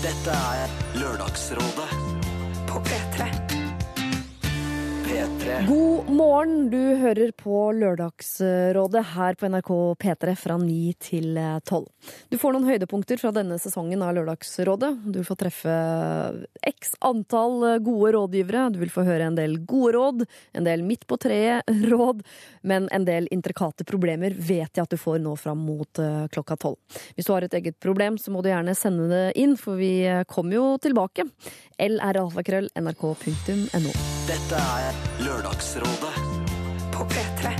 Dette er Lørdagsrådet på P3. P3. God morgen, du hører på Lørdagsrådet her på NRK P3 fra 9 til 12. Du får noen høydepunkter fra denne sesongen av Lørdagsrådet. Du vil få treffe x antall gode rådgivere. Du vil få høre en del gode råd, en del midt på treet-råd, men en del intrikate problemer vet jeg at du får nå fram mot eh, klokka tolv. Hvis du har et eget problem, så må du gjerne sende det inn, for vi eh, kommer jo tilbake. lralfakrøll nrk.no. Dette er Lørdagsrådet på P3.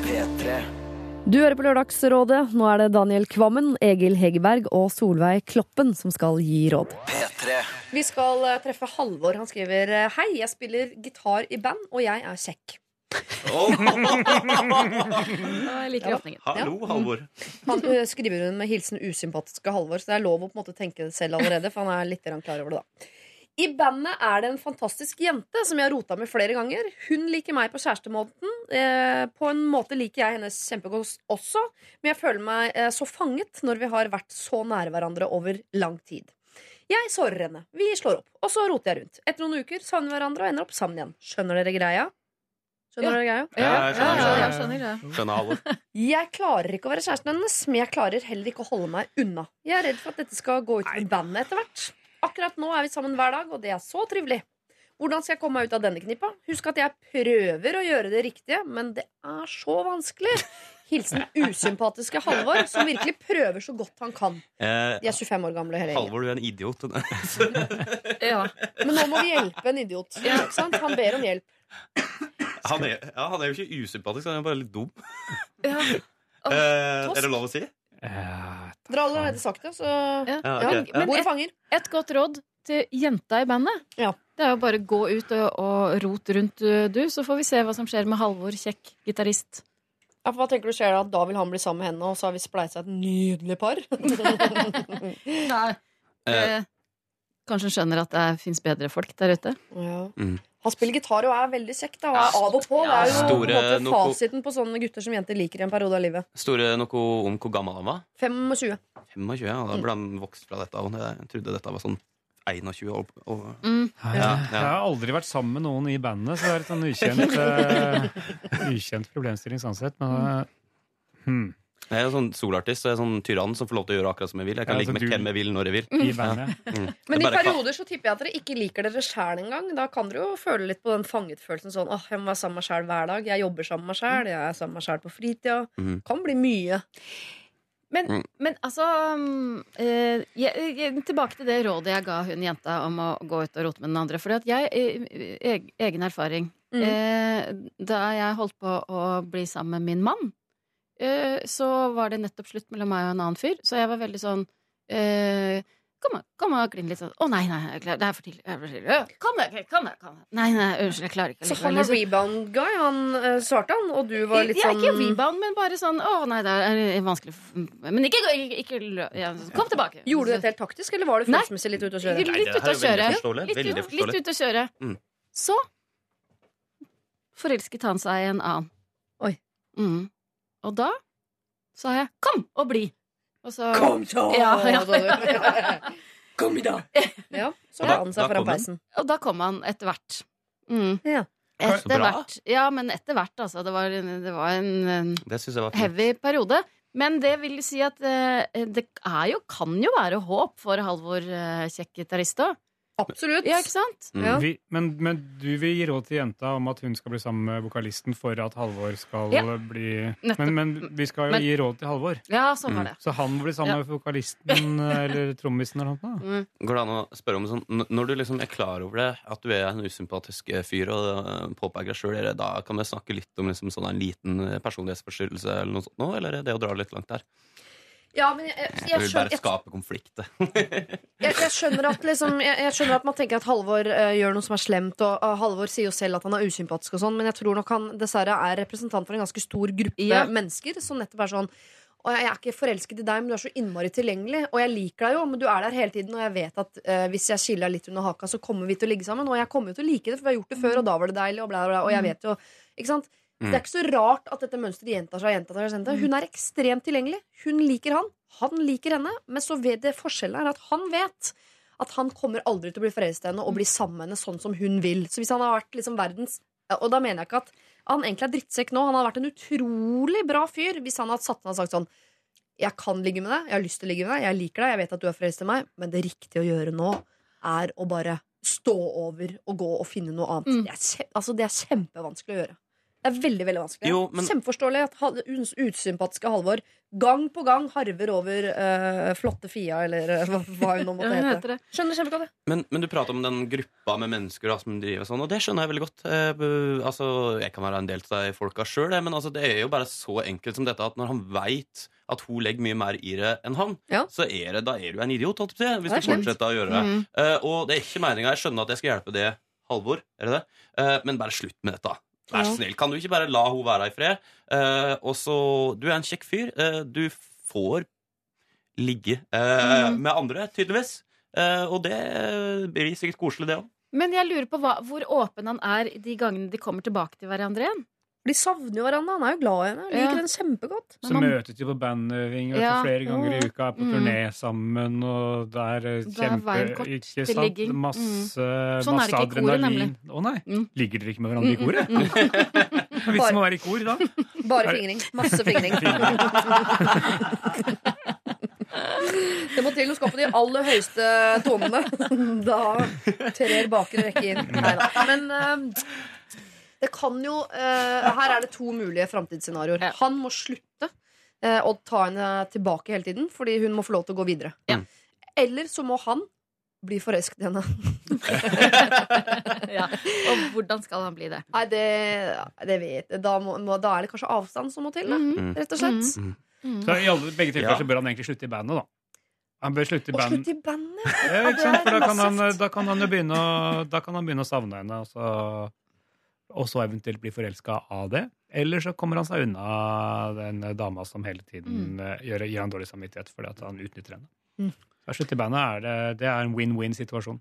P3. Du hører på Lørdagsrådet. Nå er det Daniel Kvammen, Egil Hegerberg og Solveig Kloppen som skal gi råd. P3. Vi skal eh, treffe Halvor. Han skriver eh, Hei, jeg spiller gitar i band, og jeg er kjekk. Jeg liker åpningen. Hallo, Halvor. Han eh, skriver hun med hilsen usympatiske Halvor, så det er lov å på en måte tenke det selv allerede, for han er litt klar over det, da. I bandet er det en fantastisk jente som jeg har rota med flere ganger. Hun liker meg på kjærestemåten. Eh, på en måte liker jeg hennes kjempegodt også, men jeg føler meg eh, så fanget når vi har vært så nære hverandre over lang tid. Jeg sårer henne. Vi slår opp, og så roter jeg rundt. Etter noen uker savner vi hverandre og ender opp sammen igjen. Skjønner dere greia? Skjønner dere greia? Ja, jeg skjønner, ja, jeg skjønner det. Jeg klarer ikke å være kjæresten hennes, men jeg klarer heller ikke å holde meg unna. Jeg er redd for at dette skal gå ut i bandet etter hvert. Akkurat nå er vi sammen hver dag, og det er så trivelig. Hvordan skal jeg komme meg ut av denne knippa? Husk at jeg prøver å gjøre det riktige, men det er så vanskelig. Hilsen usympatiske Halvor, som virkelig prøver så godt han kan. Eh, De er 25 år gamle hele gjengen. Halvor, du er en idiot. Ja. Men nå må vi hjelpe en idiot. Ikke sant? Han ber om hjelp. Han er, ja, han er jo ikke usympatisk, han er bare litt dum. Ja. Eh, er det lov å si? Dere har allerede sagt det, så Ja. Ja, ja, Bordet fanger. Et godt råd til jenta i bandet. Ja. Det er jo bare å gå ut og, og rot rundt, uh, du, så får vi se hva som skjer med Halvor, kjekk gitarist. Ja, for hva tenker du skjer da? Da vil han bli sammen med henne, og så har vi spleisa et nydelig par. Nei. Eh. Kanskje hun skjønner at det fins bedre folk der ute. Ja. Mm. Han spiller gitar og er veldig kjekk. Da, og er av og på. Det er jo Store på måte fasiten på sånne gutter som jenter liker i en periode av livet. Store noe om hvor gammel han var? 25. 25, ja. Da ble han vokst fra dette. og Jeg trodde dette var sånn 21 år. Og, Mm. ja, Jeg har aldri vært sammen med noen i bandet, så det er et sånn ukjent, uh, ukjent problemstilling sånn sett. Men uh, hmm, Jeg er sånn solartist og jeg er sånn tyrann som får lov til å gjøre akkurat som jeg vil. Jeg kan Ja, ligge med du- hvem jeg vil når jeg vil. Mm. Mm. Men i er perioder så tipper jeg at dere ikke liker dere sjæl engang. Da kan dere jo føle litt på den fangetfølelsen sånn åh, jeg må være sammen med meg sjæl hver dag. Jeg jobber sammen med meg sjæl, jeg er sammen med meg sjæl på fritida. Mm. Kan bli mye. Men, Mm. men altså eh, jeg, jeg, Tilbake til det rådet jeg ga hun jenta om å gå ut og rote med den andre. For jeg, har egen erfaring Mm. eh, Da jeg holdt på å bli sammen med min mann, eh, så var det nettopp slutt mellom meg og en annen fyr. Så jeg var veldig sånn eh, Kom, og- kom og kline litt sånn. Å nei, nei, jeg klarer, det er for tidlig. det er for tidlig. Kom deg, kom deg. Nei, nei, unnskyld, jeg klarer ikke. Så han var liksom. rebound guy, han eh, svarte han, og du var litt ja, sånn Ikke rebound, men bare sånn Å nei, det er vanskelig Men ikke, ikke, ikke ja, Kom tilbake. Gjorde du dette helt taktisk, eller var du følelsesmessig litt ute å kjøre? Litt Nei, litt ute å kjøre. Litt, ut- forståelig. litt ute å kjøre. Mm. Så forelsket han seg i en annen. Oi. Mm. Og da sa jeg 'kom og bli'. Og så så! Ja, ja. ja. Kom i dag! Ja, så la han seg foran peisen. Og da kom han etter hvert. Mm. Ja. Etter hvert. Ja, men etter hvert, altså. Det var, det var en, en Det jeg var heavy periode. Men det vil si at eh, det er jo, kan jo være håp for Halvor uh, kjekk gitarist òg. Absolutt. Ja, ikke sant? Mm. Ja. Vi, men, men du vil gi råd til jenta om at hun skal bli sammen med vokalisten for at Halvor skal Ja. bli men, men vi skal jo Men- gi råd til Halvor. Ja, sånn Mm. var det. Så han må bli sammen Ja. med vokalisten eller trommisen eller noe sånt. Mm. Går det an å spørre om sånn Når du liksom er klar over det, at du er en usympatisk eh, fyr og uh, påpeker deg sjøl, da kan vi snakke litt om liksom sånn en liten eh, personlighetsforstyrrelse eller noe sånt nå, eller er det å dra litt langt der? Ja, men jeg, jeg, Jeg jeg, vil bare jeg, skape konflikt. jeg, jeg, skjønner at liksom, jeg, jeg skjønner at man tenker at Halvor uh, gjør noe som er slemt, og uh, Halvor sier jo selv at han er usympatisk og sånn, men jeg tror nok han dessverre er representant for en ganske stor gruppe Ja. mennesker som nettopp er sånn og jeg er ikke forelsket i deg, men du er så innmari tilgjengelig. Og jeg liker deg jo, men du er der hele tiden. Og jeg vet at uh, hvis jeg skiller deg litt under haka, så kommer vi til å ligge sammen. Og jeg kommer jo til å like det, for vi har gjort det før, og da var det deilig. Og, bla, bla, bla, og jeg vet jo Ikke sant? Mm. Det er ikke så rart at dette mønsteret gjentar seg gjentar seg. og. Hun er ekstremt tilgjengelig. Hun liker han. Han liker henne, men så vet det forskjellen er at han vet at han kommer aldri til å bli forelsket i henne og bli sammen med henne sånn som hun vil. Så hvis han har vært liksom verdens Og da mener jeg ikke at han egentlig er drittsekk nå. Han har vært en utrolig bra fyr hvis han hadde satt ned og sagt sånn Jeg kan ligge med deg, jeg har lyst til å ligge med deg, jeg liker deg, jeg vet at du er forelsket i meg, men det riktige å gjøre nå er å bare stå over og gå og finne noe annet. Mm. Det, er, altså, det er kjempevanskelig å gjøre. Det er veldig veldig vanskelig. Jo, men- Kjempeforståelig at usympatiske Halvor gang på gang harver over uh, flotte Fia, eller eh, hva, hva hun nå måtte hete. det. Skjønner kjempegodt det. Men, men du prater om den gruppa med mennesker da, som driver sånn, og det skjønner jeg veldig godt. Uh, altså, jeg kan være en del av de folka sjøl, men altså, det er jo bare så enkelt som dette at når han veit at hun legger mye mer i det enn han, Ja. så er det, da er du en idiot, holdt jeg på å si, hvis du fortsetter å gjøre det. Mm. Eh, og det er ikke meninga. Jeg skjønner at jeg skal hjelpe det, Halvor, er det det? Eh, men bare slutt med dette. Vær så snill. Kan du ikke bare la hun være i fred? Uh, og så Du er en kjekk fyr. Uh, du får ligge uh, Mm. med andre, tydeligvis. Og det blir sikkert koselig, det òg. Men jeg lurer på hva, hvor åpen han er de gangene de kommer tilbake til hverandre igjen. De savner jo hverandre. Han er jo glad i henne. Liker Ja. henne kjempegodt. Så Men man- møtes de på bandøving Ja. flere ganger i uka, er på Mm. turné sammen, og det er eh, Da er kjempe Ikke sant? Mm. Masse, Sånn er masse det ikke i koret, adrenalin. Å nei. Mm. Ligger dere ikke med hverandre i koret? Mm, mm, Hva er vitsen med å være i kor da? Bare Er- fingring. Masse fingring. Det må til å skape de aller høyeste tonene. Da trer bakre rekke inn. Neida. Men eh, det kan jo eh, Her er det to mulige framtidsscenarioer. Ja. Han må slutte eh, å ta henne tilbake hele tiden fordi hun må få lov til å gå videre. Ja. Eller så må han bli forelsket i henne. ja. Og hvordan skal han bli det? Nei, det, det vet jeg. Da, må, må, da er det kanskje avstand som må til, da, mm. rett og slett. Mm. Så i alle, begge tilfeller Ja. så bør han egentlig slutte i bandet, da. Han bør slutte i bandet. band. slutt i bandet! Ja, ikke sant? For da kan, han, da kan han jo begynne å, da kan han begynne å savne henne, og så, og så eventuelt bli forelska av det. Eller så kommer han seg unna den dama som hele tiden mm. gjør, gir han dårlig samvittighet fordi at han utnytter henne. Mm. Så Slutt i bandet er, det, det er en win-win-situasjon.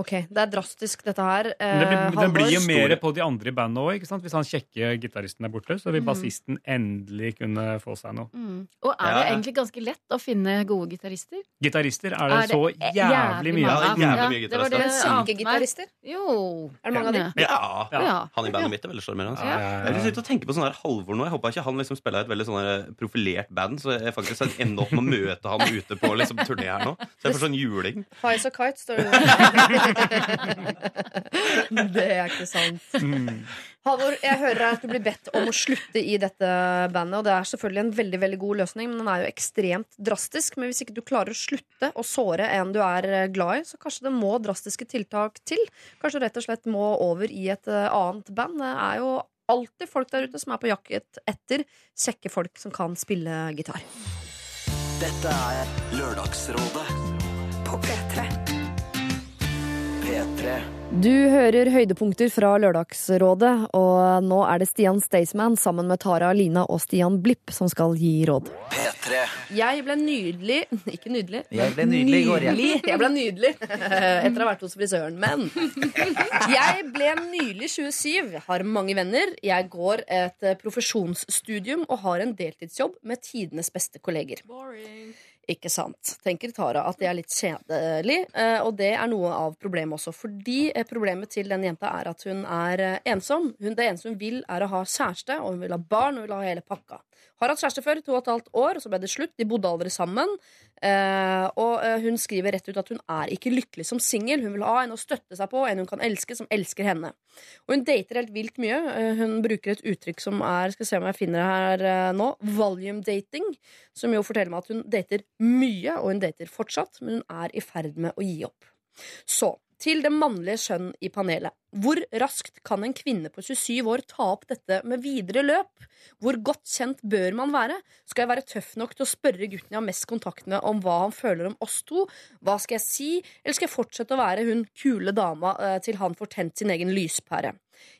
Ok, det er drastisk, dette her. Eh, det blir, Eh, den blir jo mer på de andre i bandet òg. Hvis han kjekke gitaristen er borte, så vil Mhm. bassisten endelig kunne få seg noe. Mm. Og er Ja, det ja. egentlig ganske lett å finne gode gitarister? Gitarister er det, Er det så jævlig jævlig mye Ja, av. det er jævlig mye Ja, det var det Men gitarister. Jo. Er det mange av dem? Ja. Ja. Ja. Han i bandet mitt er veldig sjarmerende. Ja, Altså. ja, Jeg vil sitter og tenker på sånn her Halvor nå. Jeg håper ikke han liksom spiller i et veldig sånn profilert band, så jeg faktisk ender opp med å møte han ute på liksom turné her nå. Så jeg får sånn juling. Highs og kites, står det. det er ikke sant. Mm. Halvor, jeg hører at du blir bedt om å slutte i dette bandet. Og det er selvfølgelig en veldig veldig god løsning, men den er jo ekstremt drastisk. Men hvis ikke du klarer å slutte å såre en du er eh, glad i, så kanskje det må drastiske tiltak til. Kanskje du rett og slett må over i et eh, annet band. Det er jo alltid folk der ute som er på jakt etter kjekke folk som kan spille gitar. Dette er Lørdagsrådet på P3. P3. Du hører høydepunkter fra Lørdagsrådet, og nå er det Stian Staysman sammen med Tara Lina og Stian Blipp som skal gi råd. P3. Jeg ble nydelig Ikke nydelig. Jeg ble nydelig i går, jeg. Nydelig. Jeg ble nydelig etter å ha vært hos frisøren. Men jeg ble nydelig 27, har mange venner. Jeg går et profesjonsstudium og har en deltidsjobb med tidenes beste kolleger. Ikke sant, tenker Tara at det er litt kjedelig. eh, Og det er noe av problemet også. Fordi eh, problemet til den jenta er at hun er eh, ensom. Hun, det eneste hun vil, er å ha kjæreste, og hun vil ha barn og hun vil ha hele pakka. Har hatt kjæreste før, to og et halvt år, og så ble det slutt. De bodde aldri sammen. Og hun skriver rett ut at hun er ikke lykkelig som singel. Hun vil ha en å støtte seg på, en hun kan elske, som elsker henne. Og hun dater helt vilt mye. Hun bruker et uttrykk som er Skal se om jeg finner det her nå. Volume dating. Som jo forteller meg at hun dater mye, og hun dater fortsatt, men hun er i ferd med å gi opp. Så til det mannlige skjønn i panelet. Hvor raskt kan en kvinne på 27 år ta opp dette med videre løp? Hvor godt kjent bør man være? Skal jeg være tøff nok til å spørre gutten jeg har mest kontakt med om hva han føler om oss to? Hva skal jeg si? Eller skal jeg fortsette å være hun kule dama eh, til han får tent sin egen lyspære?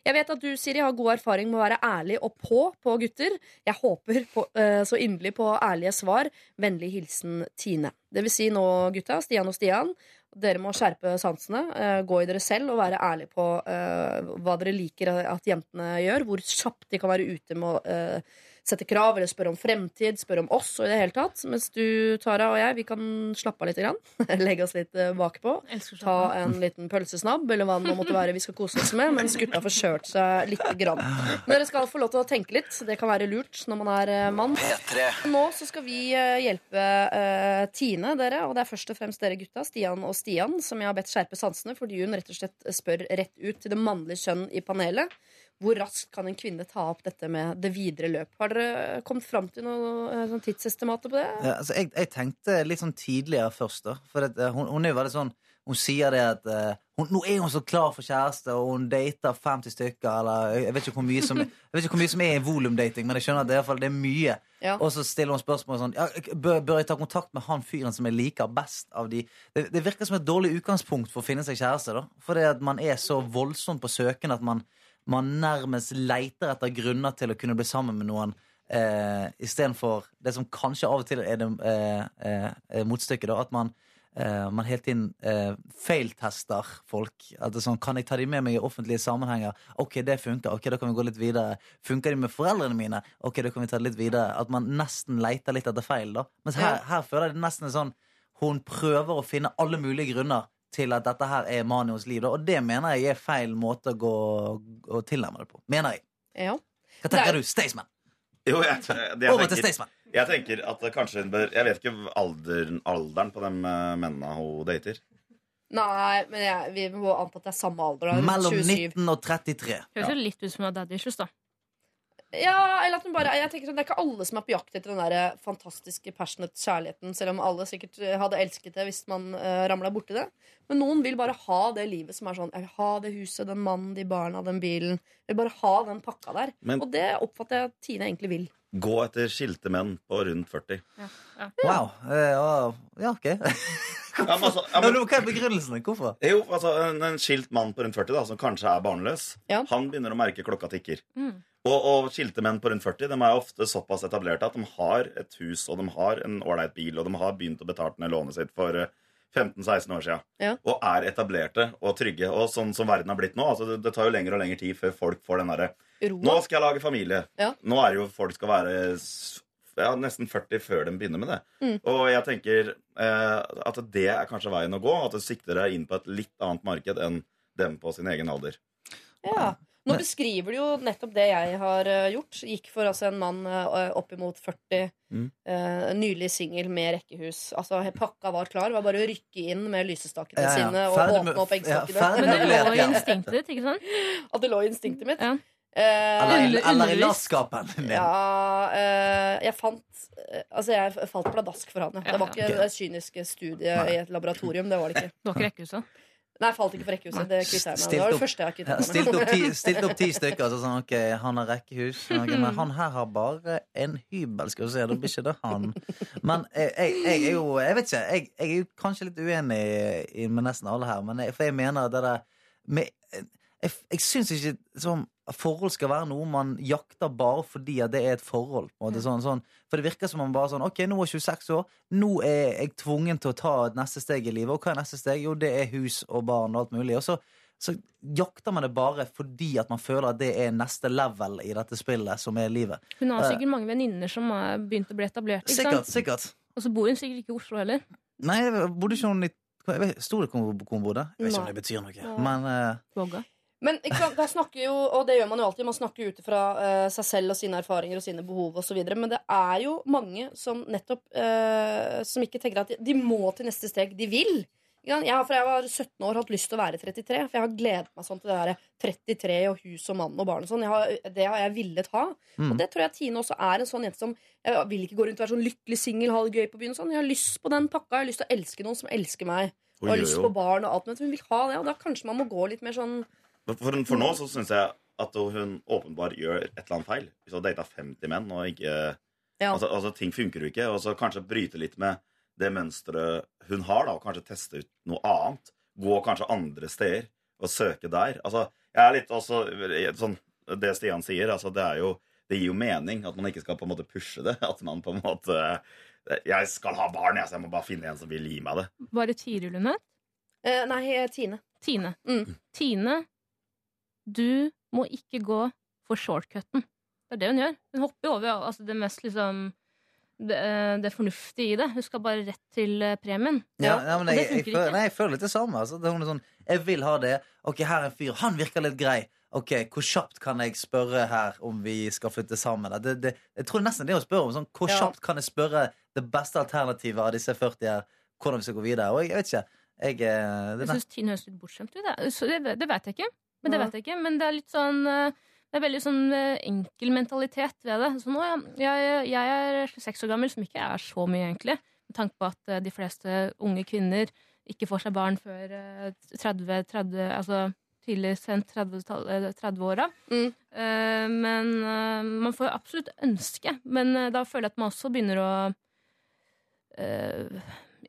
Jeg vet at du, Siri, har god erfaring med å være ærlig og på på gutter. Jeg håper på, eh, så inderlig på ærlige svar. Vennlig hilsen Tine. Det vil si nå, gutta, Stian og Stian, dere må skjerpe sansene. eh, gå i dere selv og være ærlige på eh, hva dere liker at jentene gjør. Hvor kjapt de kan være ute med å eh, sette krav eller spørre om fremtid, spørre om oss og i det hele tatt. Mens du, Tara og jeg, vi kan slappe av litt. Grann. Legge oss litt eh, bakpå. Ta en liten pølsesnabb eller hva det måtte være vi skal kose oss med, mens gutta får kjørt seg litt. Grann. Men dere skal få lov til å tenke litt. Det kan være lurt når man er eh, mann. Nå så skal vi eh, hjelpe uh, Tine, dere, og det er først og fremst dere gutta, Stian og Stian, som jeg har bedt skjerpe sansene, fordi hun rett og slett spør rett ut til det mannlige kjønn i panelet. Hvor raskt kan en kvinne ta opp dette med det videre løp? Har dere kommet fram til noe eh, sånn tidsestimater på det? Ja, altså, jeg, jeg tenkte litt sånn tidligere først, da. For at, eh, hun, hun er veldig sånn Hun sier det at uh, hun, Nå er hun så klar for kjæreste, og hun dater 50 stykker, eller jeg vet ikke hvor mye som, ikke hvor mye som er i volumdating, men jeg skjønner at det fall, det er mye. Ja. Og så stiller hun spørsmål sånn ja, bør, bør jeg ta kontakt med han fyren som jeg liker best av de Det, det virker som et dårlig utgangspunkt for å finne seg kjæreste, da. For det at man er så voldsomt på søken at man, man nærmest leiter etter grunner til å kunne bli sammen med noen. Eh, Istedenfor det som kanskje av og til er det eh, eh, motstykket. At man, eh, man hele tiden eh, feiltester folk. At det er sånn, Kan jeg ta de med meg i offentlige sammenhenger? Ok, det funker. Ok, da kan vi gå litt videre. Funker de med foreldrene mine? Ok, da kan vi ta det litt videre. At man nesten leiter litt etter feil, da. Mens her, her føler jeg det nesten er sånn Hun prøver å finne alle mulige grunner til at dette her er Manios liv. Da. Og det mener jeg er feil måte å gå å tilnærme det på. Mener jeg. Ja. Hva tenker er- tenker du, Staysman? Jo, jeg, jeg, jeg, Over til Staysman. jeg tenker at kanskje hun bør Jeg vet ikke alderen, alderen på de eh, mennene hun dater. Nei, men jeg, vi må anta at det er samme alder. da, Mellom 27. 19 og 33. Høres jo litt ut som hun har daddy issues, da. Ja, eller at hun bare, jeg tenker sånn, Det er ikke alle som er på jakt etter den der fantastiske passionate kjærligheten, selv om alle sikkert eh, hadde elsket det hvis man uh, ramla borti det. Men noen vil bare ha det livet som er sånn Jeg vil ha det huset, den mannen, de barna, den bilen. Jeg vil bare ha den pakka der. Men- Og det oppfatter jeg at Tine egentlig vil. Gå etter skilte menn på rundt 40. Wow. Uh, ja, ja, ok. Ja, men altså, ja, Ja, men, Hva er begrunnelsen? Hvorfor? jo, altså en, en skilt mann på rundt 40 da, som kanskje er barnløs, Ja. han begynner å merke klokka tikker. Mm. Og, og skilte menn på rundt 40 de er ofte såpass etablerte at de har et hus og de har en ålreit bil, og de har begynt å betale ned lånet sitt for eh, 15-16 år siden. Ja. Og er etablerte og trygge. Og sånn som verden har blitt nå, altså det, det tar jo lenger og lenger tid før folk får den derre Nå skal jeg lage familie. Ja. Nå er det jo folk skal være ja, nesten 40 før de begynner med det. Mm. Og jeg tenker eh, at det er kanskje veien å gå. At du sikter deg inn på et litt annet marked enn dem på sin egen alder. Ja. Nå beskriver du jo nettopp det jeg har eh, gjort. Gikk for altså en mann uh, oppimot 40, Mm. uh, nylig singel med rekkehus. Altså Pakka var klar. Var bare å rykke inn med lysestakene Ja, ja. sine og Ferdig åpne opp eggstokkene. Men det lå i instinktet ditt, ikke sant? At det lå i instinktet mitt. Ja. Uh, Eller, eller i latskapen min. ja, uh, jeg fant eh, Altså, jeg falt pladask for han. Ja. Det var ikke det kyniske studiet i et laboratorium. Det var det ikke. Det var ikke rekkehuset. Nei, jeg falt ikke for rekkehuset. Det kvitta jeg meg. Det var det første jeg kvittet meg stilt, opp ti, stilt opp ti stykker. Så sånn, ok, Han har rekkehus, ok, men han her har bare en hybel. Skal vi se, da blir ikke det han. Men jeg, jeg, jeg er jo Jeg vet ikke. Jeg, jeg er jo kanskje litt uenig med nesten alle her, men jeg, for jeg mener det der med, Jeg, jeg syns ikke sånn forhold skal være noe man jakter bare fordi at det er et forhold. Måte, sånn, sånn. For det virker som man bare sånn Ok, nå er jeg 26 år. Nå er jeg tvungen til å ta et neste steg i livet. Og hva er neste steg? Jo, det er hus og barn og alt mulig. Og så, så jakter man det bare fordi at man føler at det er neste level i dette spillet, som er livet. Hun har sikkert mange venninner som har begynt å bli etablert. Ikke Sikkert. sikkert Og så bor hun sikkert ikke i Oslo heller. Nei, bodde ikke hun i Sto det hvor hun bodde? Jeg vet ikke om det betyr noe. Men eh, Våga. Men da snakker jo, og det gjør man jo alltid, man snakker ut fra uh, seg selv og sine erfaringer og sine behov osv. Men det er jo mange som nettopp uh, Som ikke tenker at de, de må til neste steg. De vil. Jeg har fra jeg var 17 år hatt lyst til å være 33, for jeg har gledet meg sånn til det der 33 og hus og mann og barn og sånn. Har, det har jeg villet ha. Mm. Og det tror jeg Tine også er en sånn jente som Jeg vil ikke gå rundt og være sånn lykkelig singel, ha det gøy på byen og sånn. Jeg har lyst på den pakka. Jeg har lyst til å elske noen som elsker meg. Og har lyst på barn og alt, men hun vil ha det, og da kanskje man må gå litt mer sånn For, for nå så syns jeg at hun åpenbart gjør et eller annet feil. Hvis hun har data 50 menn og ikke Ja. altså, altså Ting funker jo ikke. Og så kanskje bryte litt med det mønsteret hun har, da, og kanskje teste ut noe annet. Gå kanskje andre steder og søke der. Altså, jeg er litt også sånn Det Stian sier, altså det er jo det gir jo mening at man ikke skal på en måte pushe det. At man på en måte Jeg skal ha barn, jeg, så jeg må bare finne en som vil gi meg det. Var det Tiril hun het? eh, Nei, Tine. Tine. Mm. Tine, du må ikke gå for shortcuten. Det er det hun gjør. Hun hopper jo over altså, det mest liksom det, eh, det fornuftige i det. Hun skal bare rett til eh, premien. Ja, ja, men Og jeg, det jeg, funker føler, ikke. nei, jeg føler litt det samme. Altså. Det er sånn, jeg vil ha det. Ok, her er en fyr. Han virker litt grei. Ok, Hvor kjapt kan jeg spørre her om vi skal flytte sammen? Det, det, jeg tror nesten det å spørre om sånn, Hvor Ja. kjapt kan jeg spørre det beste alternativet av disse 40 her, hvordan vi skal gå videre? Og jeg, jeg vet ikke. Jeg, eh, det, Jeg syns Tine høres litt bortskjemt ut. Det, Det, det vet jeg ikke. Men det vet jeg ikke. Men det er litt sånn eh, Det er veldig sånn eh, enkel mentalitet ved det. Sånn, å, ja, jeg, jeg er 26 år gammel, som ikke er så mye, egentlig. Med tanke på at eh, de fleste unge kvinner ikke får seg barn før eh, 30, 30 Altså tidlig sent 30-åra. 30 Mm. Men man får absolutt ønske. Men da føler jeg at man også begynner å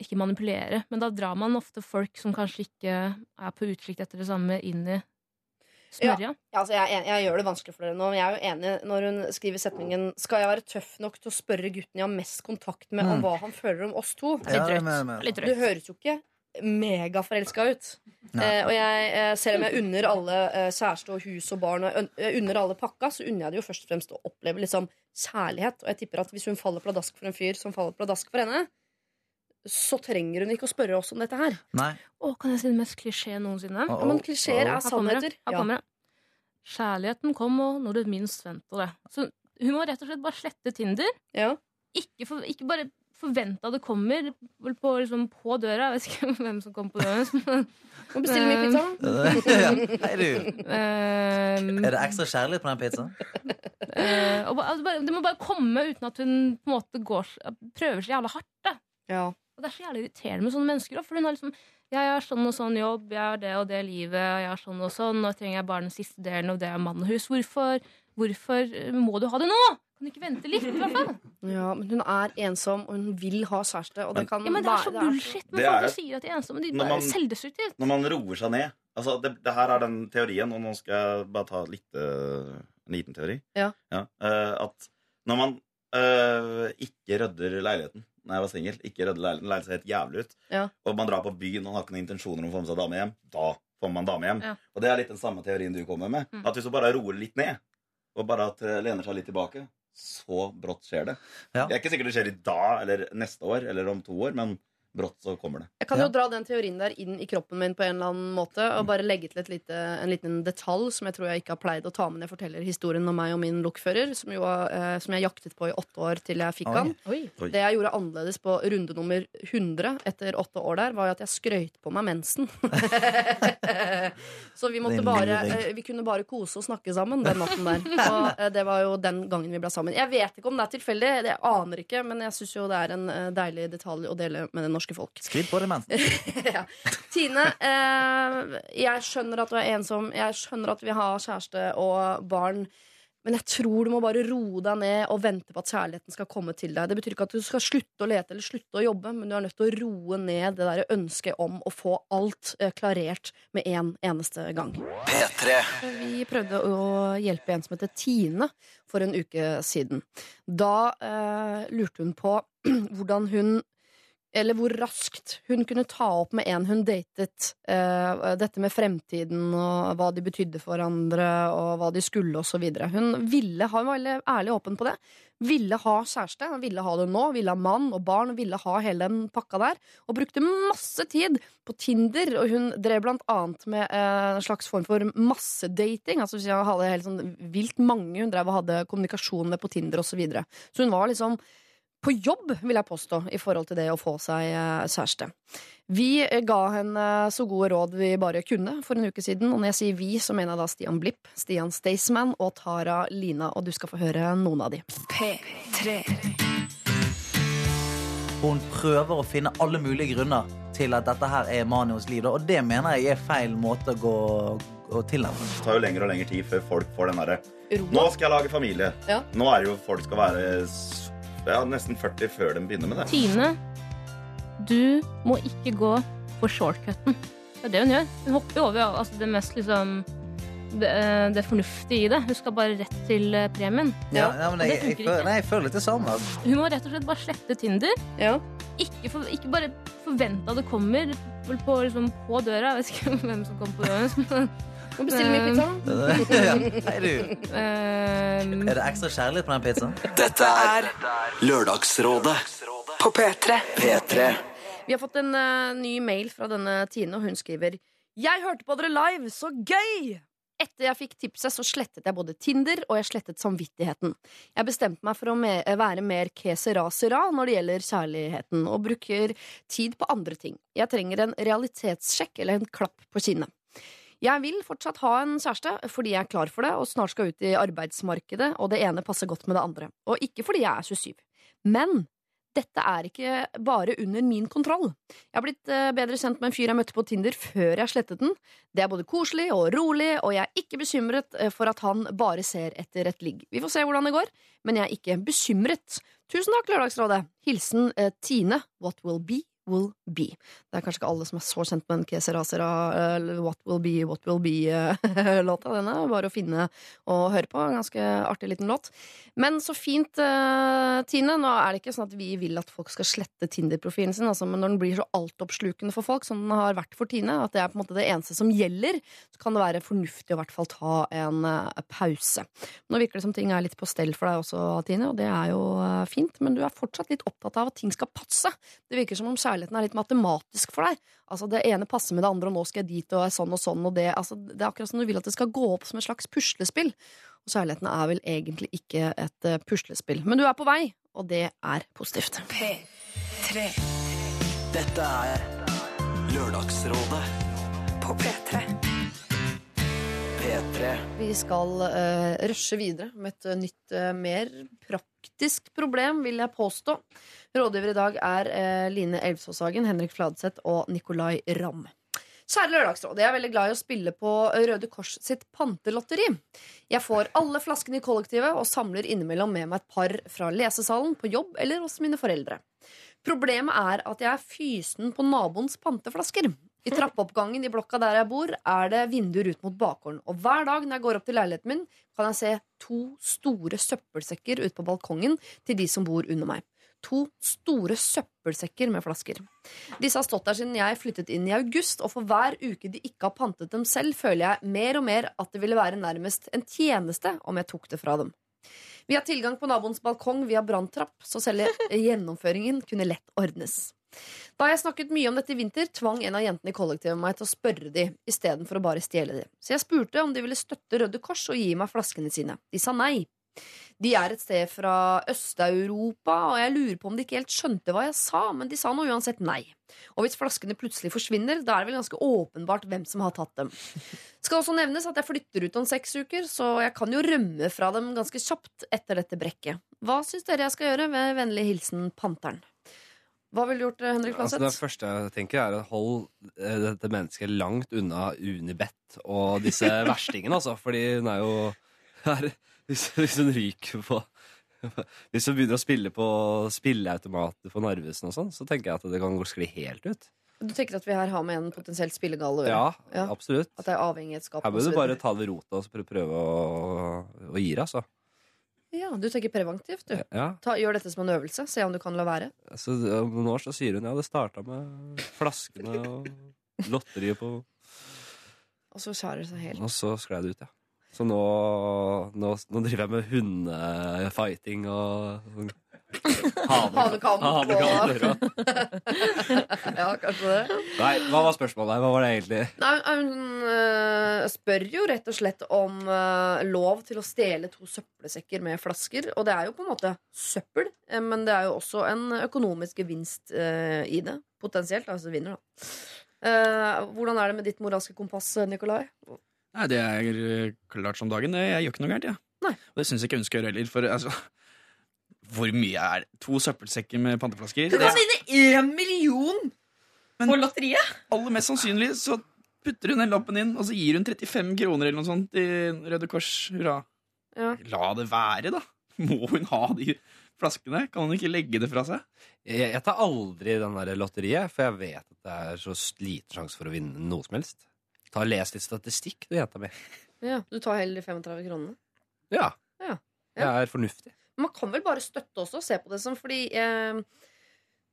ikke manipulere, men da drar man ofte folk som kanskje ikke er på utkikk etter det samme, inn i smørja. Ja, altså jeg, jeg gjør det vanskelig for dere nå, men jeg er jo enig når hun skriver setningen Skal jeg være tøff nok til å spørre gutten jeg har mest kontakt med, om Mm. hva han føler om oss to? Litt drøyt. Du høres jo ikke megaforelska ut. Eh, og jeg, eh, selv om jeg unner alle eh, kjæreste og hus og barn og unner alle pakka, så unner jeg det jo først og fremst å oppleve liksom kjærlighet. Og jeg tipper at hvis hun faller pladask for en fyr som faller pladask for henne, så trenger hun ikke å spørre oss om dette her. Nei. Å, kan jeg si det mest klisjé noensinne? Oh, oh, men klisjeer oh, er Her kommer det. sannheter. Her Ja. kommer det. Kjærligheten kommer når du minst venter det. Så hun må rett og slett bare slette Tinder. Ja. Ikke, for, ikke bare forvente at det kommer på, liksom, på døra. Jeg vet ikke hvem som kommer på døra. men, Må bestille mye pizza. ja. Hei, du. eh, Er det ekstra kjærlighet på den pizzaen? Og bare, det må bare komme uten at hun på en måte går, prøver så jævla hardt. Da. Ja. Og Det er så jævlig irriterende med sånne mennesker. òg, For hun har liksom jeg har sånn og sånn jobb, jeg har det og det livet, jeg har sånn og sånn, og trenger jeg bare den siste delen, og det er mann og hus. Hvorfor, hvorfor må du ha det nå? Kan du ikke vente litt, i hvert fall? ja, men hun er ensom, og hun vil ha kjæreste. Og det kan Ja, men det er så være- bullshit med folk er- som sier at de er ensomme. De Når er selvdestruktivt. Når man roer seg ned Altså, det, det her er den teorien, og nå skal jeg bare ta litt, uh, en liten teori. Ja. eh, at når man uh, ikke rydder leiligheten Når jeg var singel, ikke rødde leiligheten, leiligheten ser helt jævlig ut, Ja. og man drar på byen og har ikke noen intensjoner om å få med seg dame hjem, da får man dame hjem. Ja. Og det er litt den samme teorien du kommer med. Mm. At hvis du bare roer litt ned, og bare at, eh, lener seg litt tilbake, så brått skjer det. Ja. Det er ikke sikkert det skjer i dag eller neste år eller om to år, men brått så kommer det. Jeg kan Ja. jo dra den teorien der inn i kroppen min på en eller annen måte og bare legge til et lite, en liten detalj som jeg tror jeg ikke har pleid å ta med når jeg forteller historien om meg og min lokfører, som, jo, eh, som jeg jaktet på i åtte år til jeg fikk Oi. han. Oi. Det jeg gjorde annerledes på runde nummer 100 etter åtte år der, var jo at jeg skrøyt på meg mensen. Så vi måtte bare eh, Vi kunne bare kose og snakke sammen den natten der. Og eh, det var jo den gangen vi ble sammen. Jeg vet ikke om det er tilfeldig, det aner ikke, men jeg syns jo det er en eh, deilig detalj å dele med det norske folk. Skriv på det, mann. ja. Tine, eh, jeg skjønner at du er ensom. Jeg skjønner at vi har kjæreste og barn. Men jeg tror du må bare roe deg ned og vente på at kjærligheten skal komme til deg. Det betyr ikke at du skal slutte å lete eller slutte å jobbe, men du er nødt til å roe ned det der ønsket om å få alt eh, klarert med en eneste gang. P3. Vi prøvde å hjelpe en som heter Tine for en uke siden. Da eh, lurte hun på hvordan hun eller hvor raskt hun kunne ta opp med en hun datet, uh, dette med fremtiden og hva de betydde for hverandre, og hva de skulle, osv. Hun ville ha, hun var veldig ærlig åpen på det. Ville ha kjæreste, ville ha det nå, ville ha mann og barn, ville ha hele den pakka der. Og brukte masse tid på Tinder, og hun drev blant annet med uh, en slags form for massedating. Altså hun hadde helt sånn vilt mange hun drev og hadde kommunikasjon med på Tinder osv. Så, videre. så hun var liksom på jobb, vil jeg påstå, i forhold til det å få seg eh, kjæreste. Vi eh, ga henne så gode råd vi bare kunne for en uke siden. Og når jeg sier vi, så mener jeg da Stian Blipp, Stian Staysman og Tara Lina. Og du skal få høre noen av de. Hun prøver å finne alle mulige grunner til at dette her er Manios liv. Og det mener jeg er feil måte å gå, til. Det tar jo lengre og lengre tid før folk får den derre Nå skal jeg lage familie. Ja. Nå er det jo folk skal være ja, nesten 40 før de begynner med det. Tine, du må ikke gå for shortcutten. Det er det hun gjør. Hun hopper jo over altså, det mest liksom det, eh, det fornuftige i det. Hun skal bare rett til eh, premien. Ja, ja, men jeg, jeg, føler, nei, jeg føler litt det samme. Altså. Hun må rett og slett bare slette Tinder. Ja. Ikke, for, ikke bare forvente at det kommer på, liksom, på døra. Jeg vet ikke hvem som kommer på døra. Må bestille mye pizza. ja. Hei, du. Eh, Er det ekstra kjærlighet på den pizzaen? Dette er Lørdagsrådet på P3. P3. Vi har fått en eh, ny mail fra denne Tine, og hun skriver Jeg hørte på dere live, så gøy! Etter jeg fikk tipset, så slettet jeg både Tinder og jeg slettet samvittigheten. Jeg bestemte meg for å me være mer kesera-sera når det gjelder kjærligheten, og bruker tid på andre ting. Jeg trenger en realitetssjekk eller en klapp på kinnet. Jeg vil fortsatt ha en kjæreste fordi jeg er klar for det og snart skal ut i arbeidsmarkedet, og det ene passer godt med det andre. Og ikke fordi jeg er 27. Men dette er ikke bare under min kontroll. Jeg har blitt eh, bedre kjent med en fyr jeg møtte på Tinder før jeg slettet den. Det er både koselig og rolig, og jeg er ikke bekymret eh, for at han bare ser etter et ligg. Vi får se hvordan det går, men jeg er ikke bekymret. Tusen takk, Lørdagsrådet. Hilsen eh, Tine. What will be, will be. Det er kanskje ikke alle som er så kjent med en Kesera Sera uh, What will be, what will be-låta. Denne er bare å finne og høre på. En ganske artig liten låt. Men så fint, eh, Tine. Nå er det ikke sånn at vi vil at folk skal slette Tinder-profilen sin, altså, men når den blir så altoppslukende for folk, som den har vært for Tine, at det er på en måte det eneste som gjelder, så kan det være fornuftig å i hvert fall ta en eh, pause. Nå virker det som ting er litt på stell for deg også, Tine, og det er jo eh, fint, men du er fortsatt litt opptatt av at ting skal passe. Det virker som om kjærligheten er litt matematisk for deg. Altså, det ene passer med det andre, og nå skal jeg dit, og er sånn og sånn, og det altså, Det er akkurat som du vil at det skal gå opp som et slags puslespill. Og kjærligheten er vel egentlig ikke et eh, puslespill. Men du er på vei, og det er positivt. P3. Dette er Lørdagsrådet på P3. P3. Vi skal uh, rushe videre med et eh, nytt, uh, mer praktisk problem, vil jeg påstå. Rådgiver i dag er uh, Line Elvsåshagen, Henrik Fladseth og Nicolay Ramm. Kjære Lørdagsråd, jeg er veldig glad i å spille på Røde Kors sitt pantelotteri. Jeg får alle flaskene i kollektivet og samler innimellom med meg et par fra lesesalen, på jobb eller hos mine foreldre. Problemet er at jeg er fysen på naboens panteflasker. I trappeoppgangen i blokka der jeg bor, er det vinduer ut mot bakgården. Og hver dag når jeg går opp til leiligheten min, kan jeg se to store søppelsekker ute på balkongen til de som bor under meg. To store søppelsekker med flasker. Disse har stått der siden jeg flyttet inn i august, og for hver uke de ikke har pantet dem selv, føler jeg mer og mer at det ville være nærmest en tjeneste om jeg tok det fra dem. Vi har tilgang på naboens balkong via branntrapp, så selv gjennomføringen kunne lett ordnes. Da jeg snakket mye om dette i vinter, tvang en av jentene i kollektivet meg til å spørre de, istedenfor å bare stjele de. Så jeg spurte om de ville støtte Røde Kors og gi meg flaskene sine. De sa nei. De er et sted fra Øst-Europa, og jeg lurer på om de ikke helt skjønte hva jeg sa, men de sa nå uansett nei. Og hvis flaskene plutselig forsvinner, da er det vel ganske åpenbart hvem som har tatt dem. Skal også nevnes at jeg flytter ut om seks uker, så jeg kan jo rømme fra dem ganske kjapt etter dette brekket. Hva syns dere jeg skal gjøre? Ved vennlig hilsen Panteren. Hva ville du gjort, Henrik Altså, det første jeg tenker, er å holde eh, dette mennesket langt unna Unibet og disse verstingene, altså. Fordi hun er jo her, hvis, hvis hun ryker på Hvis hun begynner å spille på spilleautomater på Narvesen og sånn, så tenker jeg at det kan gå skli helt ut. Du tenker at vi her har med en potensielt spillegal å gjøre? Ja, Ja. absolutt. At det er avhengighetsskap? Her bør du bare ta det rotet og prøve- prøve å, å gi deg, altså. Ja, du tenker preventivt, du. Ja. Ta, gjør dette som en øvelse. Se om du kan la være. Så om noen år så sier hun ja, det starta med flaskene og lotteriet på Og så skjærer det seg helt. Og så sklei det ut, ja. Så nå, nå, nå driver jeg med hundefighting og sånn Hanekamp Hanekamp, ja. ja, kanskje det. Nei, hva var spørsmålet? her? Hva var det egentlig? Nei, Hun øh, spør jo rett og slett om øh, lov til å stjele to søppelsekker med flasker. Og det er jo på en måte søppel, eh, men det er jo også en økonomisk gevinst i det. Potensielt. Altså vinner, da. Eh, hvordan er det med ditt moralske kompass, Nikolai? Nei, det er eh, klart som dagen. Jeg gjør ikke noe gærent, jeg. Ja. Og det syns jeg ikke hun skal gjøre heller. For altså Hvor mye er det? To søppelsekker med panteflasker? Du kan vinne én million på lotteriet! Aller mest sannsynlig så putter hun den lappen inn, og så gir hun 35 kroner eller noe sånt til Røde Kors. Hurra. Ja. La det være, da. Må hun ha de flaskene? Kan hun ikke legge det fra seg? Jeg, jeg tar aldri den der lotteriet, for jeg vet at det er så liten sjanse for å vinne noe som helst. Ta og Les litt statistikk, du, jenta mi. Ja, du tar heller de 35 kronene. Ja. Ja. Det er fornuftig. Man kan vel bare støtte også, se på det som fordi eh,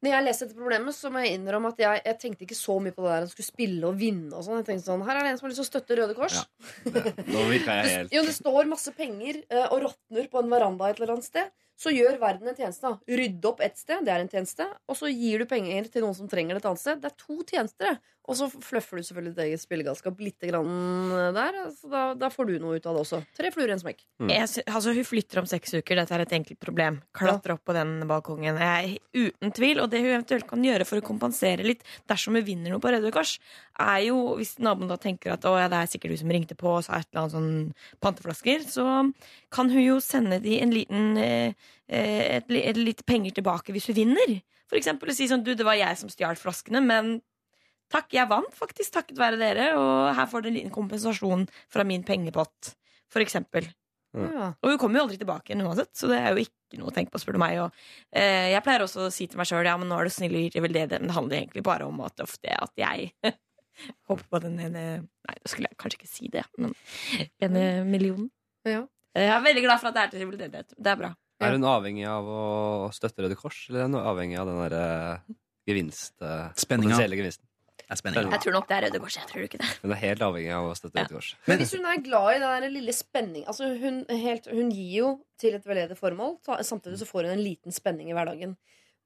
Når jeg leser dette problemet, så må jeg innrømme at jeg, jeg tenkte ikke så mye på det der Han skulle spille og vinne og sånn. Jeg tenkte sånn, Her er det en som har lyst til å støtte Røde Kors. Nå virka jeg Det, helt jo, det står masse penger eh, og råtner på en veranda et eller annet sted. Så gjør verden en tjeneste. da. Rydde opp ett sted, det er en tjeneste. Og så gir du penger til noen som trenger det et annet sted. Det er to tjenester. Og så fluffer du selvfølgelig ditt eget spillegalskap litt grann der. Så da, da får du noe ut av det også. Tre fluer i en smekk. Jeg altså, hun flytter om seks uker. Dette er et enkelt problem. Klatre opp på den balkongen. Jeg, er uten tvil, Og det hun eventuelt kan gjøre for å kompensere litt dersom hun vinner noe på Røde Kors, er jo hvis naboen da tenker at å, ja, det er sikkert du som ringte på og sa et eller annet sånn panteflasker, så kan hun jo sende de en liten eh, eh, et, li- et lite penger tilbake hvis hun vinner. For eksempel å si sånn du, det var jeg som stjal flaskene, men Takk, jeg vant faktisk takket være dere, og her får dere en liten kompensasjon fra min pengepott. For eksempel. Ja. Og hun kommer jo aldri tilbake igjen uansett, så det er jo ikke noe å tenke på, spør du meg. Og, eh, jeg pleier også å si til meg sjøl ja, men nå er du snill og gir veldedig, men det handler egentlig bare om at ofte at jeg håper på den ene Nei, da skulle jeg kanskje ikke si det, men ene millionen. Ja. Jeg er veldig glad for at det er til veldedighet. Det er bra. Er hun avhengig av å støtte Røde Kors, eller er hun avhengig av den der eh, gevinst, eh, potensielle gevinsten? spenninga. Jeg tror nok det er Røde Kors. Jeg tror ikke det. Hun er helt avhengig av å støtte Røde Kors. Men hvis hun er glad i den der lille spenning altså hun, helt, hun gir jo til et veldedig formål, samtidig så får hun en liten spenning i hverdagen.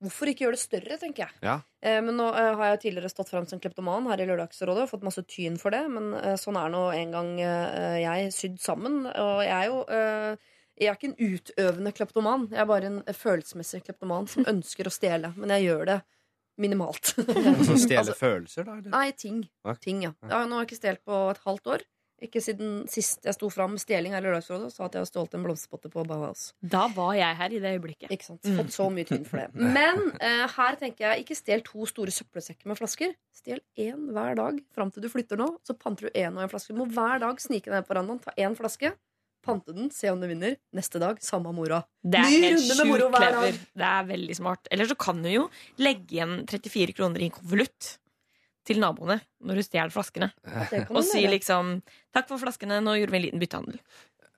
Hvorfor ikke gjøre det større, tenker jeg. Ja. Eh, men nå eh, har jeg tidligere stått fram som kleptoman her i Lørdagsrådet og fått masse tyn for det, men eh, sånn er nå en gang eh, jeg sydd sammen. Og jeg er jo eh, jeg er ikke en utøvende kleptoman. Jeg er bare en følelsesmessig kleptoman som ønsker å stjele. Men jeg gjør det minimalt. Altså stjele Altså, følelser, da? Eller? Nei, ting. Ting ja. ja. Nå har jeg ikke stjålet på et halvt år. Ikke siden sist jeg sto fram med stjeling her i Lørdagsrådet og sa at jeg har stjålet en blomsterpotte på Bauhaus. Da var jeg her i det øyeblikket. Ikke sant? Fått så mye tynn for det. Men uh, her tenker jeg ikke stjel to store søppelsekker med flasker. Stjel én hver dag fram til du flytter nå. Så panter du én og én flaske. Du må hver dag snike deg på verandaen, ta én flaske, pante den, se om du vinner. Neste dag, samme mora. Det er Ny helt moro sjukt hver clever. Det er veldig smart. Eller så kan du jo legge igjen 34 kroner i en konvolutt til naboene når du stjeler flaskene. Og si liksom 'takk for flaskene, nå gjorde vi en liten byttehandel'.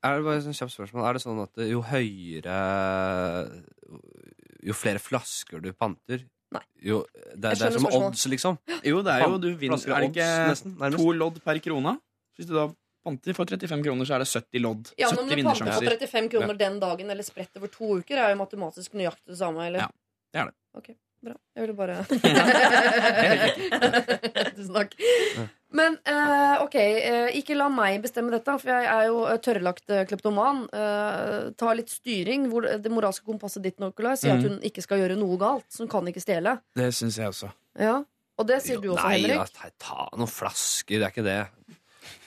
Er det bare et kjapt spørsmål? Er det sånn at jo høyere Jo flere flasker du panter Nei. Jo, det, er- det er som spørsmål. odds, liksom? Jo, det er jo du vinner, Er det odds, ikke nesten, nærmest. to lodd per krone? Hvis du da panter for 35 kroner, så er det 70 lodd. Ja, men om du panter for 35 kroner den dagen eller spredt over to uker, er jo matematisk nøyaktig det samme, eller? Ja, det er det. Ok, bra. Jeg ville bare Tusen takk. Men uh, ok, eh, ikke la meg bestemme dette, for jeg er jo eh, tørrlagt kleptoman. Uh, ta litt styring. Hvor det moralske kompasset ditt Nicolai, sier at Mhm. hun ikke skal gjøre noe galt. Så hun kan ikke stjele. Det syns jeg også. Ja. Og det sier du også, Nei, Henrik. ta, ta noen flasker, det er ikke det.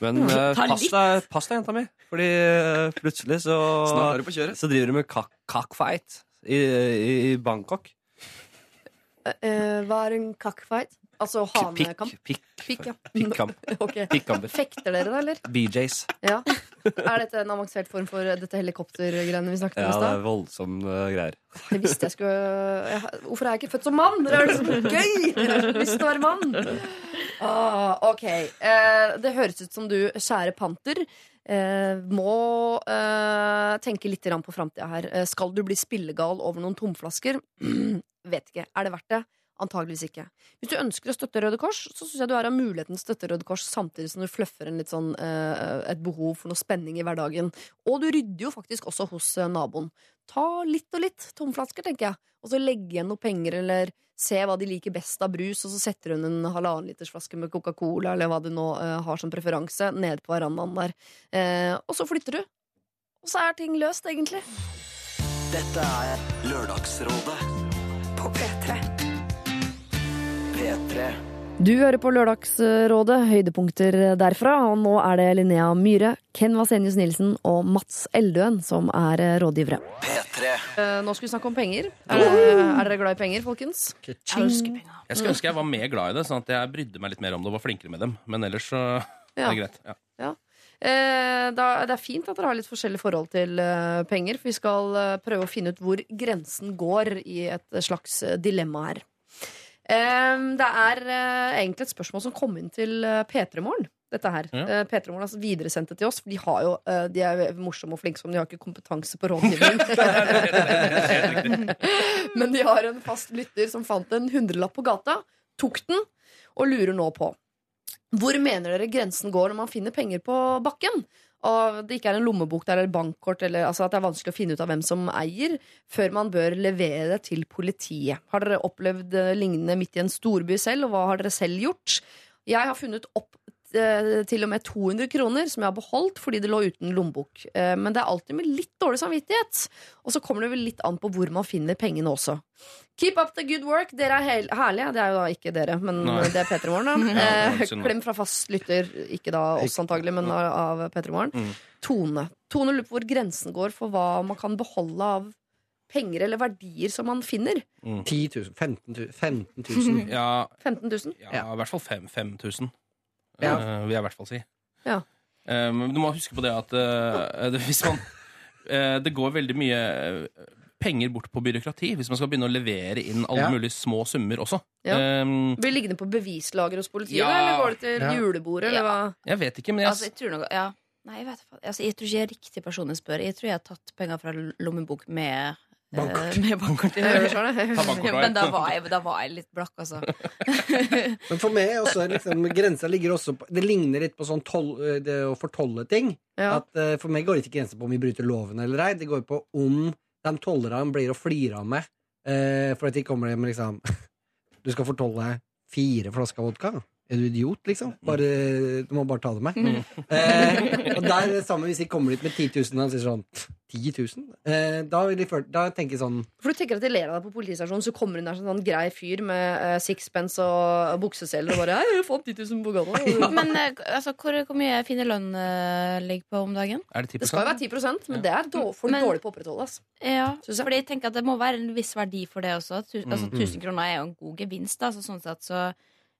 Men eh, pass deg, pass deg, jenta mi. Fordi uh, plutselig så. Så driver du med cockfight i, i, i Bangkok. Uh, hva er en cockfight? Altså hanekamp? pikk, Pikk, ja. Pikkamp. Ok. Fekter dere da, eller? BJs. Ja. Er dette en avansert form for dette helikoptergreiene vi snakket om Ja, det er voldsomme greier. Jeg visste jeg skulle jeg, Hvorfor er jeg ikke født som mann? Det er liksom som gøy! Jeg har lyst til å være mann. Ah, ok. Eh, det høres ut som du, kjære panter, eh, må eh, tenke litt på framtida her. Eh, skal du bli spillegal over noen tomflasker? Vet ikke. Er det verdt det? Antageligvis ikke. Hvis du ønsker å støtte Røde Kors, så syns jeg du har muligheten til å støtte Røde Kors samtidig som du litt sånn, eh, et behov for noe spenning i hverdagen. Og du rydder jo faktisk også hos eh, naboen. Ta litt og litt tomflasker, tenker jeg. Og så legge igjen noe penger, eller se hva de liker best av brus, og så setter hun en halvannen liters flaske med Coca-Cola, eller hva du nå eh, har som preferanse, ned på verandaen der. Eh, og så flytter du. Og så er ting løst, egentlig. Dette er Lørdagsrådet på P3. P3. Du hører på Lørdagsrådet, høydepunkter derfra. Og nå er det Linnea Myhre, Ken Vasenius Nilsen og Mats Eldøen som er eh, rådgivere. P3. Eh, nå skal vi snakke om penger. Er, er dere glad i penger, folkens? Jeg skulle ønske jeg var mer glad i det, sånn at jeg brydde meg litt mer om det og var flinkere med dem. Men ellers så Ja. er det greit. Ja. Eh, da, det er fint at dere har litt forskjellig forhold til eh, penger, for vi skal eh, prøve å finne ut hvor grensen går i et slags eh, dilemma her. Det er eh, egentlig et spørsmål som kom inn til eh, P3 Morgen. dette her. Ja. Eh, P3 Morgen har videresendt det til oss, for de, har jo, de er morsomme og flinke som de har ikke kompetanse på rådgivning. Men de har en fast lytter som fant en hundrelapp på gata, tok den, og lurer nå på hvor mener dere grensen går når man finner penger på bakken? Og det ikke er en lommebok der, eller bankkort, eller altså at det er vanskelig å finne ut av hvem som eier, før man bør levere det til politiet. Har dere opplevd eh, lignende midt i en storby selv, og hva har dere selv gjort? Jeg har funnet opp til og med 200 kroner som jeg har beholdt fordi det lå uten lommebok. Eh, Men det er alltid med litt dårlig samvittighet. Og så kommer det vel litt an på hvor man finner pengene også. Keep up the good work. Dere er hel- herlige. Det er jo da ikke dere, men Nei. det er P3 Morgen. da. Ja, Eh. Klem fra fast lytter. Ikke da oss antagelig, men av, av P3 Morgen. Mm. Tone. Tone lurer på hvor grensen går for hva man kan beholde av penger eller verdier som man finner. 10 000. 15 000. 15 000. Ja, 15 000? ja, i hvert fall fem- 5000, Ja. uh, vil jeg i hvert fall si. Ja. Uh, Men du må huske på det at uh, det, hvis man eh, Det går veldig mye penger bort på byråkrati hvis man skal begynne å levere inn alle Ja. mulige små summer også. Ja. Um, Blir liggende på bevislager hos politiet, Ja. eller går det til Ja. julebordet, eller hva? jeg vet ikke, men jeg, Altså, jeg tror noe, ja. Nei, jeg vet. Altså, jeg tror ikke jeg er riktig person jeg spør. Jeg tror jeg har tatt penger fra lommebok med Bankkort. med bankkort. Men da var, jeg, da var jeg litt blakk, altså. Men for meg er også liksom, grensa ligger også på Det ligner litt på sånn tol, det å fortolle ting. Ja. At eh, For meg går det ikke grensa på om vi bryter loven eller ei. Det går på om de tollerne blir å flire av meg uh, for at de kommer hjem med liksom Du skal fortolle fire flasker vodka. Er du idiot, liksom? Bare, du må bare ta det med. Mm. Eh, og der er samme hvis de kommer dit med 10 000 og sier sånn 10 000? Eh, da, vil de føle, da tenker jeg sånn For du tenker at de ler av deg på politistasjonen, så kommer hun der som en sånn grei fyr med eh, sixpence og bukseseler og bare 'Jeg fant 10 000 på gata'. Men eh, altså, hvor, hvor mye finner lønn eh, ligger på om dagen? Er det Det skal jo være 10 men det er for Men- dårlig på å opprettholde. ass. Ja, jeg. fordi jeg tenker at det må være en viss verdi for det også. Tu, altså, Mm. 1000 kroner er jo en god gevinst. Da, så sånn sett, så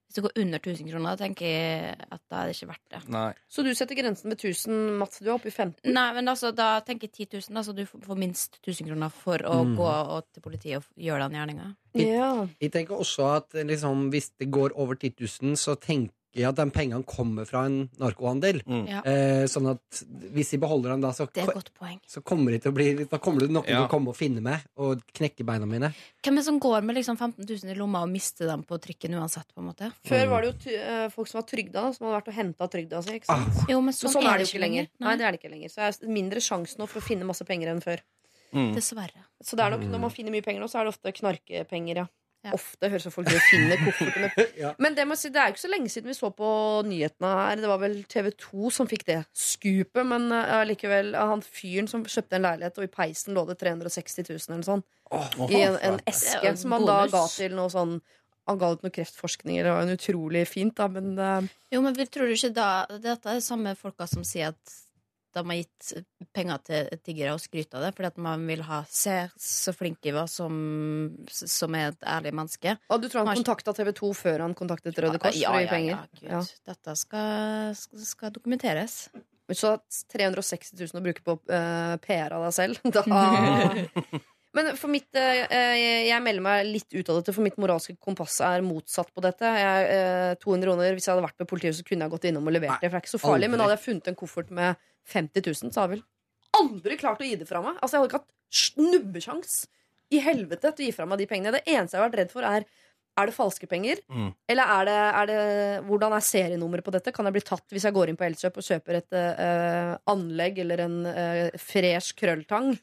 hvis det går under 1000 kroner, tenker jeg at da er det ikke verdt det. Nei. Så du setter grensen ved 1000, Mats. Du er oppe i 15. Nei, men altså, da tenker jeg 10 000, da, så du får minst 1000 kroner for å Mm. gå og, til politiet og gjøre den gjerninga. Ja. Jeg tenker også at eh, liksom, hvis det går over 10 000, så tenker jeg at de pengene kommer fra en narkohandel. Ja. Eh, sånn at hvis de beholder dem da, så, Det er godt poeng. så kommer de til å bli Da kommer det noen til å komme og finne meg og knekke beina mine. Hvem er det som går med liksom 15 000 i lomma og mister dem på trikken uansett? på en måte? Før var det jo ty eh, folk som var trygda, som hadde vært og henta trygda si. Ikke sant? Jo, men Men sånn, sånn er det jo ikke lenger. Nei, Nei. det er det ikke lenger. Så det er mindre sjanse nå for å finne masse penger enn før. Mm. Dessverre. Så det er nok, når man finner mye penger nå, så er det ofte knarkepenger, ja. Ja. Ofte høres det folk og finner Ja. Men det, må si, det er jo ikke så lenge siden vi så på nyhetene her. Det var vel TV 2 som fikk det skupet. Men uh, likevel, uh, han fyren som kjøpte en leilighet, og i peisen lå det 360 000 eller sånn. Oh, I en, en eske som han da ga til noe sånn Han ga ut noe kreftforskning, det var en utrolig fint, da, men uh, Jo, men vi tror du ikke da Dette er de samme folka som sier at de har gitt penger til tiggere og skryter av det, fordi at man vil ha Se så flink jeg var som, som er et ærlig menneske. Og du tror han han kontakta TV 2 før han kontaktet Røde Kors Ja, for å gi ja, penger? ja, Gud. Dette skal, skal, dokumenteres. Hatt 360 000 å bruke på uh, PR av deg selv, da Men for mitt eh, jeg, jeg melder meg litt ut av dette, for mitt moralske kompass er motsatt på dette. Jeg, eh, 200 kroner, Hvis jeg hadde vært med politiet, så kunne jeg gått innom og levert det. For det er ikke så farlig aldri. Men hadde jeg funnet en koffert med 50 000, så hadde jeg vel aldri klart å gi det fra meg. Altså Jeg hadde ikke hatt snubbesjans i helvete til å gi fra meg de pengene. Det eneste jeg har vært redd for, er er det falske penger? Mm. Eller er det, er det, hvordan er serienummeret på dette? Kan jeg bli tatt hvis jeg går inn på Elkjøp og kjøper et uh, anlegg eller en uh, fresh krølltang?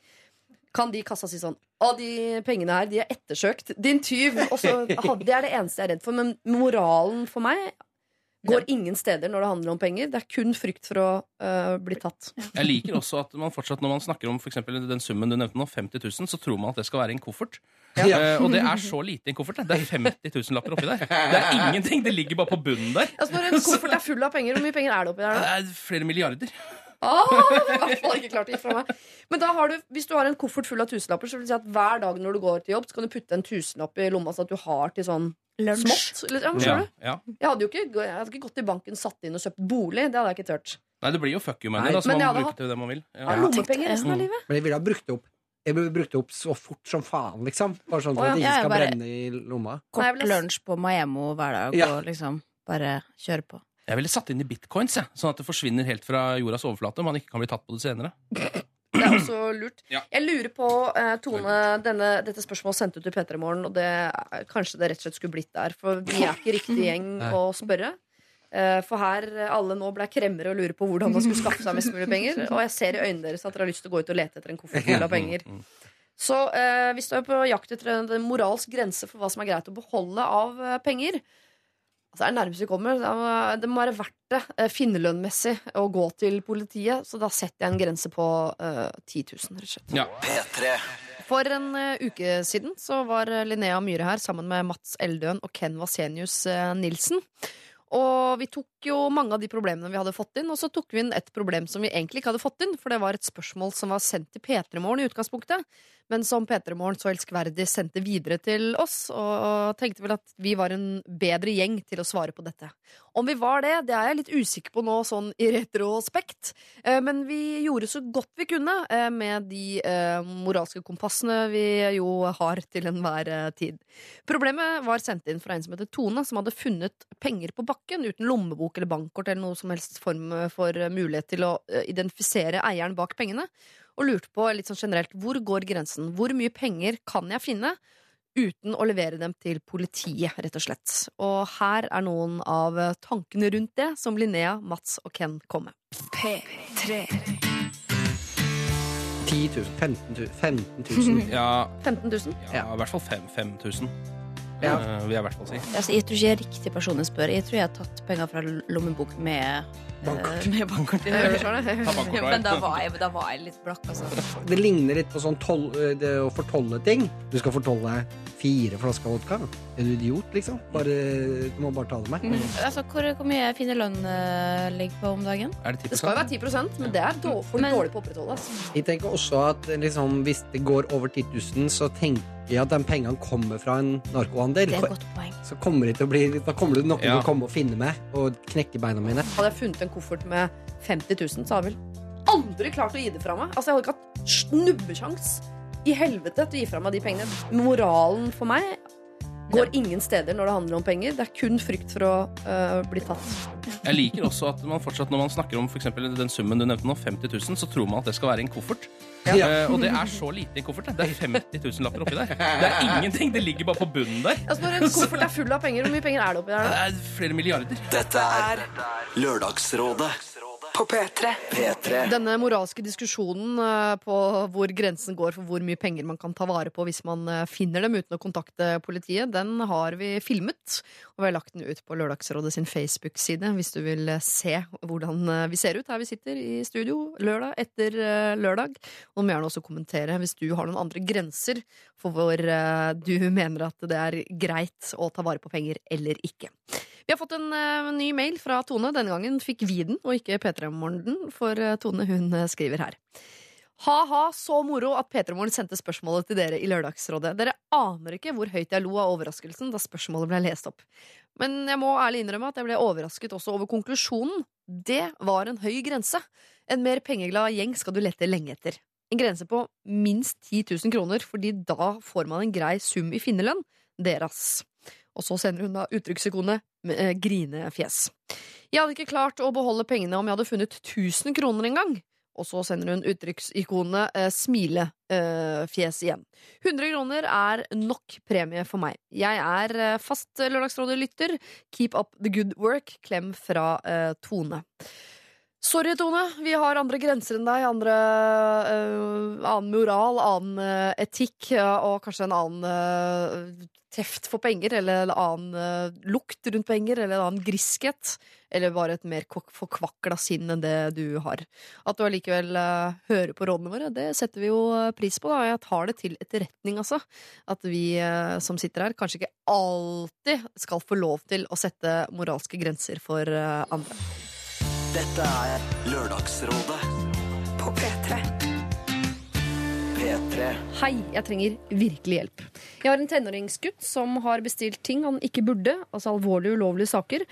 Kan de i kassa si sånn Å, de pengene her, de er ettersøkt. Din tyv. Også, Det er det eneste jeg er redd for. Men moralen for meg går ingen steder når det handler om penger. Det er kun frykt for å uh, bli tatt. Jeg liker også at man fortsatt, når man snakker om for den summen du nevnte nå, 50 000, så tror man at det skal være en koffert. Ja. Uh, og det er så lite i en koffert. det. Er 50 000 lapper oppi der. Det er ingenting. Det ligger bare på bunnen der. Altså Når en koffert er full av penger, hvor mye penger er det oppi der? Det er flere milliarder. Ah, i hvert fall ikke klart å gi fra meg. Men da har du, hvis du har en koffert full av tusenlapper, så vil det si at hver dag når du går til jobb, så kan du putte en tusenlapp i lomma sånn at du har til sånn Lunsj. smått. Eller, ja, Ja, ja. Jeg hadde jo ikke, jeg hadde ikke gått i banken, satt inn og kjøpt bolig. Det hadde jeg ikke turt. Nei, det blir jo fuck you money, da, så man bruker hatt- til det man vil. Ja. Ja. Lommepenger resten av Mm. livet. Men jeg ville ha brukt det opp. Jeg brukt opp så fort som faen, liksom. Bare sånn ja. at det ikke skal bare- brenne i lomma. Kort lunsj på Maemmo hver dag og liksom bare kjøre på. Jeg ville satt inn i bitcoins, jeg, sånn at det forsvinner helt fra jordas overflate. Om Man ikke kan bli tatt på det senere. Det er også lurt. Ja. Jeg lurer på, eh, Tone, denne, dette spørsmålet sendte du til P3 Morgen, og det, er- kanskje det rett og slett skulle blitt der. For vi er ikke riktig gjeng å spørre. Eh, For her eh, alle nå ble kremmere og lurer på hvordan man skulle skaffe seg mest mulig penger. Og jeg ser i øynene deres at dere har lyst til å gå ut og lete etter en koffert full av penger. Så eh, hvis du er på jakt etter en en moralsk grense for hva som er greit å beholde av eh, penger altså det er nærmest vi kommer. Det må- Det være verdt det eh, finnerlønnmessig å gå til politiet. Så da setter jeg en grense på uh, 10 000, rett og slett. Ja. P3. For en uh, uke siden så var eh, Linnea Myhre her sammen med Mats Eldøen og Ken Vasenius uh, Nilsen. Og vi tok jo mange av de problemene vi hadde fått inn, og så tok vi inn et problem som vi egentlig ikke hadde fått inn, for det var et spørsmål som var sendt til P3 Morgen i utgangspunktet, men som P3 Morgen så elskverdig sendte videre til oss, og tenkte vel at vi var en bedre gjeng til å svare på dette. Om vi var det, det er jeg litt usikker på nå, sånn i retrospekt, eh, men vi gjorde så godt vi kunne eh, med de eh, moralske kompassene vi jo har til enhver tid. Problemet var sendt inn fra en som heter Tone, som hadde funnet penger på bakken uten lommebok eller bankkort eller noe som helst form for mulighet til å identifisere eieren bak pengene, og lurte på litt sånn generelt hvor går grensen? Hvor mye penger kan jeg finne? Uten å levere dem til politiet, rett og slett. Og her er noen av tankene rundt det som Linnea, Mats og Ken kom med. P3. 10 000, 15 000, 15 000. Ja, 15 000? ja, i hvert fall fem- 5000. Ja. eh, vil jeg i hvert fall si. Altså, jeg tror ikke jeg er riktig person å spørre. Jeg tror jeg har tatt penger fra lommebok med Bankkort. eh, Med bankkort. Bankkort, ja. Men da var, jeg, da var jeg litt blakk, altså. Det ligner litt på sånn tol, det å fortolle ting. Du skal fortolle fire flasker vodka. Er du idiot, liksom? Bare, du må bare ta det med. altså hvor, hvor mye finner lønn uh, ligger på om dagen? Er det 10 Det skal jo være 10 men det er då- for Men- dårlig på å opprettholde. Altså. Jeg tenker også at liksom, hvis det går over 10 000, så tenker jeg at de pengene kommer fra en narkohandel. Det er et godt poeng. Så kommer det til å bli, da kommer det noen Ja. til å komme og finne meg og knekke beina mine. Hadde jeg funnet en koffert med 50 000, så hadde jeg vel aldri klart å gi det fra meg. Altså, jeg hadde ikke hatt snubbesjans i helvete til å gi fra meg de pengene. Moralen for meg går ingen steder når det handler om penger. Det er kun frykt for å øh, bli tatt. Jeg liker også at man fortsatt, når man snakker om for den summen du nevnte nå, 50 000, så tror man at det skal være en koffert. Ja. Uh, og det er så lite i en koffert. Det er 50 000 lapper oppi der. Det er ingenting. Det ligger bare på bunnen der. Altså, når en koffert er full av penger, hvor mye penger er det oppi der? Det er flere milliarder. Dette er Lørdagsrådet På P3. P3. Denne moralske diskusjonen øh, på hvor grensen går for hvor mye penger man kan ta vare på hvis man øh, finner dem uten å kontakte politiet, den har vi filmet. Og vi har lagt den ut på Lørdagsrådet sin Facebook-side hvis du vil øh, se hvordan vi ser ut her vi sitter i studio lørdag etter lørdag. Og du må gjerne også kommentere hvis du har noen andre grenser for hvor du mener at det er greit å ta vare på penger eller ikke. Vi har fått en uh, ny mail fra Tone. Denne gangen fikk vi den, og ikke P3 Morgen for uh, Tone hun uh, skriver her. Ha-ha, så moro at P3 Morgen sendte spørsmålet til dere i Lørdagsrådet. Dere aner ikke hvor høyt jeg lo av overraskelsen da spørsmålet ble lest opp. Men jeg må ærlig innrømme at jeg ble overrasket også over konklusjonen. Det var en høy grense. En mer pengeglad gjeng skal du lete lenge etter. En grense på minst 10 000 kroner, fordi da får man en grei sum i finnerlønn. Deres. Og så sender hun da uttrykksikonet med eh, grinefjes. Jeg hadde ikke klart å beholde pengene om jeg hadde funnet 1000 kroner en gang. Og så sender hun uttrykksikonet eh, smilefjes igjen. 100 kroner er nok premie for meg. Jeg er eh, fast Lørdagsrådet-lytter. Keep up the good work. Klem fra eh, Tone. Sorry, Tone. Vi har andre grenser enn deg. Andre, uh, annen moral, annen uh, etikk og kanskje en annen eh, teft for penger, eller en annen lukt rundt penger, eller en annen griskhet. Eller bare et mer forkvakla sinn enn det du har. At du allikevel hører på rådene våre, det setter vi jo pris på. Da. Jeg tar det til etterretning, altså. At vi som sitter her, kanskje ikke alltid skal få lov til å sette moralske grenser for andre. Dette er Lørdagsrådet På P3. P3. Hei, jeg trenger virkelig hjelp. Jeg har en tenåringsgutt som har bestilt ting han ikke burde, altså alvorlige ulovlige saker,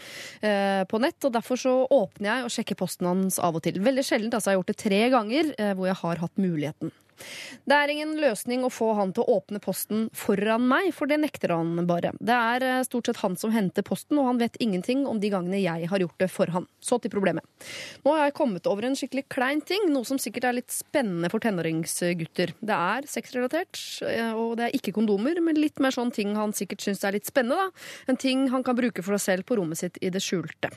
eh, på nett. Og derfor så åpner jeg og sjekker posten hans av og til. Veldig sjeldent, altså jeg har gjort det tre ganger eh, hvor jeg har hatt muligheten. Det er ingen løsning å få han til å åpne posten foran meg, for det nekter han bare. Det er eh, stort sett han som henter posten, og han vet ingenting om de gangene jeg har gjort det for han. Så til problemet. Nå har jeg kommet over en skikkelig klein ting, noe som sikkert er litt spennende for tenåringsgutter. Det er sexrelatert, eh, og det er ikke kondomer, men litt mer sånn ting han sikkert syns er litt spennende. da. En ting han kan bruke for seg selv på rommet sitt i det skjulte.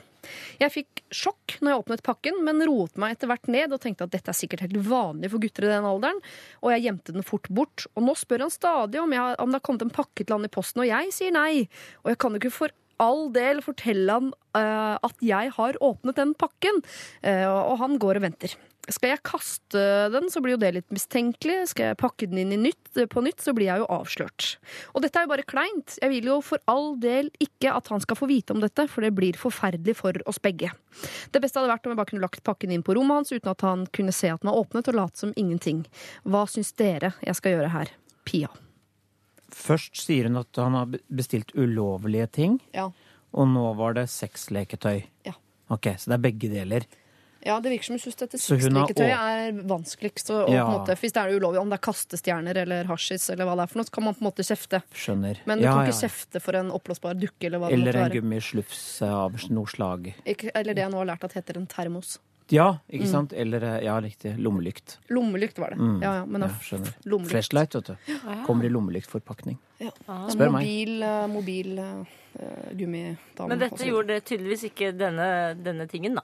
Jeg fikk sjokk når jeg åpnet pakken, men roet meg etter hvert ned og tenkte at dette er sikkert helt vanlig for gutter i den alderen, og jeg gjemte den fort bort. Og nå spør han stadig om, jeg, om det har kommet en pakke til han i posten, og jeg sier nei. Og jeg kan jo ikke for all del fortelle han uh, at jeg har åpnet den pakken, uh, og han går og venter. Skal jeg kaste den, så blir jo det litt mistenkelig. Skal jeg pakke den inn i nytt, på nytt, så blir jeg jo avslørt. Og dette er jo bare kleint. Jeg vil jo for all del ikke at han skal få vite om dette, for det blir forferdelig for oss begge. Det beste hadde vært om jeg bare kunne lagt pakken inn på rommet hans uten at han kunne se at den var åpnet, og late som ingenting. Hva syns dere jeg skal gjøre her? Pia. Først sier hun at han har bestilt ulovlige ting, Ja. og nå var det sexleketøy. Ja. Ok, så det er begge deler. Ja, det virker som hun syns dette strikketøyet er vanskeligst. Og, og Ja. på en måte, hvis det er ulovlig, om det er kastestjerner eller hasjis, eller hva det er for noe, så kan man på en måte kjefte. Skjønner. Men du Ja, kan ja. ikke kjefte for en oppblåsbar dukke eller hva det Eller måtte en være. gummislufs av noe slag. Ikke, eller det jeg nå har lært at heter en termos. Ja, ikke Mm. sant? Eller, eh, ja, riktig. Lommelykt. Lommelykt var det. Mm. Ja, ja, men ja, skjønner. lommelykt. Flashlight, vet du. Ja. Kommer i lommelyktforpakning. Ja. Spør meg. mobil, eh, mobil uh, gummidame. Men dette og så videre. gjorde tydeligvis ikke denne, denne tingen, da.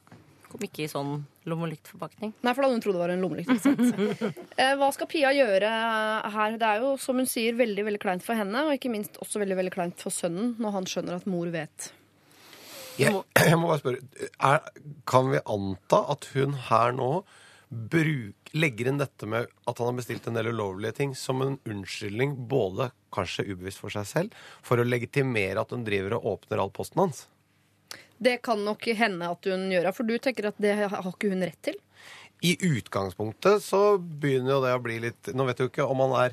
Kom ikke i sånn lommelyktforpakning. Nei, for da hadde hun trodd det var en lommelykt. ikke sant? Eh, Hva skal Pia gjøre her? Det er jo, som hun sier, veldig veldig kleint for henne, og ikke minst også veldig veldig kleint for sønnen når han skjønner at mor vet. Jeg, jeg må bare spørre, er, kan vi anta at hun her nå bruk, legger inn dette med at han har bestilt en del ulovlige ting, som en unnskyldning, både kanskje ubevisst for seg selv, for å legitimere at hun driver og åpner all posten hans? Det kan nok hende at hun gjør, for du tenker at det har ikke hun rett til? I utgangspunktet så begynner jo det å bli litt Nå vet du ikke om han er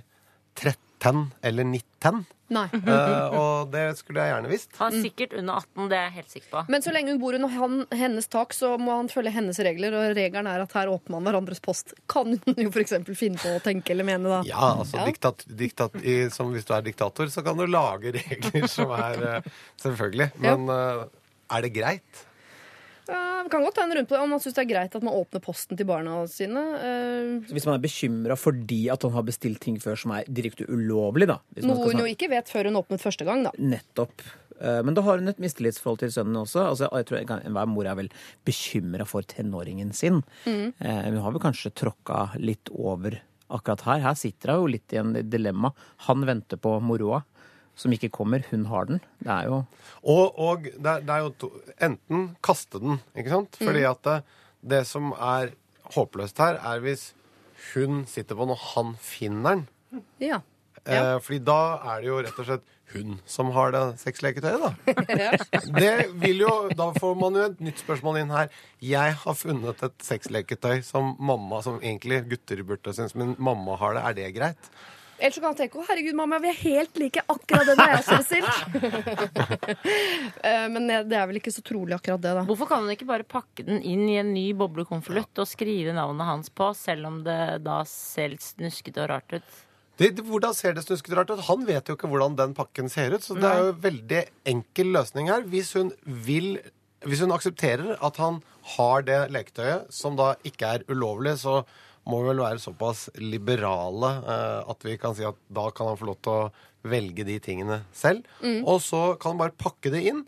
13 eller 19, Nei. Uh, og det skulle jeg gjerne visst. Han er sikkert under 18, det er jeg helt sikker på. Men så lenge hun bor under han, hennes tak, så må han følge hennes regler, og regelen er at her åpner man hverandres post. Kan hun jo f.eks. finne på å tenke eller mene, da. Ja, altså Diktat, diktat, i, som Hvis du er diktator, så kan du lage regler som er eh, Selvfølgelig. Men eh, er det greit? Ja, vi kan godt ta en runde på det om man syns det er greit at man åpner posten til barna sine. Uh, Hvis man er bekymra fordi at han har bestilt ting før som er direkte ulovlig, da hvis man noe skal hun jo ikke vet før hun åpnet første gang, da. Nettopp. Uh, Men da har hun et mistillitsforhold til sønnen også. Altså, jeg tror Enhver mor er vel bekymra for tenåringen sin. Mm. Eh, Hun har vel kanskje tråkka litt over akkurat her. Her sitter hun jo litt i en dilemma. Han venter på moroa, som ikke kommer. Hun har den. Det er jo Og, og det, er, det er jo to, enten kaste den, ikke sant? Fordi Mm. at det, det som er håpløst her, er hvis hun sitter på når han finner den. Ja. Eh, fordi da er det jo rett og slett hun som har det sexleketøyet, da. Det vil jo, Da får man jo et nytt spørsmål inn her. Jeg har funnet et sexleketøy som mamma, som egentlig gutter burde synes, men mamma har det. Er det greit? Ellers så kan han tenke å herregud, mamma, vi er helt like akkurat den jeg ser stilt. Eh, Men det er vel ikke så trolig akkurat det, da. Hvorfor kan hun ikke bare pakke den inn i en ny boblekonvolutt og skrive navnet hans på, selv om det da ser litt snuskete og rart ut? Det, det, hvordan ser det snuskete rart ut? Han vet jo ikke hvordan den pakken ser ut. Så det er jo en veldig enkel løsning her. Hvis hun vil Hvis hun aksepterer at han har det leketøyet, som da ikke er ulovlig, så må vel være såpass liberale eh, at vi kan si at da kan han få lov til å velge de tingene selv. Mm. Og så kan han bare pakke det inn.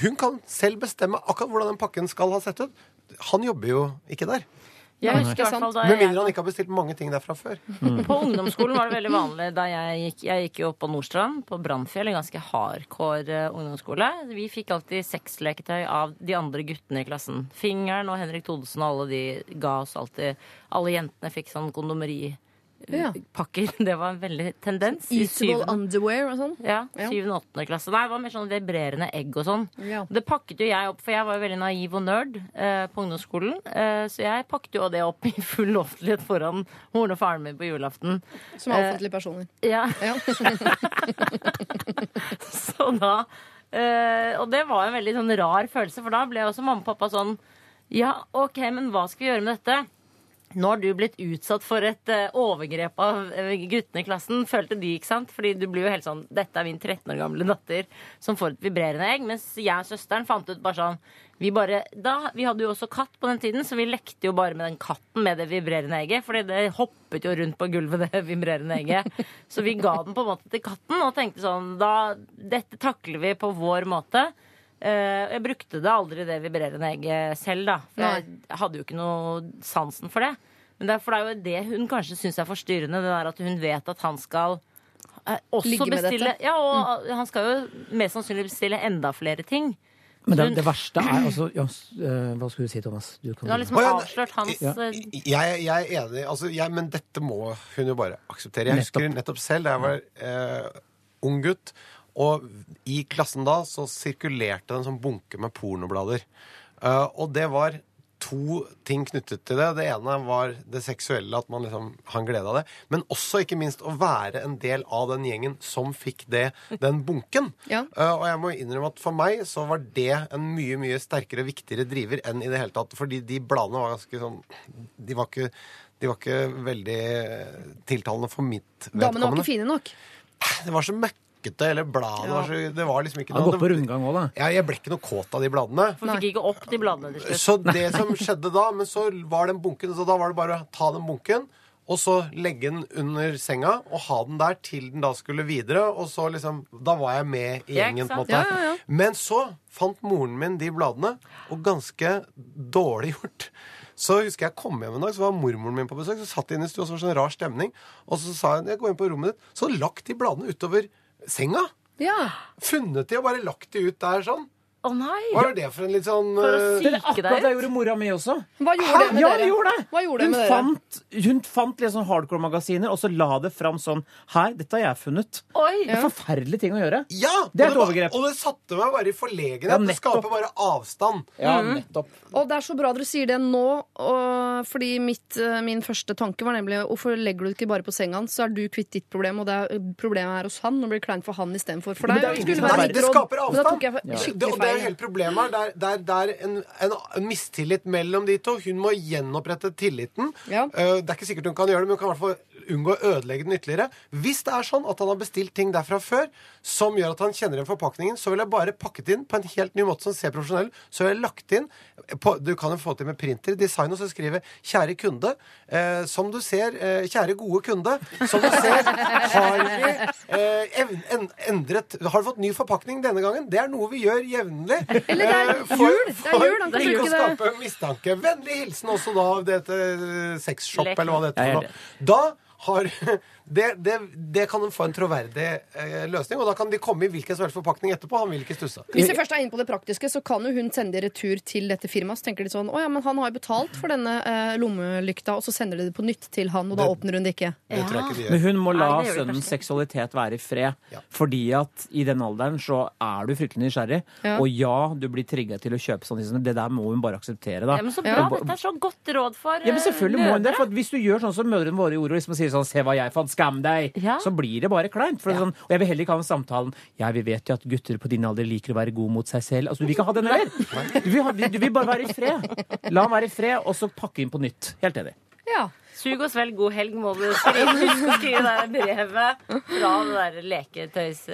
Hun kan selv bestemme akkurat hvordan den pakken skal ha sett ut. Han jobber jo ikke der. Jeg husker i hvert fall da Med mindre han ikke har bestilt mange ting derfra før. På ungdomsskolen var det veldig vanlig da jeg gikk Jeg gikk jo på Nordstrand, på Brannfjell, en ganske hardcore eh, ungdomsskole. Vi fikk alltid sexleketøy av de andre guttene i klassen. Fingeren og Henrik Thodesen og alle de ga oss alltid Alle jentene fikk sånn kondomeripakker. Det var en veldig tendens. Eatable underwear og sånn? Ja, Ja. syvende og åttende klasse. Nei, det var mer sånn vibrerende egg og sånn. Ja. Det pakket jo jeg opp, for jeg var jo veldig naiv og nerd eh, på ungdomsskolen. Eh, så jeg pakket jo det opp i full offentlighet foran moren og faren min på julaften. Som er Eh, offentlige personer. ja. så da eh, Og det var en veldig sånn rar følelse, for da ble også mamma og pappa sånn Ja, OK, men hva skal vi gjøre med dette? Nå har du blitt utsatt for et eh, overgrep av eh, guttene i klassen. Følte de, ikke sant? Fordi du blir jo helt sånn Dette er min 13 år gamle datter som får et vibrerende egg. Mens jeg og søsteren fant ut bare sånn vi, bare, da, vi hadde jo også katt på den tiden, så vi lekte jo bare med den katten med det vibrerende egget. Fordi det hoppet jo rundt på gulvet, det vibrerende egget. Så vi ga den på en måte til katten og tenkte sånn da, Dette takler vi på vår måte. Eh, jeg brukte det aldri, det vibrerende egget selv, da. For jeg hadde jo ikke noe sansen for det. Men det er, for det er jo det hun kanskje syns er forstyrrende, det der at hun vet at han skal eh, også Ligge med bestille dette. Ja, og han skal jo mest sannsynlig bestille enda flere ting. Men det, det verste er altså ja, eh, Hva skulle du si, Thomas? Du kan Hun har liksom avslørt hans Ja. Jeg, jeg er enig, altså, jeg, men dette må hun jo bare akseptere. Jeg husker nettopp selv da jeg var eh, ung gutt, og i klassen da så sirkulerte det en sånn bunke med pornoblader. Uh, og det var to ting knyttet til det. Det ene var det seksuelle, at man liksom har glede av det. Men også ikke minst å være en del av den gjengen som fikk det, den bunken. Ja. Uh, og jeg må innrømme at for meg så var det en mye mye sterkere, og viktigere driver enn i det hele tatt. Fordi de bladene var ganske sånn De var ikke, de var ikke veldig tiltalende for mitt Damene var ikke fine nok. Det var så møkkete, eller bladet Ja. var så Det var liksom ikke noe Han har gått på rundgang òg, da. Ja, jeg ble ikke noe kåt av de bladene. For fikk ikke opp de bladene til slutt. Så det som skjedde da, men så var den bunken, så da var det bare å ta den bunken, og så legge den under senga og ha den der til den da skulle videre, og så liksom Da var jeg med i gjengen, på en måte. Ja, ja, ja. Men så fant moren min de bladene, og ganske dårlig gjort. Så husker jeg kom hjem en dag, så var mormoren min på besøk. Så satt de inne i stua, så var det sånn rar stemning. Og så sa hun jeg går inn på rommet ditt. Så lagt de bladene utover senga. Ja. Funnet de og bare lagt de ut der sånn. Å nei! Hva er det for en litt sånn For å eh, Det er akkurat det gjorde mora mi også. Hva gjorde det med ja, dere? det gjorde det! Hva gjorde det hun, med dere? fant, hun fant litt sånn hardcore-magasiner, og så la det fram sånn Her, dette har jeg funnet. Oi! Det er forferdelige ting å gjøre. Ja! Det er og et var- overgrep. Og det satte meg bare i forlegenhet. Ja, det nettopp. skaper bare avstand. Ja, Mm. nettopp. Og det er så bra dere sier det nå, og, fordi mitt, eh, min første tanke var nemlig hvorfor legger du det ikke bare på senga hans, så er du kvitt ditt problem, og det er, problemet er hos han, og blir kleint for han istedenfor for Men deg. det er og ingen skulle som være er det skaper Men da avstand. tok jeg Det, skikkelig og det er hele problemet her. Det er, det er, en, en, en mistillit mellom de to. Hun må gjenopprette tilliten. Ja. Eh, Det er ikke sikkert hun kan gjøre det, men hun kan i hvert fall unngå å ødelegge den ytterligere. Hvis det er sånn at han har bestilt ting derfra før som gjør at han kjenner igjen forpakningen, så vil jeg bare pakket inn på en helt ny måte som ser profesjonell Så vil jeg lagt inn på, Du kan jo få til med printer, design, og så skrive 'Kjære kunde'. Eh, som du ser, eh, kjære gode kunde, som du ser, har vi eh, en, endret Har du fått ny forpakning denne gangen? Det er noe vi gjør jevnlig. Eller det er Eh, for- jul. Det er for jul, han kan ikke å bruke det. skape mistanke. Vennlig hilsen også da dette sexshop, eller hva det heter. Da har det, det, det kan de få en troverdig eh, løsning, og da kan de komme i hvilken som helst forpakning etterpå. Han vil ikke stusse. Hvis vi først er inne på det praktiske, så kan jo hun sende retur til dette firmaet. Så tenker de sånn Å ja, men han har jo betalt for denne eh, lommelykta, og så sender de det på nytt til han, og da Det- åpner hun det ikke. Det tror jeg ikke de Men hun må la Nei, gjør sønnens kanskje. seksualitet være i fred. Ja. Fordi at i den alderen så er du fryktelig nysgjerrig. Ja. Og ja, du blir trigga til å kjøpe sånne ting. Det der må hun bare akseptere, da. Ja, men så Ja. bra. Dette er så godt råd for Ja, men selvfølgelig må hun det. For hvis du gjør sånn som mødrene våre gjorde, og liksom sier sånn 'se hva jeg fant, skam deg', Ja. så blir det bare kleint. Er sånn, og jeg vil heller ikke ha den samtalen 'ja, vi vet jo at gutter på din alder liker å være gode mot seg selv'. Altså, Du vil ikke ha den heller. Du vil, ha, du vil bare være i fred. La han være i fred, og så pakke inn på nytt. Helt enig. Ja. Sug og svelg god helg, må du skrive. Husk å skrive brevet fra det der leketøys...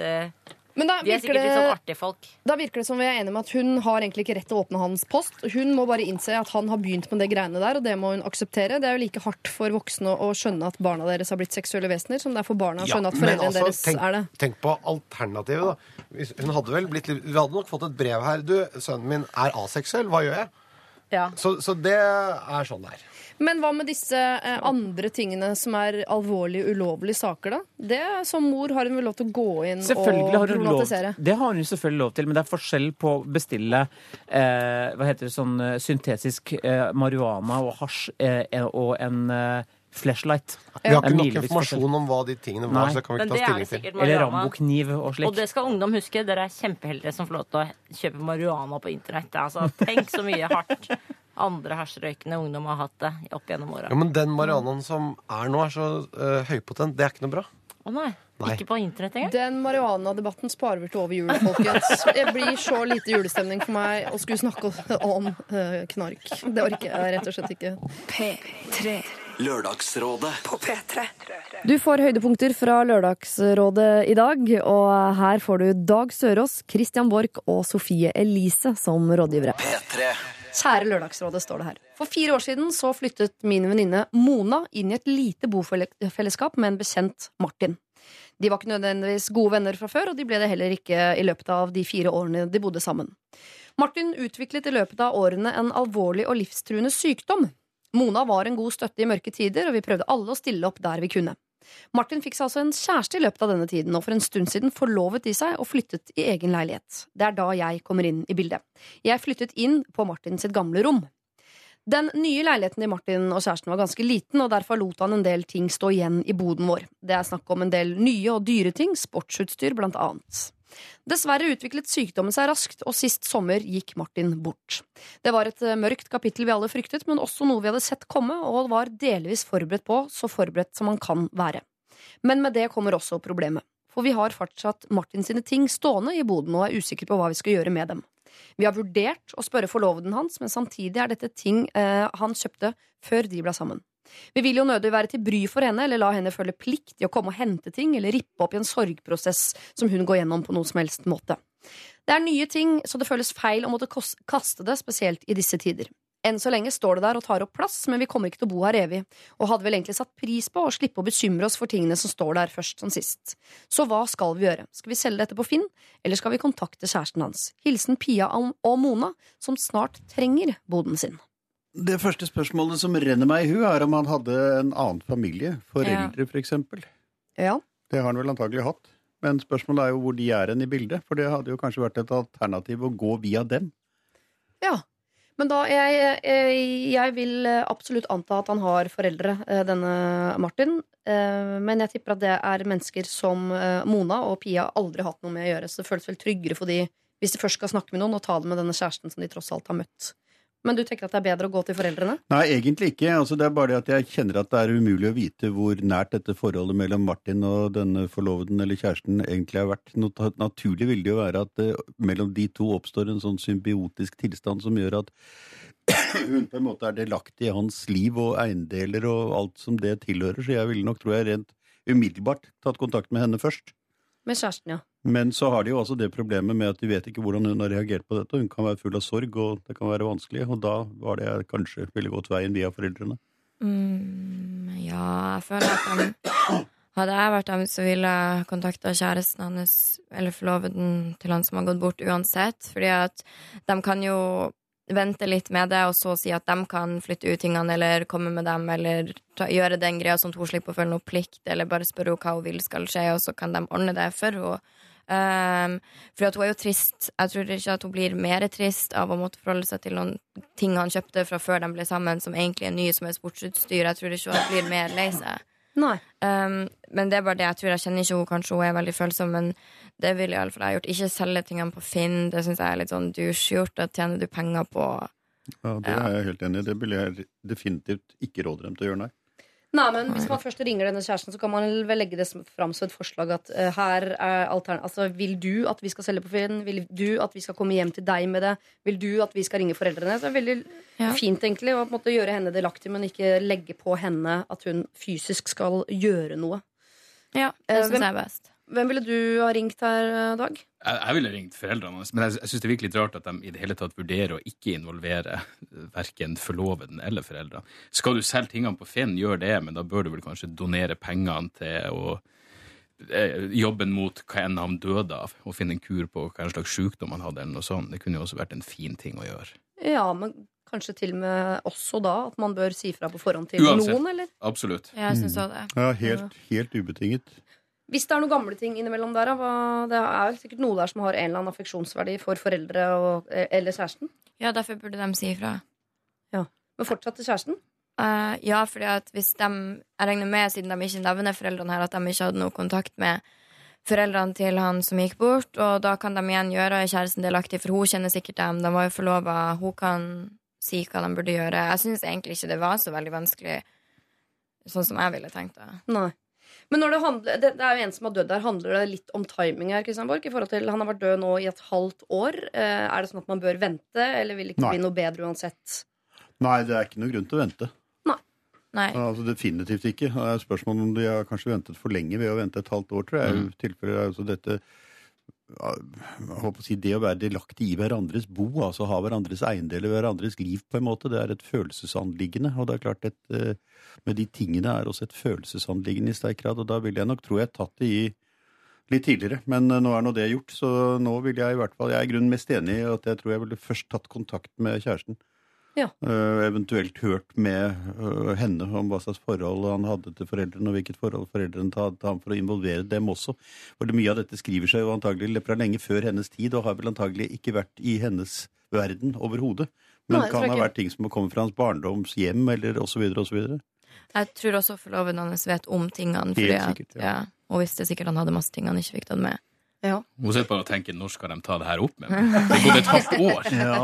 Men da De er virker, sikkert litt sånn artige folk. da virker det som vi er enige med at hun har egentlig ikke rett til å åpne hans post. Hun må bare innse at han har begynt med det greiene der, og det må hun akseptere. Det er jo like hardt for voksne å skjønne at barna deres har blitt seksuelle vesener, som det er for barna å skjønne at foreldrene altså, deres tenk, er det. tenk på alternativet, da. Hun hadde vel blitt litt Vi hadde nok fått et brev her. Du, sønnen min er aseksuell. Hva gjør jeg? Ja. Så, så det er sånn det er. Men hva med disse eh, andre tingene som er alvorlige, ulovlige saker, da? Det Som mor har hun vel lov til å gå inn og problematisere? lov? Det har hun selvfølgelig lov til, men det er forskjell på å bestille eh, hva heter det, sånn eh, syntetisk eh, marihuana og hasj eh, og en eh, flashlight. Vi har ikke nok informasjon om hva de tingene var, Nei. så det kan vi ikke ta stilling til. Eller rambokniv og Og det skal ungdom huske. Dere er kjempeheldige som får lov til å kjøpe marihuana på internett. Altså, tenk så mye hardt andre hasjrøykende ungdom har hatt det opp gjennom åra. Ja, men den marihuanaen som er nå, er så uh, høypotent. Det er ikke noe bra. Å nei. Nei. Ikke på internett engang? Den marihuana-debatten sparer vi til over jul, folkens. Det blir så lite julestemning for meg å skulle snakke om eh, knark. Det orker jeg rett og slett ikke. P3. Lørdagsrådet På P3. Du får høydepunkter fra Lørdagsrådet i dag, og her får du Dag Sørås, Christian Borch og Sofie Elise som rådgivere. Kjære Lørdagsrådet, står det her. For fire år siden så flyttet min venninne Mona inn i et lite bofellesskap med en bekjent Martin. De var ikke nødvendigvis gode venner fra før, og de ble det heller ikke i løpet av de fire årene de bodde sammen. Martin utviklet i løpet av årene en alvorlig og livstruende sykdom. Mona var en god støtte i mørke tider, og vi prøvde alle å stille opp der vi kunne. Martin fikk seg altså en kjæreste i løpet av denne tiden, og for en stund siden forlovet de seg og flyttet i egen leilighet. Det er da jeg kommer inn i bildet. Jeg flyttet inn på Martin sitt gamle rom. Den nye leiligheten til Martin og kjæresten var ganske liten, og derfor lot han en del ting stå igjen i boden vår. Det er snakk om en del nye og dyre ting, sportsutstyr blant annet. Dessverre utviklet sykdommen seg raskt, og sist sommer gikk Martin bort. Det var et eh, mørkt kapittel vi alle fryktet, men også noe vi hadde sett komme og var delvis forberedt på, så forberedt som man kan være. Men med det kommer også problemet. For vi har fortsatt Martin sine ting stående i boden og er usikre på hva vi skal gjøre med dem. Vi har vurdert å spørre forloveden hans, men samtidig er dette ting eh, han kjøpte før de ble sammen. Vi vil jo nødig være til bry for henne eller la henne føle plikt i å komme og hente ting eller rippe opp i en sorgprosess som hun går gjennom på noen som helst måte. Det er nye ting, så det føles feil å måtte kaste det, spesielt i disse tider. Enn så lenge står det der og tar opp plass, men vi kommer ikke til å bo her evig, og hadde vel egentlig satt pris på å slippe å bekymre oss for tingene som står der først som sist. Så hva skal vi gjøre? Skal vi selge dette på Finn, eller skal vi kontakte kjæresten hans? Hilsen Pia og Mona, som snart trenger boden sin. Det første spørsmålet som renner meg i hu, er om han hadde en annen familie. Foreldre, for eksempel. Ja. Det har han vel antagelig hatt. Men spørsmålet er jo hvor de er hen i bildet. For det hadde jo kanskje vært et alternativ å gå via dem. Ja. Men da, jeg, jeg, jeg vil absolutt anta at han har foreldre, eh, denne Martin. Eh, Men jeg tipper at det er mennesker som eh, Mona og Pia aldri har hatt noe med å gjøre. Så det føles vel tryggere for de hvis de først skal snakke med noen, og ta det med denne kjæresten som de tross alt har møtt. Men du tenker at det er bedre å gå til foreldrene? Nei, egentlig ikke. Altså, det er bare det at jeg kjenner at det er umulig å vite hvor nært dette forholdet mellom Martin og denne forloveden eller kjæresten egentlig har vært. Naturlig vil det jo være at eh, mellom de to oppstår en sånn symbiotisk tilstand som gjør at hun på en måte er delaktig i hans liv og eiendeler og alt som det tilhører. Så jeg ville nok, tror jeg, rent umiddelbart tatt kontakt med henne først. Med kjæresten, ja. Men så har de jo også det problemet med at de vet ikke hvordan hun har reagert på dette. Hun kan være full av sorg, og det kan være vanskelig. Og da var det jeg kanskje ville gått veien via foreldrene. Mm, ja, jeg føler at han, Hadde jeg vært dem, så ville jeg kontakta kjæresten hans eller forloveden til han som har gått bort, uansett. Fordi at de kan jo vente litt med det, og så si at de kan flytte ut tingene eller komme med dem, eller ta, gjøre den greia sånn at hun slipper å føle noe plikt, eller bare spørre henne hva hun vil skal skje, og så kan de ordne det for henne. Um, for hun er jo trist. Jeg tror ikke at hun blir mer trist av å måtte forholde seg til noen ting han kjøpte fra før de ble sammen, som egentlig er nye, som er sportsutstyr. Jeg tror ikke hun blir mer lei seg. Um, men det er bare det jeg tror. Jeg kjenner ikke henne, kanskje hun er veldig følsom, men det ville jeg iallfall ha gjort. Ikke selge tingene på Finn. Det syns jeg er litt sånn douche-gjort. Da tjener du penger på Ja, Det er jeg helt enig i. Det ville jeg definitivt ikke råde dem til å gjøre, nei. Nei, men Hvis man først ringer denne kjæresten, så kan man vel legge det fram som et forslag at uh, her er altern altså, Vil du at vi skal selge på Finn? Vil du at vi skal komme hjem til deg med det? Vil du at vi skal ringe foreldrene? Så det er veldig fint egentlig å på en måte gjøre henne delaktig, men ikke legge på henne at hun fysisk skal gjøre noe. Ja, Eh, det syns jeg er best. Hvem ville du ha ringt her, Dag? Jeg, jeg ville ringt foreldrene hans, men jeg, jeg syns det er litt rart at de i det hele tatt vurderer å ikke involvere verken forloveden eller foreldrene. Skal du selge tingene på Finn, gjør det, men da bør du vel kanskje donere pengene til å eh, jobben mot hva enn han døde av, og finne en kur på hva slags sykdom han hadde, eller noe sånt. Det kunne jo også vært en fin ting å gjøre. Ja, men kanskje til og med også da at man bør si fra på forhånd til Uansett. noen, eller? Absolutt. Ja, jeg synes også det. Ja, helt, helt ubetinget. Hvis det er noen gamle ting innimellom der, det er sikkert noe der som har en eller annen affeksjonsverdi for foreldre og, eh, eller kjæresten. Ja, derfor burde de si ifra. Ja. Men fortsatt til kjæresten? Uh, ja, fordi at hvis de Jeg regner med, siden de ikke nevner foreldrene her, at de ikke hadde noe kontakt med foreldrene til han som gikk bort, og da kan de igjen gjøre kjæresten delaktig, for hun kjenner sikkert dem, de var jo forlova, hun kan si hva de burde gjøre. Jeg syns egentlig ikke det var så veldig vanskelig, sånn som jeg ville tenkt det. Nei. Men når det, handler, det, det er jo en som har dødd der. Handler det litt om timing her? Kristian Borch, i forhold til Han har vært død nå i et halvt år. Eh, er det sånn at man bør vente, eller vil det ikke Nei. bli noe bedre uansett? Nei, det er ikke noe grunn til å vente. Nei. Altså Definitivt ikke. Det er spørsmål om de har kanskje ventet for lenge ved å vente et halvt år, tror jeg. Mm. tilfeller er altså dette å si, Det å være delaktig i hverandres bo, altså ha hverandres eiendeler, hverandres liv, på en måte, det er et følelsesanliggende. Og det er klart, et, eh, med de tingene er også et følelsesanliggende i sterk grad. Og da ville jeg nok, tror jeg, tatt det i litt tidligere. Men eh, nå er nå det gjort, så nå vil jeg i hvert fall Jeg er i grunnen mest enig i at jeg tror jeg ville først tatt kontakt med kjæresten. Ja. Uh, eventuelt hørt med uh, henne om hva slags forhold han hadde til foreldrene, og hvilket forhold foreldrene hadde til ham for å involvere dem også. For det, mye av dette skriver seg jo antagelig fra lenge før hennes tid, og har vel antagelig ikke vært i hennes verden overhodet. Men Nei, kan ha vært ting som har kommet fra hans barndoms hjem, eller osv. osv. Jeg tror også forloveden hans vet om tingene. Fordi Helt sikkert, ja. ja. Og visste sikkert han hadde masse ting han ikke fikk tatt med. Hun sitter bare og tenker når skal de ta det her opp med meg? Det går gått et halvt år. Ja,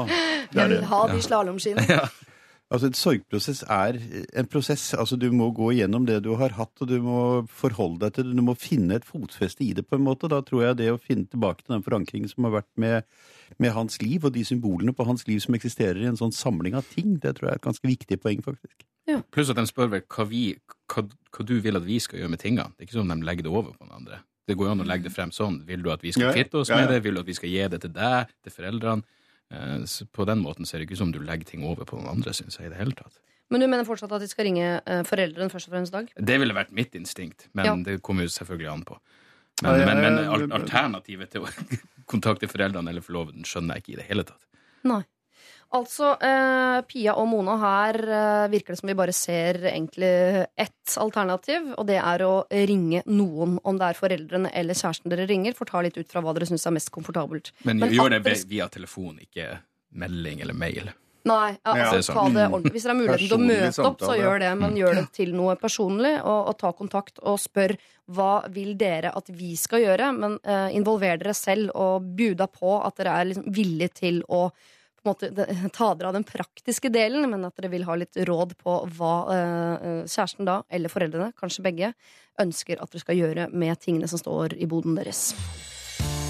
det er det. ha de slalåmskiene. Altså, En sorgprosess er en prosess. Altså, Du må gå igjennom det du har hatt, og du må forholde deg til det. Du må finne et fotfeste i det. på en måte. Da tror jeg det å finne tilbake til den forankringen som har vært med, med hans liv, og de symbolene på hans liv som eksisterer i en sånn samling av ting, det tror jeg er et ganske viktig poeng, faktisk. Ja. Pluss at de spør vel hva, vi, hva, hva du vil at vi skal gjøre med tingene. Det er ikke sånn de legger det over på den andre. Det går jo an å legge det frem sånn. Vil du at vi skal kvitte oss Ja, med det? Vil du at vi skal gi det til deg, til foreldrene? Eh, så På den måten ser det ikke ut som du legger ting over på noen andre, syns jeg, i det hele tatt. Men du mener fortsatt at de skal ringe eh, foreldrene først og fremst, Dag? Det ville vært mitt instinkt, men Ja. det kommer jo selvfølgelig an på. Men, ja, ja, men men- alternativet til å kontakte foreldrene eller forloveden skjønner jeg ikke i det hele tatt. Nei. Altså, eh, Pia og Mona, her eh, virker det som vi bare ser egentlig ett alternativ, og det er å ringe noen, om det er foreldrene eller kjæresten dere ringer, for ta litt ut fra hva dere syns er mest komfortabelt. Men, Men gjør det dere via telefon, ikke melding eller mail. Nei, ja, Ja. altså, Det er ta det ordentlig. Hvis dere har muligheten til å møte opp, så gjør det. Men gjør det til noe personlig, og, og ta kontakt og spør hva vil dere at vi skal gjøre. Men eh, involver dere selv og buda på at dere er liksom villige til å måte ta dere av den praktiske delen, men at dere vil ha litt råd på hva eh, kjæresten da, eller foreldrene, kanskje begge, ønsker at dere skal gjøre med tingene som står i boden deres.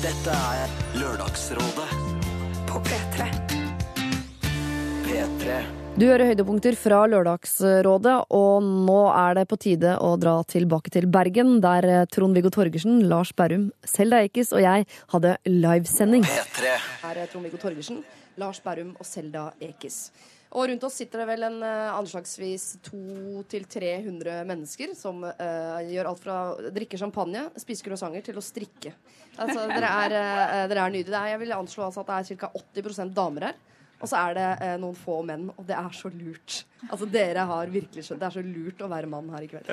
Dette er Lørdagsrådet på P3. P3. Du hører høydepunkter fra Lørdagsrådet, og nå er det på tide å dra tilbake til Bergen, der eh, Trond-Viggo Torgersen, Lars Berrum, Selda Ekiz og jeg hadde livesending. Her er Trond-Viggo Torgersen, Lars Berrum og Selda Ekiz. Og rundt oss sitter det vel en eh, anslagsvis 200-300 mennesker som uh, gjør alt fra å drikke champagne, spise croissanter, til å strikke. Altså, dere er, uh, dere er nydelige. Jeg vil anslå altså at det er ca. 80% damer her. Og så er det eh, noen få menn, og det er så lurt. Altså, dere har virkelig skjønt Det er så lurt å være mann her i kveld.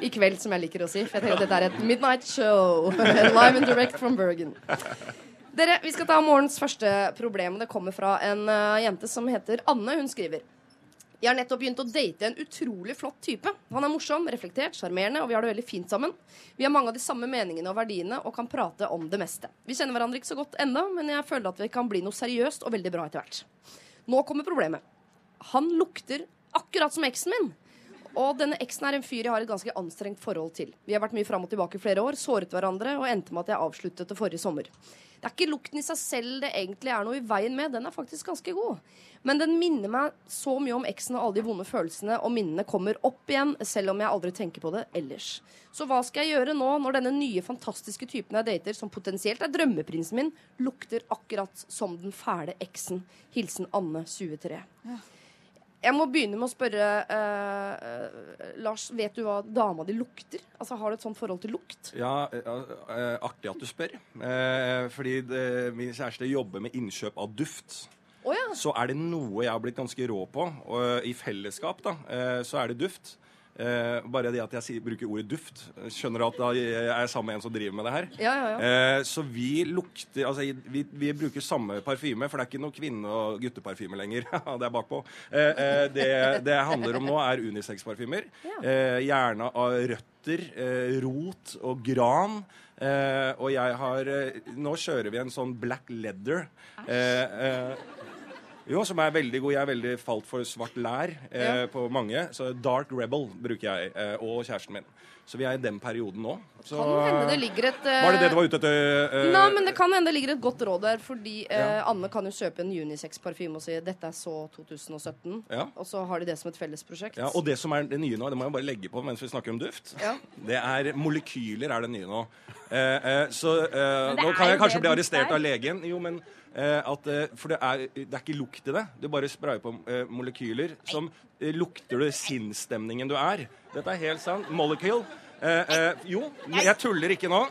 I kveld, som jeg liker å si. For jeg tenker at dette er et midnight show. Live and direct from Bergen. Dere, Vi skal ta morgens første problem. Det kommer fra en uh, jente som heter Anne. Hun skriver jeg har nettopp begynt å date en utrolig flott type. Han er morsom, reflektert, sjarmerende, og vi har det veldig fint sammen. Vi har mange av de samme meningene og verdiene og kan prate om det meste. Vi kjenner hverandre ikke så godt ennå, men jeg føler at vi kan bli noe seriøst og veldig bra etter hvert. Nå kommer problemet. Han lukter akkurat som eksen min. Og denne eksen er en fyr jeg har et ganske anstrengt forhold til. Vi har vært mye fram og tilbake i flere år, såret hverandre og endte med at jeg avsluttet det forrige sommer. Det er ikke lukten i seg selv det egentlig er noe i veien med, den er faktisk ganske god. Men den minner meg så mye om eksen og alle de vonde følelsene, og minnene kommer opp igjen, selv om jeg aldri tenker på det ellers. Så hva skal jeg gjøre nå, når denne nye, fantastiske typen jeg dater, som potensielt er drømmeprinsen min, lukter akkurat som den fæle eksen? Hilsen Anne, 23. Jeg må begynne med å spørre eh, eh, Lars, vet du hva dama di lukter? Altså, Har du et sånt forhold til lukt? Ja, eh, eh, artig at du spør. Eh, fordi det, min kjæreste jobber med innkjøp av duft. Oh, ja. Så er det noe jeg har blitt ganske rå på, og i fellesskap, da, eh, så er det duft. Eh, bare det at jeg sier, bruker ordet duft. Skjønner du at da jeg er sammen med en som driver med det her? Ja, ja, ja. Eh, så vi lukter Altså, vi, vi bruker samme parfyme, for det er ikke noe kvinne- og gutteparfyme lenger. det er bakpå. Eh, eh, det det handler om nå, er unisex-parfymer. Eh, gjerne av røtter, eh, rot og gran. Eh, og jeg har Nå kjører vi en sånn black leather. Eh, eh, jo, som er veldig god. Jeg er veldig falt for svart lær eh, Ja. på mange. Så Dark Rebel bruker jeg, eh, og kjæresten min. Så vi er i den perioden nå. Så, Kan hende det ligger et uh, Var det det du var ute etter? Uh, Nei, men det kan hende det ligger et godt råd der, fordi uh, Ja. Anne kan jo kjøpe en unisex-parfyme og si 'dette er så 2017', Ja. og så har de det som et fellesprosjekt. Ja, og det som er det nye nå, det må jeg bare legge på mens vi snakker om duft, Ja. det er molekyler er det nye nå. Eh, eh, så eh, nå kan jeg kanskje bli arrestert er. av legen. Jo, men eh, at, eh, For det er, det er ikke lukt i det. Du bare sprayer på eh, molekyler som eh, lukter du sinnsstemningen du er. Dette er helt sant. Molecule. Eh, eh, jo, jeg tuller ikke nå.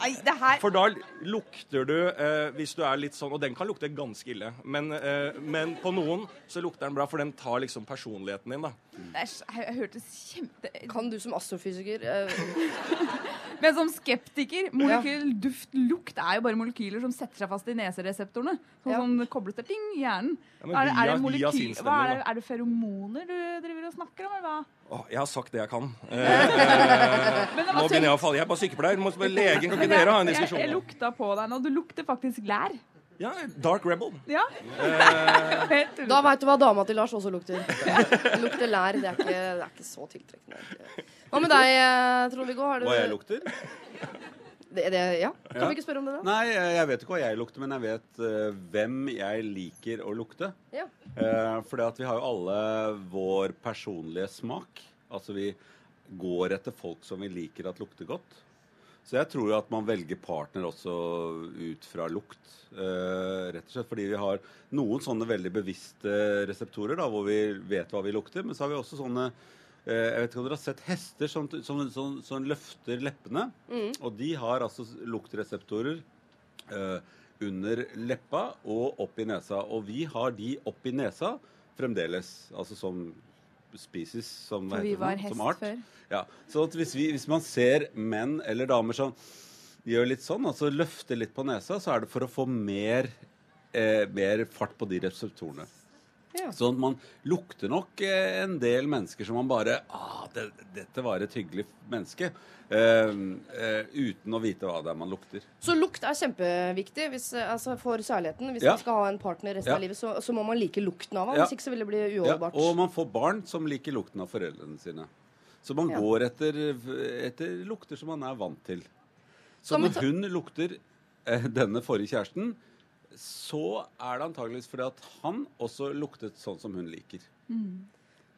For da lukter du eh, hvis du er litt sånn Og den kan lukte ganske ille. Men, eh, men på noen så lukter den bra, for den tar liksom personligheten din, da. Det er, jeg, jeg hørtes kjempe... Kan du som astrofysiker eh, Men som skeptiker molekyl, duft, lukt er jo bare molekyler som setter seg fast i nesereseptorene. Sånn Ja. som kobles til ting i hjernen. Ja, er, det, er, det molekyl, hva er, det, er det feromoner du driver og snakker om, eller hva? Åh, jeg har sagt det jeg kan. Eh, eh, nå begynner jeg å falle. Jeg er bare sykepleier. Må, legen, kan ikke dere ha en jeg, jeg, diskusjon? jeg lukta på deg nå. Du lukter faktisk lær. Ja, Dark Rebel. Ja. Eh. Da veit du hva dama til Lars også lukter. Lukter lær. Det er ikke, det er ikke så tiltrekkende. Hva med deg, eh, Trond-Viggo? Har du Hva jeg lukter? Det, det, ja. Kan Ja. vi ikke spørre om det, da? Nei, jeg jeg vet ikke hva jeg lukter, men jeg vet uh, hvem jeg liker å lukte. Ja. Uh, at vi har jo alle vår personlige smak. Altså vi går etter folk som vi liker at lukter godt. Så jeg tror jo at man velger partner også ut fra lukt. Uh, rett og slett fordi vi har noen sånne veldig bevisste reseptorer da, hvor vi vet hva vi lukter. Men så har vi også sånne uh, Jeg vet ikke om dere har sett hester som, som, som, som løfter leppene. Mm. Og de har altså luktreseptorer uh, under leppa og opp i nesa. Og vi har de opp i nesa fremdeles. Altså som species, som, For vi var hest som art. før. Ja, så hvis, vi, hvis man ser menn eller damer som gjør litt sånn, altså løfter litt på nesa, så er det for å få mer, eh, mer fart på de reseptorene. Ja. Sånn at man lukter nok eh, en del mennesker som man bare ah, det, 'Dette var et hyggelig menneske.' Eh, eh, uten å vite hva det er man lukter. Så lukt er kjempeviktig hvis, eh, altså for særligheten. Hvis Ja. man skal ha en partner resten Ja. av livet, så, så må man like lukten av ham. Hvis ikke så vil det bli Ja, uholdbart. og man får barn som liker lukten av foreldrene sine. Så man går etter, etter lukter som man er vant til. Så når hun lukter eh, denne forrige kjæresten, så er det antageligvis fordi at han også luktet sånn som hun liker.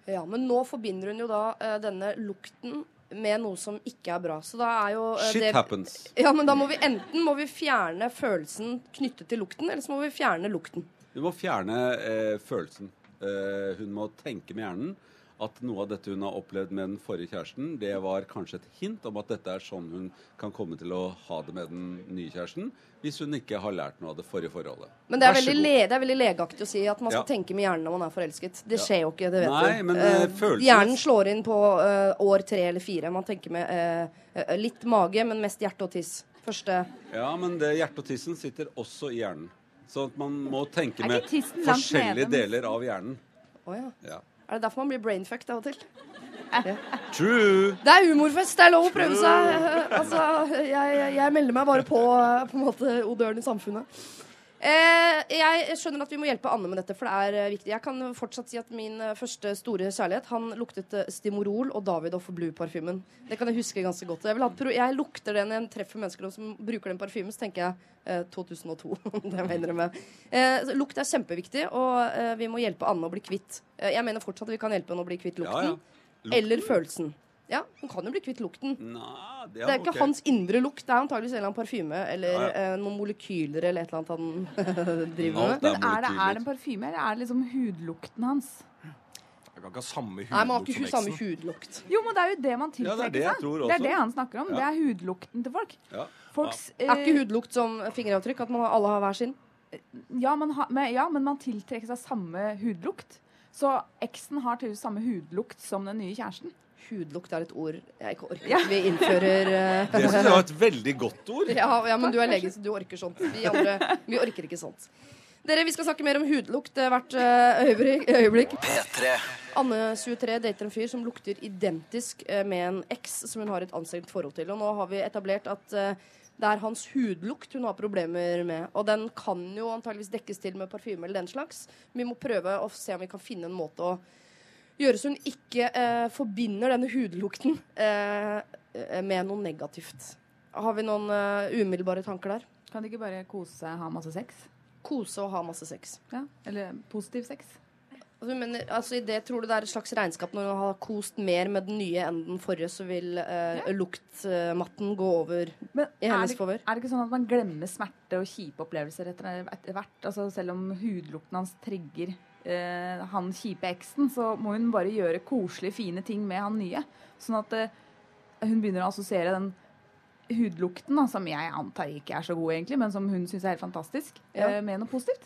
Ja, Men nå forbinder hun jo da uh, denne lukten med noe som ikke er bra. Så da er jo uh, Shit det happens. Ja, men da må vi enten må vi fjerne følelsen knyttet til lukten, eller så må vi fjerne lukten. Du må fjerne uh, følelsen. Hun må tenke med hjernen at noe av dette hun har opplevd med den forrige kjæresten, det var kanskje et hint om at dette er sånn hun kan komme til å ha det med den nye kjæresten, hvis hun ikke har lært noe av det forrige forholdet. Men det er, veldig, le, det er veldig legeaktig å si at man skal Ja. tenke med hjernen når man er forelsket. Det Ja. skjer jo ikke, det vet Nei, du. men, uh, følelsen- hjernen slår inn på uh, år tre eller fire. Man tenker med eh, litt mage, men mest hjerte og tiss. Første Ja, men det hjertet og tissen sitter også i hjernen. Så at man må tenke med forskjellige deler av hjernen. Oh, ja. Ja. Er det derfor man blir brainfucked av og til? Ja. True! Det er humorfest, det er lov å prøve seg. Eh, Altså, jeg, jeg melder meg bare på, eh, på en måte, odøren i samfunnet. Eh, jeg skjønner at vi må hjelpe Anne med dette, for det er eh, viktig. Jeg kan fortsatt si at min eh, første store kjærlighet Han luktet Stimorol og Davidoff Blue-parfymen. Det kan jeg huske ganske godt. Jeg, jeg lukter den når jeg treffer mennesker som bruker den parfymen, så tenker jeg eh, 2002. det må jeg innrømme. Lukt er kjempeviktig, og vi må hjelpe Anne å bli kvitt. Jeg mener fortsatt at vi kan hjelpe henne å bli kvitt Ja, lukten. ja. Lukten? Eller følelsen. Ja, hun kan jo bli kvitt lukten. det det er ikke okay. hans indre lukt. Det er antakeligvis en eller annen parfyme eller Ja, ja. eh, noen molekyler eller et eller annet han driver med. er Men er det, er det en parfyme, eller er det liksom hudlukten hans? Jeg kan ikke ha samme hudlukt Nei, man har ikke som samme hudlukt. Jo, men det er jo det man Ja, det er tiltrekker det jeg seg. tror Det er det han snakker om. Ja. Det er hudlukten til folk. Ja. Folks, Er ikke eh, hudlukt som fingeravtrykk? At man alle har hver sin? Ja, man har- men, ja, men man tiltrekker seg samme hudlukt. Så eksen har tydeligvis samme hudlukt som den nye kjæresten. Hudlukt er et ord jeg ikke orker. Ja. Vi innfører uh, Det syns jeg var et veldig godt ord. Ja, ja, men du er lege, så du orker sånt. Vi andre vi orker ikke sånt. Dere, Vi skal snakke mer om hudlukt eh, hvert øyeblikk. øyeblikk. øyeblikk. Anne 23 dater en fyr som lukter identisk eh, med en eks som hun har et anstrengt forhold til. Og nå har vi etablert at eh, det er hans hudlukt hun har problemer med. Og den kan jo antageligvis dekkes til med parfyme eller den slags. Vi må prøve å se om vi kan finne en måte å gjøre så hun ikke eh, forbinder denne hudlukten eh, med noe negativt. Har vi noen eh, umiddelbare tanker der? Kan de ikke bare kose ha masse sex? Kose og ha masse sex. Ja, Eller positiv sex? Altså, men, altså, i det tror du det er et slags regnskap når du har kost mer med den nye enn den forrige, så vil eh, luktmatten gå over i Er hennes favør? er det ikke sånn at man glemmer smerte og kjipe opplevelser etter, etter hvert? Altså Selv om hudlukten hans trigger eh, han kjipe eksen, så må hun bare gjøre koselige, fine ting med han nye. Sånn at eh, hun begynner å assosiere den hudlukten, da, som jeg antar ikke er så god, egentlig, men som hun syns er helt fantastisk, Ja. eh, med noe positivt.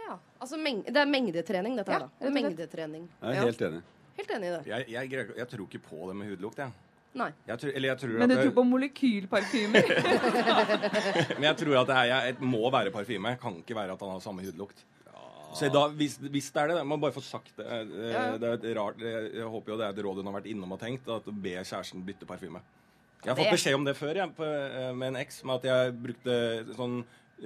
Ja, altså meng det er mengdetrening, dette her, Ja, da. Mengdetrening. Jeg er Ja. helt enig. Helt enig i det. Jeg, jeg, greier jeg tror ikke på det med hudlukt, jeg. Nei. Jeg tror, eller jeg tror Men du tror på molekylparfymer? Men jeg tror at det, er, jeg, det må være parfyme. Kan ikke være at han har samme hudlukt. Så da, hvis, hvis det er det, da må bare få sagt det. Eh, ja. Det er et rart, jeg jeg håper jo det er et råd hun har vært innom og tenkt, at be kjæresten bytte parfyme. Jeg har fått beskjed om det før jeg, eh, med en eks, med at jeg brukte sånn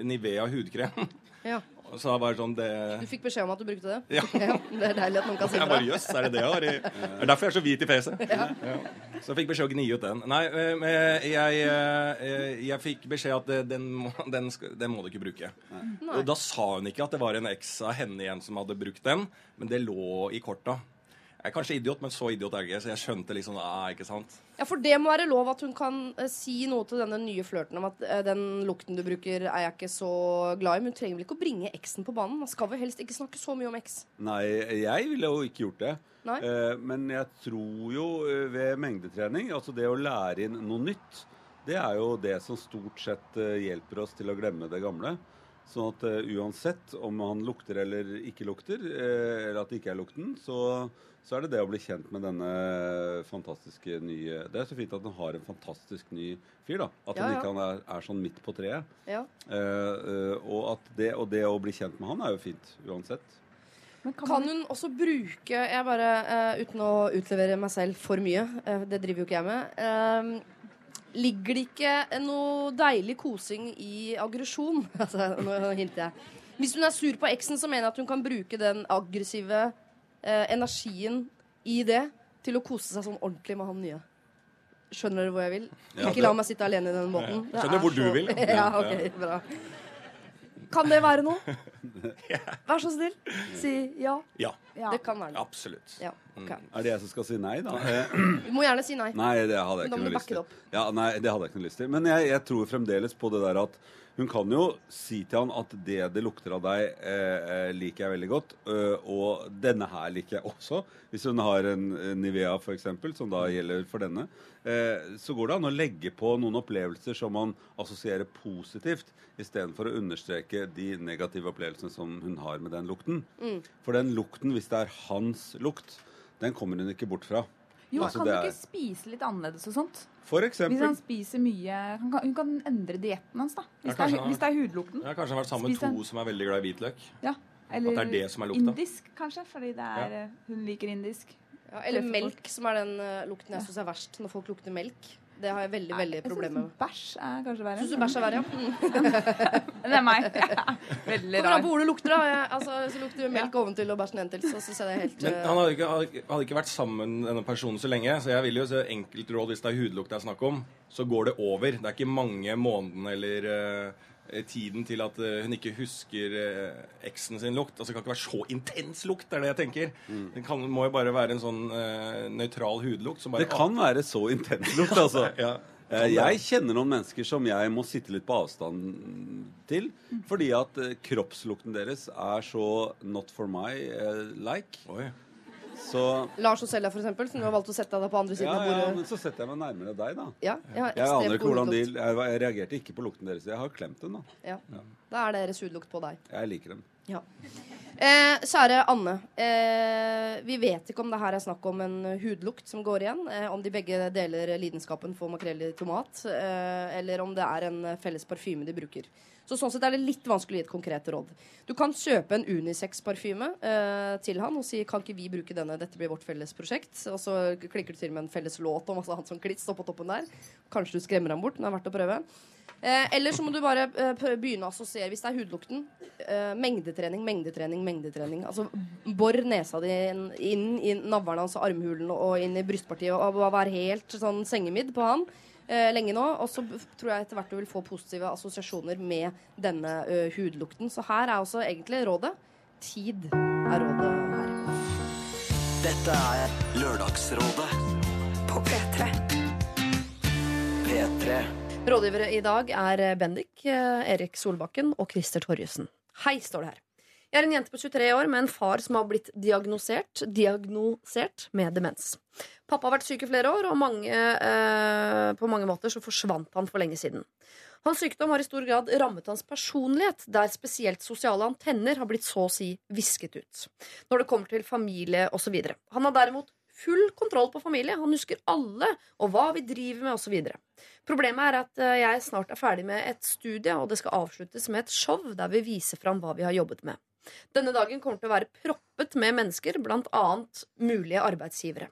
Nivea hudkrem. Ja. Så da bare sånn det Du fikk beskjed om at du brukte det? Ja. det er deilig at noen kan si Jeg bare jøss, er det det jeg har Det er derfor jeg er så hvit i fjeset. Ja. Ja. Så jeg fikk beskjed å gni ut den. Nei, jeg, jeg, eh, jeg fikk beskjed at eh, den, må- den, den må du ikke bruke. Nei. Og da sa hun ikke at det var en eks av henne igjen som hadde brukt den, men det lå i korta. Jeg er kanskje idiot, men så idiot er jeg ikke, så jeg skjønte liksom ah, ikke sant? Ja, for det må være lov at hun kan eh, si noe til denne nye flørten om at eh, den lukten du bruker, er jeg ikke så glad i. Men hun trenger vel ikke å bringe eksen på banen? Man skal vel helst ikke snakke så mye om eks. Nei, jeg ville jo ikke gjort det. Nei. Eh, men jeg tror jo eh, ved mengdetrening, altså det å lære inn noe nytt, det er jo det som stort sett eh, hjelper oss til å glemme det gamle. Sånn at eh, uansett om han lukter eller ikke lukter, eh, eller at det ikke er lukten, så, så er det det å bli kjent med denne fantastiske nye Det er så fint at han har en fantastisk ny fyr, da. At Ja, han ja. ikke han er, er sånn midt på treet. Ja. Eh, eh, og, at det, og det å bli kjent med han er jo fint uansett. Kan hun også bruke Jeg bare, uh, Uten å utlevere meg selv for mye, eh, det driver jo ikke jeg med Ligger det ikke noe deilig kosing i aggresjon? Altså, nå hinter jeg. Hvis hun er sur på eksen, så mener jeg at hun kan bruke den aggressive eh, energien i det til å kose seg sånn ordentlig med han nye. Skjønner dere hvor jeg vil? Ja, ikke det- la meg sitte alene i den båten. Ja, skjønner hvor hvor du vil. ja, Ja, ok, ja. bra. Kan det være noe? Vær så snill, si ja. Ja. Det kan være noe. Absolutt. Ja, okay. Er det jeg som skal si nei, da? Eh, Du må gjerne si nei. Nei, det hadde jeg ikke noe lyst til. Ja, nei, det hadde jeg ikke noe lyst til. Men jeg, jeg tror fremdeles på det der at hun kan jo si til han at det det lukter av deg, eh, eh, liker jeg veldig godt. eh, og denne her liker jeg også. Hvis hun har en Nivea, eksempel, som da gjelder for denne, eh, så går det an å legge på noen opplevelser som man assosierer positivt, istedenfor å understreke de negative opplevelsene som hun har med den lukten. Mm. For den lukten, hvis det er hans lukt, den kommer hun ikke bort fra. Jo, Altså, kan du ikke er- spise litt annerledes og sånt? For Hvis han spiser mye han kan, Hun kan endre dietten hans, da. Hvis, Ja, det, er, han- hvis det er hudlukten. Har kanskje vært sammen med en- to som er veldig glad i hvitløk. Ja. Eller At det er det som er lukta. indisk, kanskje, fordi det er, eh, hun liker indisk. Ja, eller melk, som er den uh, lukten jeg syns er verst. Når folk lukter melk. Det har jeg veldig veldig problemer med. Bæsj er kanskje verre. Syns du bæsj er verre, ja? det er meg. Veldig Kommer an bor på hvor det lukter, da. Jeg, altså, så det du melk oventil og bæsj nedentil, så syns jeg det er helt Men eh, han hadde ikke, hadde ikke- vært sammen med denne personen så lenge, så jeg vil jo se enkeltråd hvis det er hudlukt det er snakk om, så går det over. Det er ikke mange månedene eller eh, tiden til at eh, hun ikke husker eh, eksen sin lukt. Altså Det kan ikke være så intens lukt, er det jeg tenker. Mm. Det kan, må jo bare være en sånn uh, nøytral hudlukt. Som bare, Det kan være så intens lukt, altså. ja. Eh, Jeg kjenner noen mennesker som jeg må sitte litt på avstand til. Fordi at eh, kroppslukten deres er så not for my like. like. Så Lars og Selja, for eksempel, som du har valgt å sette deg på andre siden ja, av ja, men så setter jeg meg nærmere deg, da. Ja, jeg Jeg aner ikke hvordan de jeg, jeg reagerte ikke på lukten deres. Jeg har klemt den, da. Ja. Da er deres hudlukt på deg. Jeg liker dem. Ja. Eh, kjære Anne. Eh, vi vet ikke om det her er snakk om en hudlukt som går igjen. Eh, om de begge deler lidenskapen for makrell i tomat. Eh, eller om det er en felles parfyme de bruker. Så sånn sett er det litt vanskelig å gi et konkret råd. Du kan kjøpe en unisex-parfyme eh, til han og si kan ikke vi bruke denne, dette blir vårt felles prosjekt. Og så klikker du til med en felles låt om altså, han som klitt oppå toppen der. Kanskje du skremmer ham bort, Den er verdt å prøve. Eh, eller så må du bare eh, begynne å assosiere, hvis det er hudlukten, eh, mengdetrening, mengdetrening, mengdetrening. Altså bor nesa di inn, inn i navlen hans og armhulen og inn i brystpartiet og og være helt sånn sengemidd på han. Eh, lenge nå, og så tror jeg etter hvert du vil få positive assosiasjoner med denne ø, hudlukten. Så her er også egentlig rådet. Tid er rådet her. Dette er Lørdagsrådet på P3. P3. Rådgivere i dag er Bendik, eh, Erik Solbakken og Christer Torjussen. Hei, står det her. Jeg er en jente på 23 år med en far som har blitt diagnosert, diagnosert med demens. Pappa har vært syk i flere år, og mange, eh, på mange måter så forsvant han for lenge siden. Hans sykdom har i stor grad rammet hans personlighet, der spesielt sosiale antenner har blitt så å si visket ut. Når det kommer til familie osv. Han har derimot full kontroll på familie. Han husker alle og hva vi driver med osv. Problemet er at eh, jeg snart er ferdig med et studie, og det skal avsluttes med et show der vi viser fram hva vi har jobbet med. Denne dagen kommer til å være proppet med mennesker, bl.a. mulige arbeidsgivere.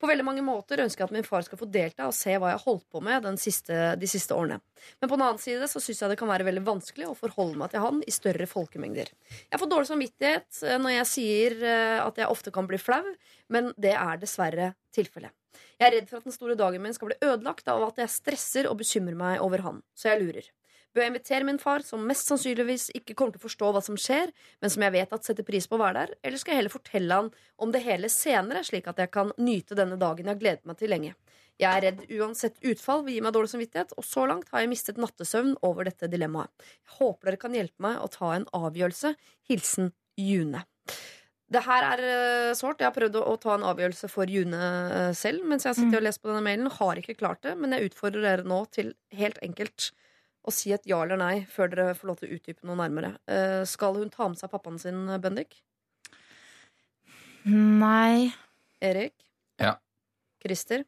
På veldig mange måter ønsker jeg at min far skal få delta og se hva jeg har holdt på med siste, de siste årene. Men på den annen side så syns jeg det kan være veldig vanskelig å forholde meg til han i større folkemengder. Jeg får dårlig samvittighet eh, når jeg sier eh, at jeg ofte kan bli flau, men det er dessverre tilfellet. Jeg er redd for at den store dagen min skal bli ødelagt av at jeg stresser og bekymrer meg over han, så jeg lurer. Bør jeg invitere min far, som mest sannsynligvis ikke kommer til å forstå hva som skjer, men som jeg vet at setter pris på å være der, eller skal jeg heller fortelle han om det hele senere, slik at jeg kan nyte denne dagen jeg har gledet meg til lenge? Jeg er redd uansett utfall vil gi meg dårlig samvittighet, og så langt har jeg mistet nattesøvn over dette dilemmaet. Jeg håper dere kan hjelpe meg å ta en avgjørelse. Hilsen June. Det her er eh, sårt. Jeg har prøvd å, å ta en avgjørelse for June eh, selv mens jeg har sittet og lest på denne mailen. Har ikke klart det, men jeg utfordrer dere nå til helt enkelt å si et ja eller nei før dere får lov til å utdype noe nærmere. Eh, skal hun ta med seg pappaen sin, Bendik? Nei. Erik? Ja. Christer?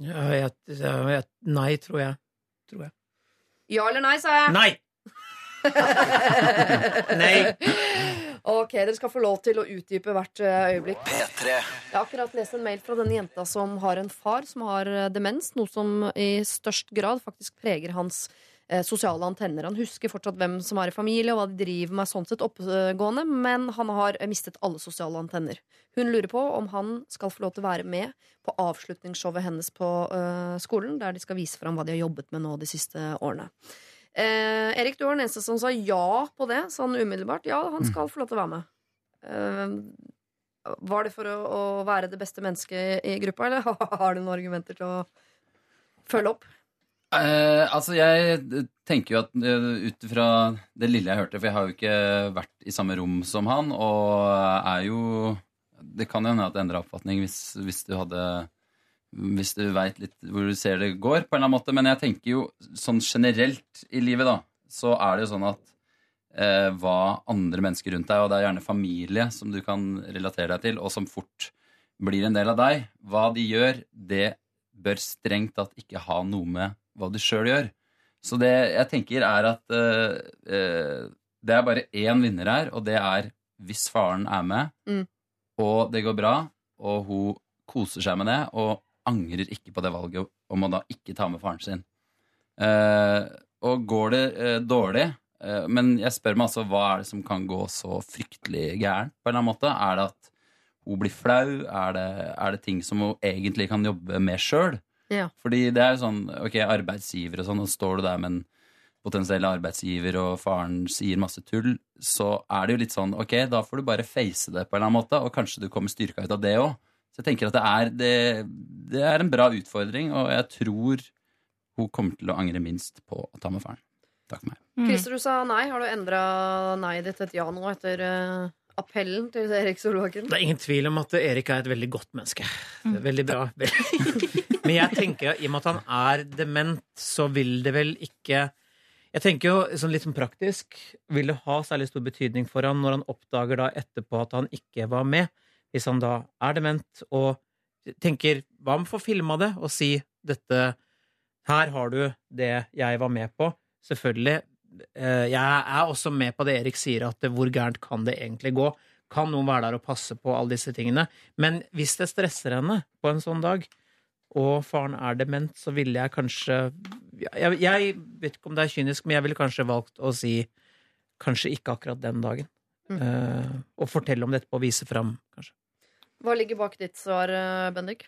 Ja, jeg, jeg, nei, tror jeg. Tror jeg. Ja eller nei, sa jeg. Nei! Nei. Ok, Dere skal få lov til å utdype hvert øyeblikk. P3. Jeg har akkurat lest en mail fra denne jenta som har en far som har eh, demens, noe som i størst grad faktisk preger hans eh, sosiale antenner. Han husker fortsatt hvem som er i familie, og hva de driver med, sånn sett oppgående, men han har eh, mistet alle sosiale antenner. Hun lurer på om han skal få lov til å være med på avslutningsshowet hennes på uh, skolen, der de skal vise fram hva de har jobbet med nå de siste årene. Uh, Erik, du var den eneste som sa ja på det, sånn umiddelbart. Ja, han skal få lov til å være med. Uh, var det for å, å være det beste mennesket i gruppa, eller har du noen argumenter til å følge opp? Eh, altså, jeg tenker jo at eh, ut fra det lille jeg hørte, for jeg har jo ikke vært i samme rom som han, og er jo Det kan jo hende at det endrer oppfatning hvis, hvis du hadde Hvis du veit litt hvor du ser det går, på en eller annen måte. Men jeg tenker jo sånn generelt i livet, da, så er det jo sånn at eh, hva andre mennesker rundt deg, og det er gjerne familie som du kan relatere deg til, og som fort blir en del av deg, hva de gjør, det bør strengt tatt ikke ha noe med hva du sjøl gjør. Så det jeg tenker, er at uh, det er bare én vinner her, og det er hvis faren er med, Mm. og det går bra, og hun koser seg med det, og angrer ikke på det valget om å da ikke ta med faren sin. Uh, og går det uh, dårlig uh, Men jeg spør meg altså hva er det som kan gå så fryktelig gærent? på en eller annen måte? Er det at hun blir flau? Er det, er det ting som hun egentlig kan jobbe med sjøl? Ja. Fordi det er jo sånn, ok, arbeidsgiver og sånn, og står du der med en potensiell arbeidsgiver, og faren sier masse tull, så er det jo litt sånn, ok, da får du bare face det på en eller annen måte, og kanskje du kommer styrka ut av det òg. Så jeg tenker at det er, det, det er en bra utfordring, og jeg tror hun kommer til å angre minst på å ta med faren. Takk for meg. Christer, du sa nei. Har du endra nei-et ditt til et ja nå etter eh, appellen til Erik Solbakken? Det er ingen tvil om at Erik er et veldig godt menneske. Veldig bra. Men jeg tenker at i og med at han er dement, så vil det vel ikke Jeg tenker jo sånn litt sånn praktisk Vil det ha særlig stor betydning for han når han oppdager da etterpå at han ikke var med? Hvis han da er dement og tenker Hva med å få filma det og si dette Her har du det jeg var med på. Selvfølgelig, Jeg er også med på det Erik sier, at eh, hvor gærent kan det egentlig gå? Kan noen være der og passe på alle disse tingene? Men hvis det stresser henne på en sånn dag, og faren er dement, så ville jeg kanskje jeg, jeg vet ikke om det er kynisk, men jeg ville kanskje valgt å si kanskje ikke akkurat den dagen. Mm. Uh, og fortelle om dette på å vise fram, kanskje. Hva ligger bak ditt svar, eh, Bendik?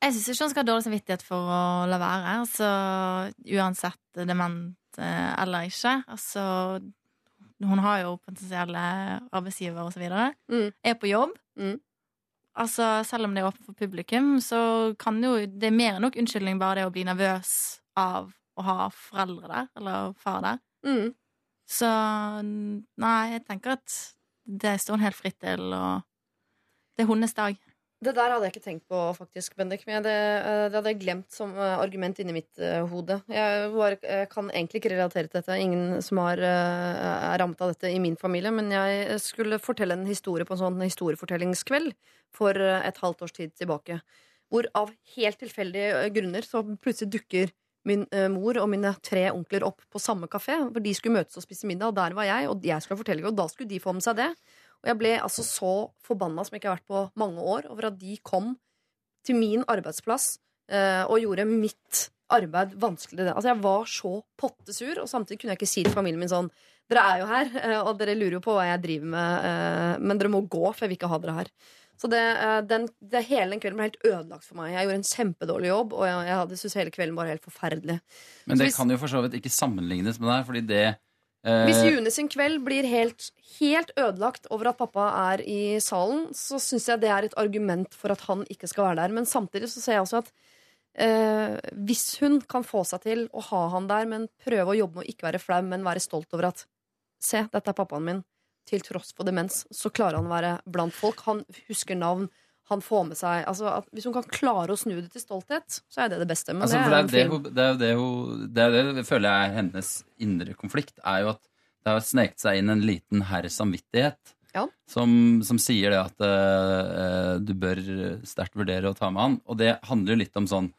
Jeg syns ikke han skal ha dårlig samvittighet for å la være. Altså, uansett dement eh, eller ikke. Altså, hun har jo potensielle arbeidsgivere og så videre. Er på jobb. Altså, selv om det er åpent for publikum, så kan jo Det er mer enn nok unnskyldning bare det å bli nervøs av å ha foreldre der, eller far der. Så nei, jeg tenker at det står hun helt fritt til, og det er hennes dag. Det der hadde jeg ikke tenkt på, faktisk, Bendik. Men det, eh, det hadde jeg glemt som eh, argument inni mitt eh, hode. Jeg var, jeg kan egentlig ikke relatere til dette. Ingen som har, eh, er rammet av dette i min familie. Men jeg skulle fortelle en historie på en sånn historiefortellingskveld for et halvt års tid tilbake. Hvor av helt tilfeldige grunner så plutselig dukker min mor og mine tre onkler opp på samme kafé. For de skulle møtes og spise middag, og der var jeg, og jeg skulle fortelle, og da skulle de få med seg det. Og jeg ble altså så forbanna som jeg ikke har vært på mange år, over at de kom til min arbeidsplass eh, og gjorde mitt arbeid vanskeligere. Altså Jeg var så pottesur, og samtidig kunne jeg ikke si til familien min sånn Dere er jo her, eh, og dere lurer jo på hva jeg driver med, eh, men dere må gå, for jeg vil ikke ha dere her. Så det, eh, den, det, hele den kvelden ble helt ødelagt for meg. Jeg gjorde en kjempedårlig jobb, og jeg, jeg hadde syntes hele kvelden var helt forferdelig. Men det hvis- kan jo for så vidt ikke sammenlignes med deg, fordi det Hvis June sin kveld blir helt, helt ødelagt over at pappa er i salen, så syns jeg det er et argument for at han ikke skal være der. Men samtidig så ser jeg også at eh, hvis hun kan få seg til å ha han der, men prøve å jobbe med å ikke være flau, men være stolt over at Se, dette er pappaen min. Til tross for demens, så klarer han å være blant folk. Han husker navn. Han får med seg altså at Hvis hun kan klare å snu det til stolthet, så er det det beste. Men Altså, det er det, det, hun, det er det hun Det er det føler jeg er hennes indre konflikt, er jo at det har sneket seg inn en liten herr samvittighet som, som sier det at uh, du bør sterkt vurdere å ta med han. Og det handler jo litt om sånn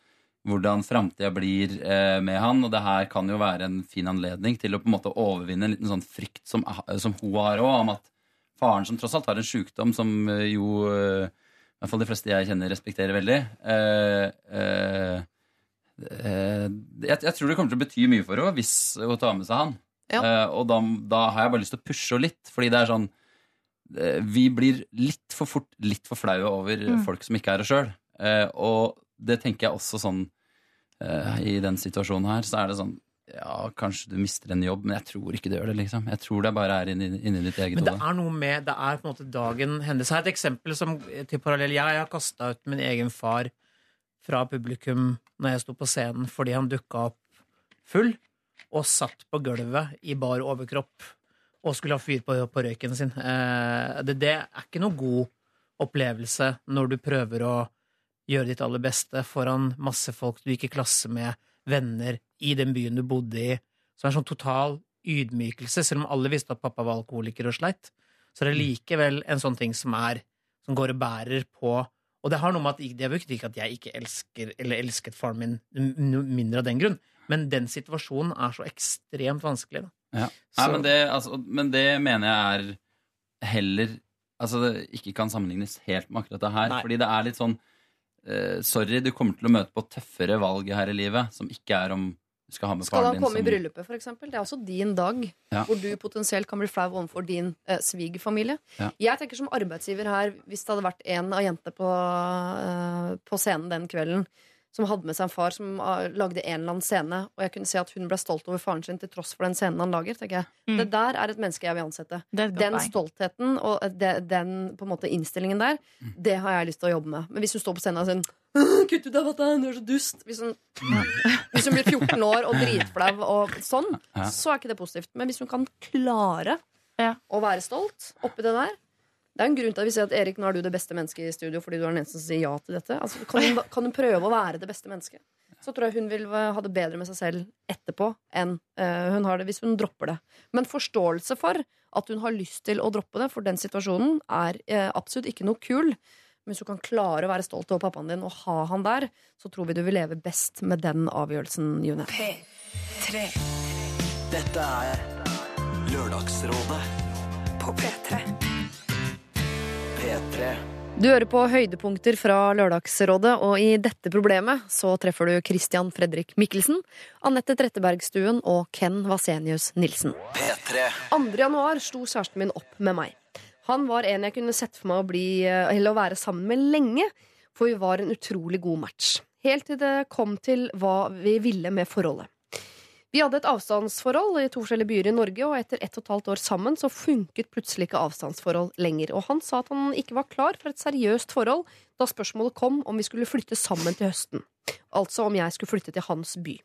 hvordan framtida blir eh, med han. Og det her kan jo være en fin anledning til å på en måte overvinne en liten sånn frykt som, som hun har òg, om at faren som tross alt har en sjukdom som eh, jo eh, i hvert fall de fleste jeg kjenner, respekterer veldig. Eh, eh, eh, jeg, jeg tror det kommer til å bety mye for henne hvis hun tar med seg han. Eh, og da, da har jeg bare lyst til å pushe henne litt, fordi det er sånn eh, Vi blir litt for fort litt for flaue over Mm. folk som ikke er det sjøl. Eh, og det tenker jeg også sånn I den situasjonen her, så er det sånn ja, kanskje du mister en jobb, men jeg tror ikke det gjør det. liksom Jeg tror det bare er inni, inni ditt eget Men det er noe med Det er på en måte dagen hennes. Her er et eksempel som, til parallell. Jeg har kasta ut min egen far fra publikum når jeg sto på scenen fordi han dukka opp full og satt på gulvet i bar overkropp og skulle ha fyr på, på røyken sin. Eh, det, det er ikke noe god opplevelse når du prøver å gjøre ditt aller beste foran masse folk du gikk i klasse med, venner, i den byen du bodde i. Så det er en sånn total ydmykelse, selv om alle visste at pappa var alkoholiker og sleit. Så det er likevel en sånn ting som er som går og bærer på Og det har noe med at det betyr ikke at jeg ikke elsker eller elsket faren min mindre av den grunn, men den situasjonen er så ekstremt vanskelig. Ja. Nei, men, det, altså, men det mener jeg er heller Altså det ikke kan sammenlignes helt med akkurat det her. Fordi det er litt sånn Sorry, du kommer til å møte på tøffere valg her i livet, som ikke er om du skal ha med Skal faren han komme komme i bryllupet, eksempel? Det er også din dag, Ja. hvor du potensielt kan bli flau overfor din eh, svigerfamilie. Ja. Jeg tenker som arbeidsgiver her, hvis det hadde vært en av jentene på, eh, på scenen den kvelden som hadde med seg en far som ah, lagde en eller annen scene, og jeg kunne se at hun ble stolt over faren sin til tross for den scenen han lager, tenker jeg. Det der er et menneske jeg vil ansette. Mm. Den stoltheten og de, den på en måte innstillingen der, Mm. det har jeg lyst til å jobbe med. Men hvis hun står på scenen og sier Kutt ut av dette, du er så dust. Hvis hun, hvis hun blir 14 år og dritflau og sånn, Ja. så er ikke det positivt. Men hvis hun kan klare å være stolt oppi det der Det er en grunn til at vi sier at Erik, nå er du det beste mennesket i studio fordi du er den eneste som sier ja til dette. Altså, kan, hun, kan hun prøve å være det beste mennesket? Så tror jeg hun vil ha det bedre med seg selv etterpå enn uh, hun har det hvis hun dropper det. Men forståelse for at hun har lyst til å droppe det, for den situasjonen er uh, absolutt ikke noe kul. Men hvis du kan klare å være stolt over pappaen din og ha han der, så tror vi du vil leve best med den avgjørelsen, June. P3. Dette er Lørdagsrådet på P3. P3. Du hører på høydepunkter fra Lørdagsrådet, og i dette problemet så treffer du Christian Fredrik Mikkelsen, Anette Trettebergstuen og Ken Vasenius Nilsen. P3. 2. januar sto kjæresten min opp med meg. Han var en jeg kunne sett for meg å, bli, eller å være sammen med lenge, for vi var en utrolig god match. Helt til det kom til hva vi ville med forholdet. Vi hadde et avstandsforhold i to forskjellige byer i Norge, og etter ett og et halvt år sammen så funket plutselig ikke avstandsforhold lenger. Og han sa at han ikke var klar for et seriøst forhold da spørsmålet kom om vi skulle flytte sammen til høsten. Altså om jeg skulle flytte til hans by.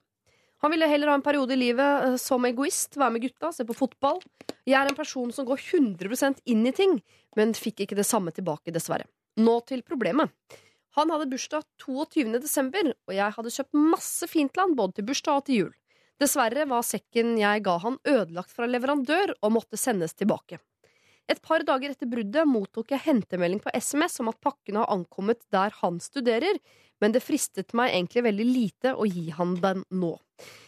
Han ville heller ha en periode i livet eh, som egoist, være med gutta, se på fotball. Jeg er en person som går 100% inn i ting, men fikk ikke det samme tilbake, dessverre. Nå til problemet. Han hadde bursdag 22. desember, og jeg hadde kjøpt masse fint han, både til bursdag og til jul. Dessverre var sekken jeg ga han ødelagt fra leverandør og måtte sendes tilbake. Et par dager etter bruddet mottok jeg hentemelding på SMS om at pakken har ankommet der han studerer, men det fristet meg egentlig veldig lite å gi han den nå.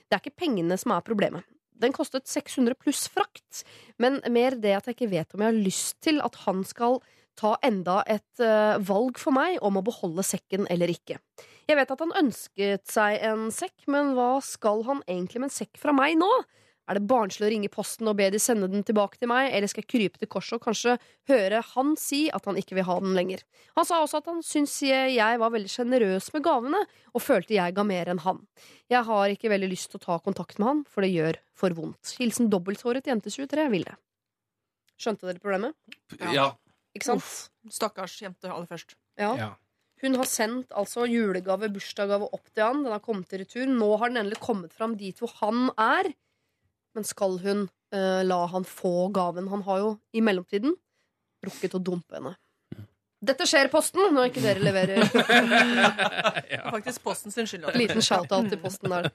Det er ikke pengene som er problemet. Den kostet 600 pluss frakt, men mer det at jeg ikke vet om jeg har lyst til at han skal ta enda et eh, valg for meg om å beholde sekken eller ikke. Jeg vet at han ønsket seg en sekk, men hva skal han egentlig med en sekk fra meg nå? Er det barnslig å ringe posten og be de sende den tilbake til meg, eller skal jeg krype til korset og kanskje høre han si at han ikke vil ha den lenger? Han sa også at han syntes jeg var veldig sjenerøs med gavene, og følte jeg ga mer enn han. Jeg har ikke veldig lyst til å ta kontakt med han, for det gjør for vondt. Hilsen dobbelthåret jente 23 Vilde. Skjønte dere problemet? Ja. Ikke sant? Stakkars jente aller først. Ja. Ja. Hun har sendt altså julegave, bursdagsgave opp til han. Den har kommet i retur. Nå har den endelig kommet fram dit hvor han er. Men skal hun uh, la han få gaven? Han har jo i mellomtiden rukket å dumpe henne. Dette skjer i Posten når ikke dere leverer. Faktisk Posten sin skyld. Liten shout-out til Posten der.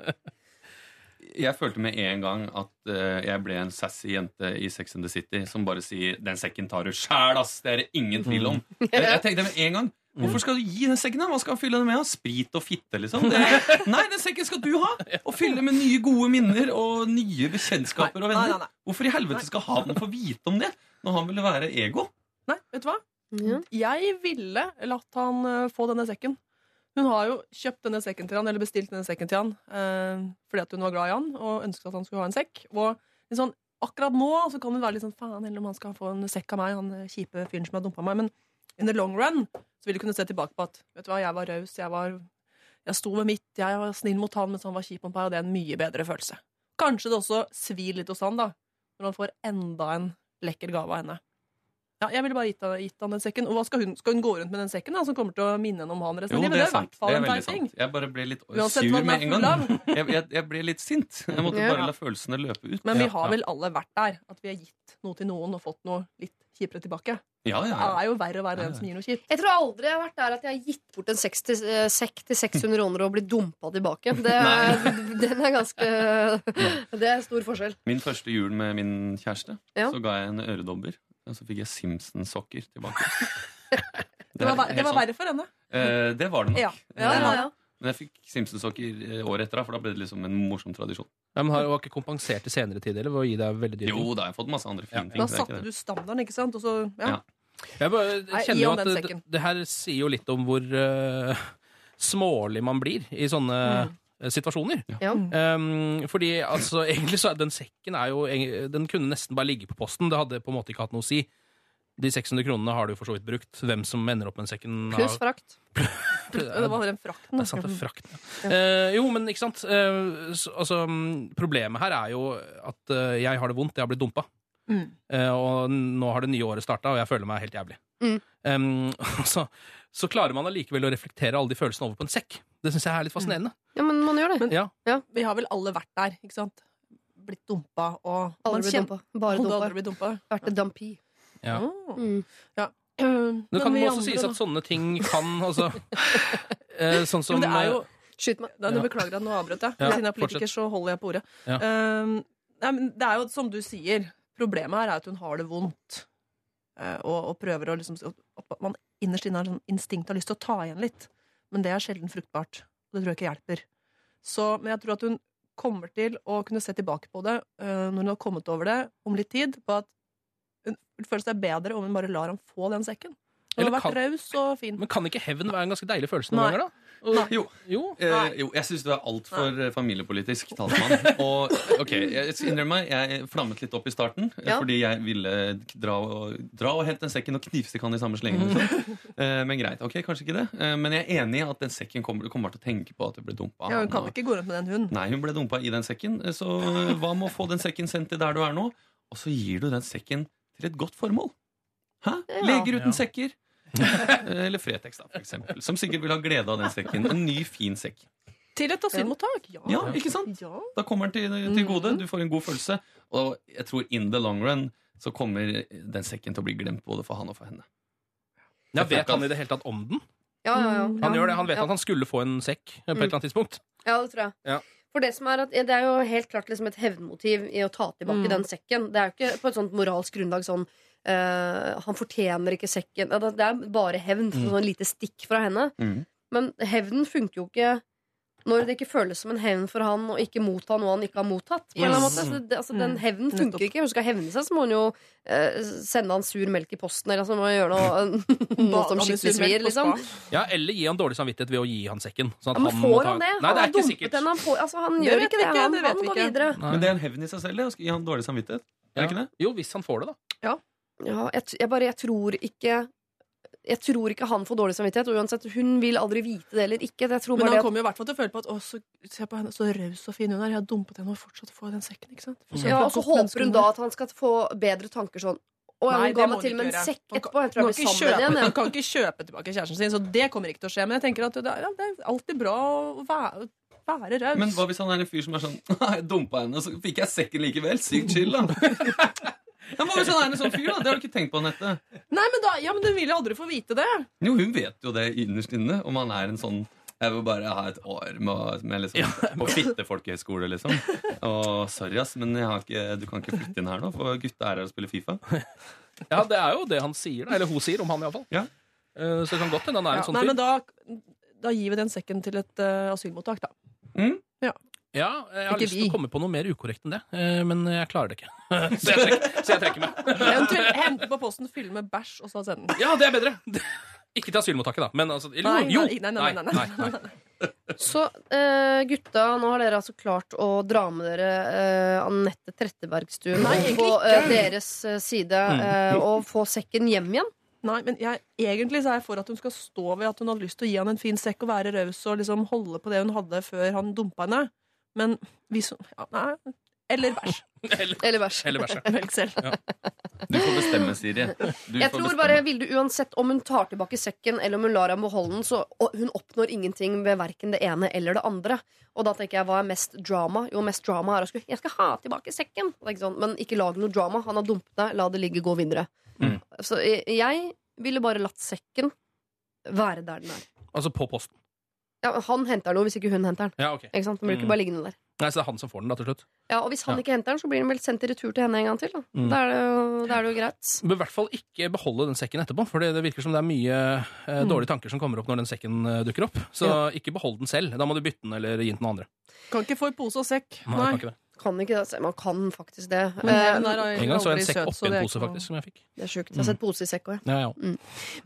Jeg følte med en gang at uh, jeg ble en sassy jente i Sex and the City som bare sier 'den sekken tar du sjæl', ass! Det er det ingen tvil om. Jeg, jeg tenkte med en gang Hvorfor skal du gi den sekken? da? Hva skal han fylle den med? Sprit og fitte, liksom? Det, nei, den sekken skal du ha! Og fylle med nye, gode minner og nye bekjentskaper og venner. Nei, nei, nei. Hvorfor i helvete skal han få vite om det når han ville være ego? Nei, vet du hva? Jeg ville latt han eh, få denne sekken. Hun har jo kjøpt denne sekken til han, eller bestilt denne sekken til han eh, fordi at hun var glad i han og ønsket at han skulle ha en sekk. Og sånn, akkurat nå så kan hun være litt sånn faen heller om han skal få en sekk av meg, han kjipe fyren som har dumpa meg. Men in the long run så vil du kunne se tilbake på at vet du hva, jeg var raus, jeg var jeg sto med mitt, jeg var snill mot han mens han var kjip mot meg, og det er en mye bedre følelse. Kanskje det også svir litt hos han, da, når han får enda en lekker gave av henne. Ja, jeg ville bare gitt, han- gitt han den sekken. Og hva skal hun, skal hun gå rundt med den sekken da, som kommer til å minne henne om han resten av livet? det er sant. Det er veldig ting. sant. Jeg bare ble litt Uansett sur med en gang. Jeg, jeg, jeg ble litt sint. Jeg måtte Ja. bare la følelsene løpe ut. Men vi har vel alle vært der. At vi har gitt noe til noen og fått noe litt kjipere tilbake. Ja, ja, ja. Det er jo verre å være den som gir noe kjipt. Jeg tror aldri jeg har vært der at jeg har gitt bort en til, eh, sekk til 600 kroner og blitt dumpa tilbake. Det er, den er ganske Det er stor forskjell. Min første jul med min kjæreste, Ja. så ga jeg henne øredobber. Og så fikk jeg Simpson-sokker tilbake. Det var, det var verre for henne. Eh, det var det nok. Ja. Ja, ja, ja. Men jeg fikk Simpson-sokker eh, året etter, for da ble det liksom en morsom tradisjon. Ja, men har du ikke kompensert i senere tid eller, ved å gi deg veldig dyre? Jo, da har jeg fått masse andre fine ting. Da satte du standarden, ikke sant? Og så, ja. Ja. Jeg bare kjenner jo at det, det her sier jo litt om hvor uh, smålig man blir i sånne Mm. eh, situasjoner. Ja. Um, fordi altså, egentlig så er den sekken er jo Den kunne nesten bare ligge på posten. Det hadde på en måte ikke hatt noe å si. De 600 kronene har du for så vidt brukt. Hvem som ender opp med den sekken Pluss frakt. Det var den frakten. Det er sant, det er frakten. Ja. Eh, jo, men ikke sant. Eh, så, altså, mm, problemet her er jo at eh, jeg har det vondt. Jeg har blitt dumpa. Mm. Eh, og nå har det nye året starta, og jeg føler meg helt jævlig. Mm. Um, så, så klarer man allikevel å reflektere alle de følelsene over på en sekk. Det syns jeg er litt fascinerende. Ja, men man gjør det. Ja. Vi har vel alle vært der, ikke sant? Blitt dumpa og Alle man blitt dumpa. Bare dumpa. Vært et dumpy. Ja. Mm. Ja. Det kan også sies at sånne ting kan altså eh, Sånn som er jo Skyt meg. Da, nå Ja. beklager at nå avbrøt jeg. Ja, Siden jeg er politiker, fortsett. så holder jeg på ordet. Ja. Um, nei, men det er jo som du sier, problemet her er at hun har det vondt. Uh, og, og prøver å liksom At man innerst inne har sånn instinkt har lyst til å ta igjen litt. Men det er sjelden fruktbart. Og det tror jeg ikke hjelper. Så, men jeg tror at hun kommer til å kunne se tilbake på det uh, når hun har kommet over det om litt tid, på at hun føler er bedre om hun bare lar ham få den sekken. Hun har vært kan- raus og fin. Men kan ikke hevn være en ganske deilig følelse noen ganger, da? Og, Jo. Jo. Eh, jo, jeg syns du er altfor eh, familiepolitisk talsmann. Og ok, jeg skal innrømme meg, jeg flammet litt opp i starten. eh, Ja. Fordi jeg ville dra og, dra og hente den sekken og knivstikke han i samme slengen. Liksom. Eh, men greit, ok, kanskje ikke det. Eh, men jeg er enig i at den sekken kommer, du kommer til å tenke på at du ble dumpa. Ja, hun kan ikke gå rundt med den, hunden. Nei, hun ble dumpa i den sekken. eh, Så eh, hva med å få den sekken sendt til der du er nå? Og så gir du den sekken til et godt formål. Hæ? Ja. Leger uten Ja. sekker. Eller Fretex, da, for eksempel. Som sikkert vil ha glede av den sekken. En ny, fin sekk. Til et asylmottak. Ja. Ja, ikke sant? Ja. Da kommer den til, til gode. Du får en god følelse. Og jeg tror in the long run så kommer den sekken til å bli glemt både for han og for henne. Ja, vet han i det hele tatt om den? Ja, ja, ja. Han gjør det, han vet Ja. at han skulle få en sekk på et Mm. eller annet tidspunkt. Ja, det tror jeg. For det som er at Det er jo helt klart liksom et hevnmotiv i å ta tilbake Mm. den sekken. Det er jo ikke på et sånt moralsk grunnlag sånn uh, Han fortjener ikke sekken. Det er bare hevn. Mm. Sånn lite stikk fra henne. Men hevnen funker jo ikke når det ikke føles som en hevn for han å ikke motta noe han ikke har mottatt. På en eller annen Yes. måte. Altså, det, altså, den Mm. hevnen funker ikke. Hun skal hevne seg, så må hun jo eh, sende han sur melk i posten, eller så må hun gjøre noe, noe som skikkelig svir, liksom. Ja, Eller gi han dårlig samvittighet ved å gi han sekken. Sånn at Ja, men han får ta- han det? Nei, det er ikke sikkert. den, han, får, altså, han gjør ikke det. ikke, Han, det han går videre. Men det er en hevn i seg selv det, å gi han dårlig samvittighet. Er det ikke det? Jo, hvis han får det, da. Ja. Ja, jeg, jeg bare, jeg tror ikke Jeg tror ikke han får dårlig samvittighet. Og uansett, hun vil aldri vite det eller ikke. Jeg tror Men han kommer jo i hvert fall til å føle på at å, så, se på henne, så raus og fin hun er. Jeg har dumpet henne og fortsatt får den sekken. ikke sant? Mm. ja, og så håper hun hun da at han skal få bedre tanker sånn. Og Nei, hun ga meg til og med en sekk etterpå. Jeg tror jeg blir sammen igjen. Man kan ikke kjøpe tilbake kjæresten sin, så det kommer ikke til å skje. Men jeg tenker at det er, ja, det er alltid bra å være, være raus. Men hva hvis han er en fyr som er sånn Jeg dumpa henne, og så fikk jeg sekken likevel. Sykt chill, da. Ja, men hvis han er en sånn fyr, da? Det har du ikke tenkt på, Anette. Nei, men, da, ja, men du vil jo aldri få vite det. Jo, hun vet jo det innerst inne, om han er en sånn jeg vil bare ha et år med, med liksom, på fittefolkehøyskole, liksom. Og sorry, ass, men jeg har ikke, du kan ikke flytte inn her nå, for gutta er her og spiller Fifa. Ja, det er jo det han sier, da. Eller hun sier, om han iallfall. Ja. Uh, så det kan godt hende han er Ja, en sånn nei, fyr. men da, da gir vi den sekken til et uh, asylmottak, da. Ja. Ja, jeg har Ikke lyst til vi. å komme på noe mer ukorrekt enn det, eh, men jeg klarer det ikke. så, jeg trekker, så jeg trekker meg. Eventuelt hente på posten, fylle med bæsj, og så sende den. Ja, det er bedre! Ikke til asylmottaket, da. Men altså eller, Nei, jo! nei, nei, nei, nei, nei. nei. Så uh, gutta, nå har dere altså klart å dra med dere uh, Anette Trettebergstuen på eh, deres side Mm. og få sekken hjem igjen. Nei, men jeg, egentlig så er jeg for at hun skal stå ved at hun hadde lyst til å gi han en fin sekk og være raus og liksom holde på det hun hadde før han dumpa henne. Men vi hun ja, Nei. Eller bæsj. Eller bæsj. Eller bæsj, ja. Velg selv. Du får bestemme, Siri. Du jeg får tror bestemme. bare Vilde, uansett om hun tar tilbake sekken eller om hun lar ham beholde den, så og hun oppnår ingenting ved verken det ene eller det andre. Og da tenker jeg, hva er mest drama? Jo, mest drama er å skulle Jeg skal ha tilbake sekken! Ikke sånn, men ikke lag noe drama. Han har dumpet deg, la det ligge, gå videre. Mm. Så jeg, jeg ville bare latt sekken være der den er. Altså på posten. Ja, han henter noe hvis ikke hun henter den. Ja, ok. Ikke sant? Den blir ikke Mm. bare liggende der. Nei, Så det er han som får den, da, til slutt. Ja, Og hvis han Ja. ikke henter den, så blir den vel sendt i retur til henne en gang til. Da, Mm. da, er, det jo, da er det jo greit. Bør i hvert fall ikke beholde den sekken etterpå, for det virker som det er mye eh, Mm. dårlige tanker som kommer opp når den sekken eh, dukker opp. Så ikke behold den selv. Da må du bytte den eller gi den til noen andre. Kan ikke få i pose og sekk. Nei, jeg kan ikke det. Kan ikke det. Man kan faktisk det. Men Eh, er En gang så jeg en sekk oppi en pose, faktisk, som jeg fikk. Det er sjukt. Jeg har sett pose i sekk òg, jeg. Ja, ja. Mm.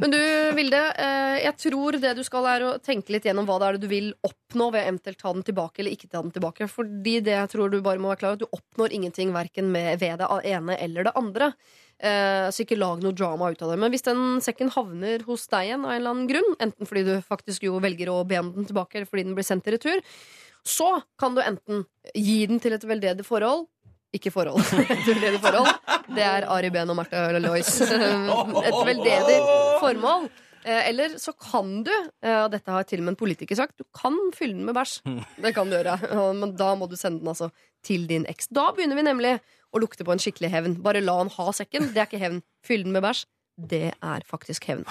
Men du, Vilde, eh, jeg tror det du skal er å tenke litt gjennom hva det er det du vil oppnå ved eventuelt ta den tilbake eller ikke ta den tilbake. Fordi det jeg tror du bare må være klar over, at du oppnår ingenting verken med, ved det ene eller det andre. Eh, så ikke lag noe drama ut av det. Men hvis den sekken havner hos deg igjen av en eller annen grunn, enten fordi du faktisk jo velger å be om den tilbake, eller fordi den blir sendt i retur, så kan du enten gi den til et veldedig forhold ikke forhold. Et veldedig forhold. Det er Ari Behn og Martha Lois. Et veldedig formål. Eh, Eller så kan du, eh, og dette har til og med en politiker sagt, du kan fylle den med bæsj. Det kan du gjøre. Men da må du sende den altså til din eks. Da begynner vi nemlig å lukte på en skikkelig hevn. Bare la han ha sekken. Det er ikke hevn. Fyll den med bæsj. Det er faktisk hevn.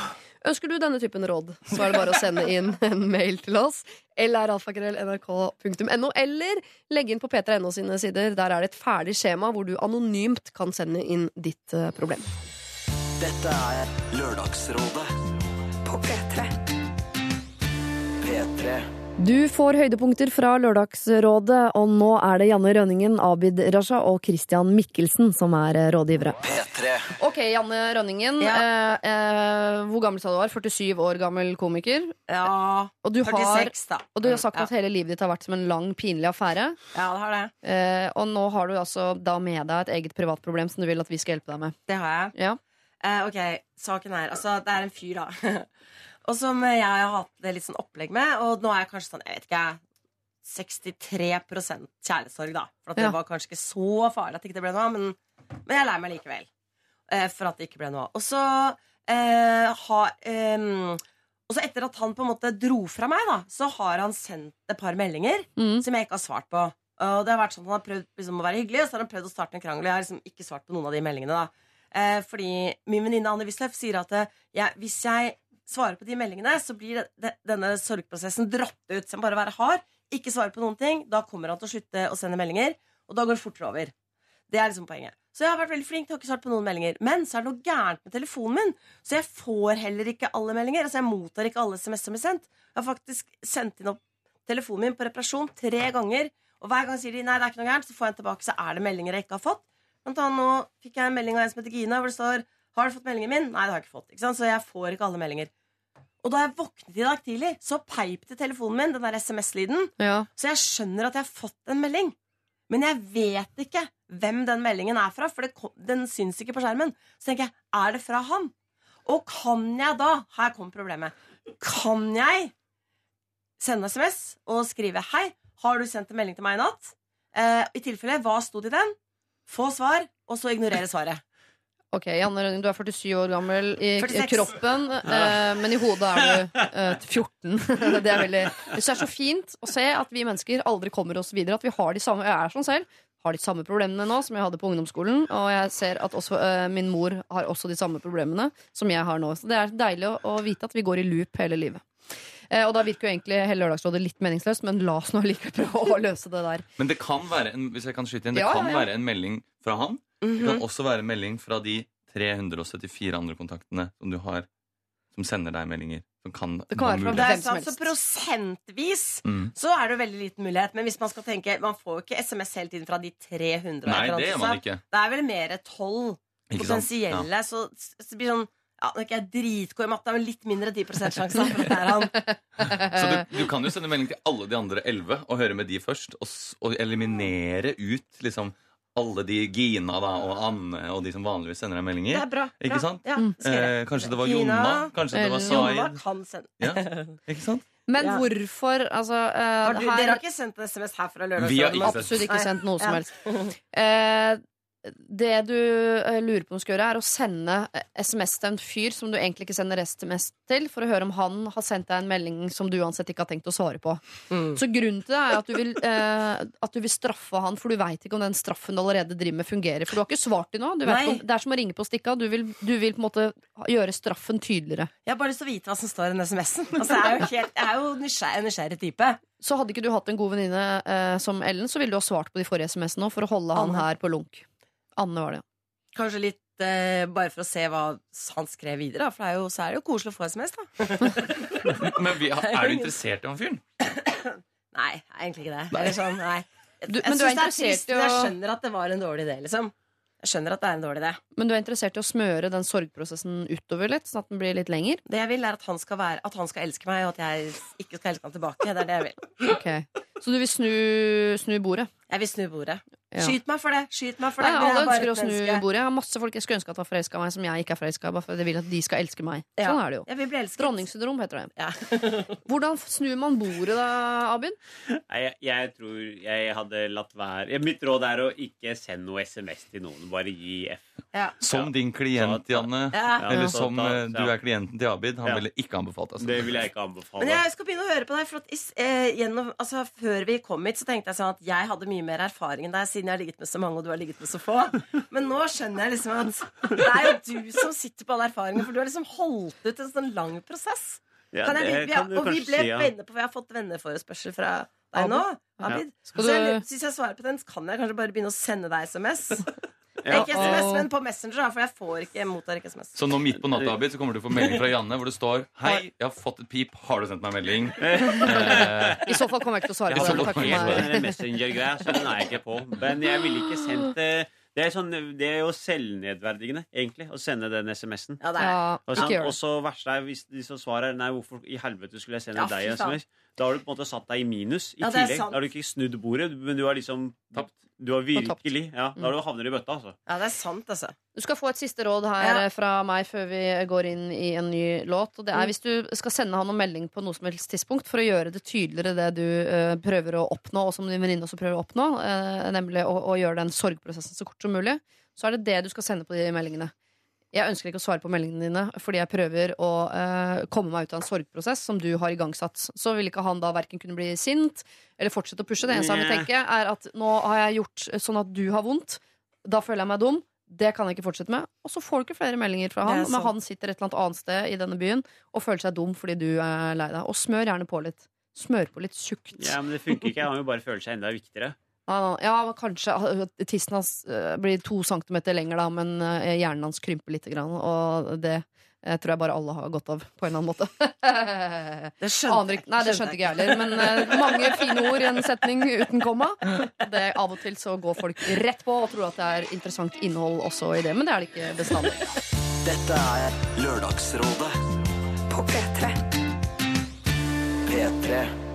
Ønsker du denne typen råd, så er det bare å sende inn en mail til oss. lralfakrøll.nrk.no, eller legge inn på p3.no sine sider. Der er det et ferdig skjema hvor du anonymt kan sende inn ditt eh, problem. Dette er Lørdagsrådet på P3. P3 Du får høydepunkter fra Lørdagsrådet, og nå er det Janne Rønningen, Abid Raja og Christian Mikkelsen som er eh, rådgivere. Ok, Janne Rønningen. Eh, eh, hvor gammel sa du var? 47 år gammel komiker? Ja, og du 46 da. Og du har sagt Ja. at hele livet ditt har vært som en lang, pinlig affære. Ja, det har det. Eh, og nå har du altså da med deg et eget privatproblem som du vil at vi skal hjelpe deg med. Det har jeg. Ja. Eh, ok, saken er Altså, det er en fyr, da. og som jeg har hatt det litt sånn opplegg med. Og nå er jeg kanskje sånn, jeg vet ikke 63% kjærlighetssorg, da. For at det Ja. var kanskje ikke så farlig at det ikke ble noe av, men, men jeg er lei meg likevel. Eh, for at det ikke ble noe av. Og så eh, har eh, Og så etter at han på en måte dro fra meg, da, så har han sendt et par meldinger som jeg ikke har svart på. Og det har vært sånn at Han har prøvd liksom, å være hyggelig, og så har han prøvd å starte en krangel. Jeg har liksom ikke svart på noen av de meldingene. da eh, Fordi min venninne Anne Wisløff sier at eh, jeg, hvis jeg svarer på de meldingene, så blir det, det, denne sorgprosessen dratt ut. Så jeg må bare være hard, ikke svare på noen ting. Da kommer han til å slutte å sende meldinger, og da går det fortere over. Det er liksom poenget. Så jeg har vært veldig flink til å ikke svare på noen meldinger. Men så er det noe gærent med telefonen min, så jeg får heller ikke alle meldinger. Altså Jeg mottar ikke alle SMS som blir sendt. Jeg har faktisk sendt inn opp telefonen min på reparasjon tre ganger. Og hver gang sier de nei, det er ikke noe gærent, så får jeg den tilbake, så er det meldinger jeg ikke har fått. Blant annet nå fikk jeg en melding av en som heter Gina, hvor det står Har du fått meldingen min? Nei, det har jeg ikke fått. Ikke? Så jeg får ikke alle meldinger. Og da jeg våknet i dag tidlig, så peip telefonen min, den der SMS-lyden. Så jeg skjønner at jeg har fått en melding. Men jeg vet ikke hvem den meldingen er fra, for kom, den syns ikke på skjermen. Så tenker jeg, er det fra han? Og kan jeg da Her kommer problemet. Kan jeg sende SMS og skrive 'Hei, har du sendt en melding til meg i natt?' Eh, I tilfelle, hva sto det i den? Få svar, og så ignorere svaret. Ok, Janne Rønning, du er 47 år gammel i 46. kroppen, eh, men i hodet er du eh, 14. det er veldig Det er så fint å se at vi mennesker aldri kommer oss videre. At vi har de samme Jeg er sånn selv. Har de samme problemene nå som jeg hadde på ungdomsskolen. Og jeg ser at også eh, min mor har også de samme problemene som jeg har nå. Så det er deilig å, å vite at vi går i loop hele livet. Eh, og da virker jo egentlig hele Lørdagsrådet litt meningsløst, men la oss nå likevel prøve å løse det der. Men det kan være en, hvis jeg kan skyte inn, det Ja, kan ja, ja. være en melding fra han. Det kan Mhm. også være en melding fra de 374 andre kontaktene som du har, som sender deg meldinger. Som kan, Det kan være fra det er sant, så prosentvis Mm. så er det jo veldig liten mulighet. Men hvis man skal tenke Man får jo ikke SMS hele tiden fra de 300. Nei, det gjør man ikke. Det er vel mer 12 potensielle. Ja. Så, så det blir sånn ja, Nå er ikke jeg dritgod i matte, men litt mindre 10 sjanse. Så du, du kan jo sende melding til alle de andre elleve og høre med de først. Og, og eliminere ut liksom alle de Gina da, og Anne og de som vanligvis sender deg meldinger. Det er bra. Ikke bra. sant? Ja, Eh, kanskje det var Gina, Jonna? Kanskje det var Zaid? Jonna kan sende. Ja, ikke sant? Men Ja. hvorfor altså, uh, Har du, her- Dere har ikke sendt en SMS her fra lørdag? Vi har ikke sendt. Absolutt ikke sendt noe som Ja. helst. Eh, det du eh, lurer på om du skal gjøre, er å sende eh, SMS til en fyr som du egentlig ikke sender SMS til, for å høre om han har sendt deg en melding som du uansett ikke har tenkt å svare på. Mm. Så grunnen til det er at du vil, eh, at du vil straffe han, for du veit ikke om den straffen du allerede driver med, fungerer. For du har ikke svart til noe. Du vet om, det er som å ringe på stikka. Du vil, du vil på en måte gjøre straffen tydeligere. Jeg har bare lyst til å vite hva som står i den SMS-en. Altså, jeg er jo, helt, jeg er jo nysgjerrig, en nysgjerrig type. Så hadde ikke du hatt en god venninne eh, som Ellen, så ville du ha svart på de forrige SMS-ene òg, for å holde han her på lunk. Anne var det, ja. Kanskje litt eh, bare for å se hva han skrev videre. da, For det er jo, så er det jo koselig å få SMS, da. Men vi, er du interessert i han fyren? Nei, egentlig ikke det. Eller sånn, nei. Du- jeg men du er det er trist, men jeg skjønner at det var en dårlig idé, liksom. Jeg skjønner at det er en dårlig idé. Men du er interessert i å smøre den sorgprosessen utover litt, sånn at den blir litt lenger? Det jeg vil, er at han skal, være, at han skal elske meg, og at jeg ikke skal elske han tilbake. Det er det jeg vil. Okay. Så du vil snu, snu bordet? Jeg vil snu bordet. Ja. Skyt meg for det! Skyt meg for det! Nei, alle er ønsker å snu menneske. bordet. Jeg har masse folk jeg skulle ønske at var forelska i meg, som jeg ikke er forelska i, bare fordi jeg vil at de skal elske meg. Ja. Sånn er det jo. Jeg vil bli elsket. Dronningssyndrom heter det. Hvordan snur man bordet da, Abid? Nei, jeg, jeg tror jeg hadde latt være Mitt råd er å ikke sende noe SMS til noen. Bare gi F. Som din klient, Janne. Ja. Eller som eh, du er klienten til Abid. Han Ja. ville ikke anbefalt deg sånn. Det vil jeg ikke anbefale. Men jeg skal begynne å høre på deg. For at, is- eh, gjennom, altså, før vi kom hit, så tenkte jeg sånn at jeg hadde mye mer erfaring enn deg, siden jeg har ligget med så mange, og du har ligget med så få. Men nå skjønner jeg liksom at det er jo du som sitter på alle erfaringene, for du har liksom holdt ut en sånn lang prosess. Ja, Kan jeg, vi, vi, kan og vi ble si, ja. venner på Vi har fått venneforespørsel fra deg nå, Ja. Du... Så jeg, hvis jeg svarer på den, så kan jeg kanskje bare begynne å sende deg SMS. Ikke SMS, men på Messenger, for jeg får ikke, mottar ikke SMS. Så nå midt på natta Abid, så kommer du til å få melding fra Janne hvor det står Hei, jeg har fått et pip. Har du sendt meg melding? Eh, I så fall kommer jeg ikke til å svare på den. Takk for meg. Messenger-greia, så den er jeg ikke på. Men jeg ville ikke sendt det. Det er, sånn, det er jo selvnedverdigende, egentlig, å sende den SMS-en. Ja, det er. Ja, Og så verste er hvis de som svarer Nei, hvorfor i helvete skulle jeg sende Ja, deg en. SMS? Da har du på en måte satt deg i minus i Ja, tillegg. Da har du ikke snudd bordet, men du har liksom Tapt. Du har virkelig Ja, da har du havner i bøtta, altså. Ja, det er sant, altså. Du skal få et siste råd her Ja. eh, fra meg før vi går inn i en ny låt. Og det er Mm. hvis du skal sende han noen melding på noe som helst tidspunkt for å gjøre det tydeligere det du uh, prøver å oppnå, og som din venninne også prøver å oppnå, uh, nemlig å, å gjøre den sorgprosessen så kort som mulig, så er det det du skal sende på de meldingene. Jeg ønsker ikke å svare på meldingene dine fordi jeg prøver å eh, komme meg ut av en sorgprosess som du har igangsatt. Så vil ikke han da verken kunne bli sint eller fortsette å pushe. Det eneste han vil tenke, er at nå har jeg gjort sånn at du har vondt. Da føler jeg meg dum. Det kan jeg ikke fortsette med. Og så får du ikke flere meldinger fra han, men han sitter et eller annet annet sted i denne byen og føler seg dum fordi du er lei deg. Og smør gjerne på litt. Smør på litt tjukt. Ja, men det funker ikke. Han vil bare føle seg enda viktigere. Ja, ja, kanskje uh, tissen hans uh, blir to centimeter lenger, da, men uh, hjernen hans krymper litt. Og det eh, tror jeg bare alle har godt av, på en eller annen måte. Det skjønte nei, det skjønte ikke jeg heller. Men eh, mange fine ord i en setning uten komma. Det, av og til så går folk rett på og tror at det er interessant innhold også i det, men det er det ikke bestandig. Dette er Lørdagsrådet på P3. P3.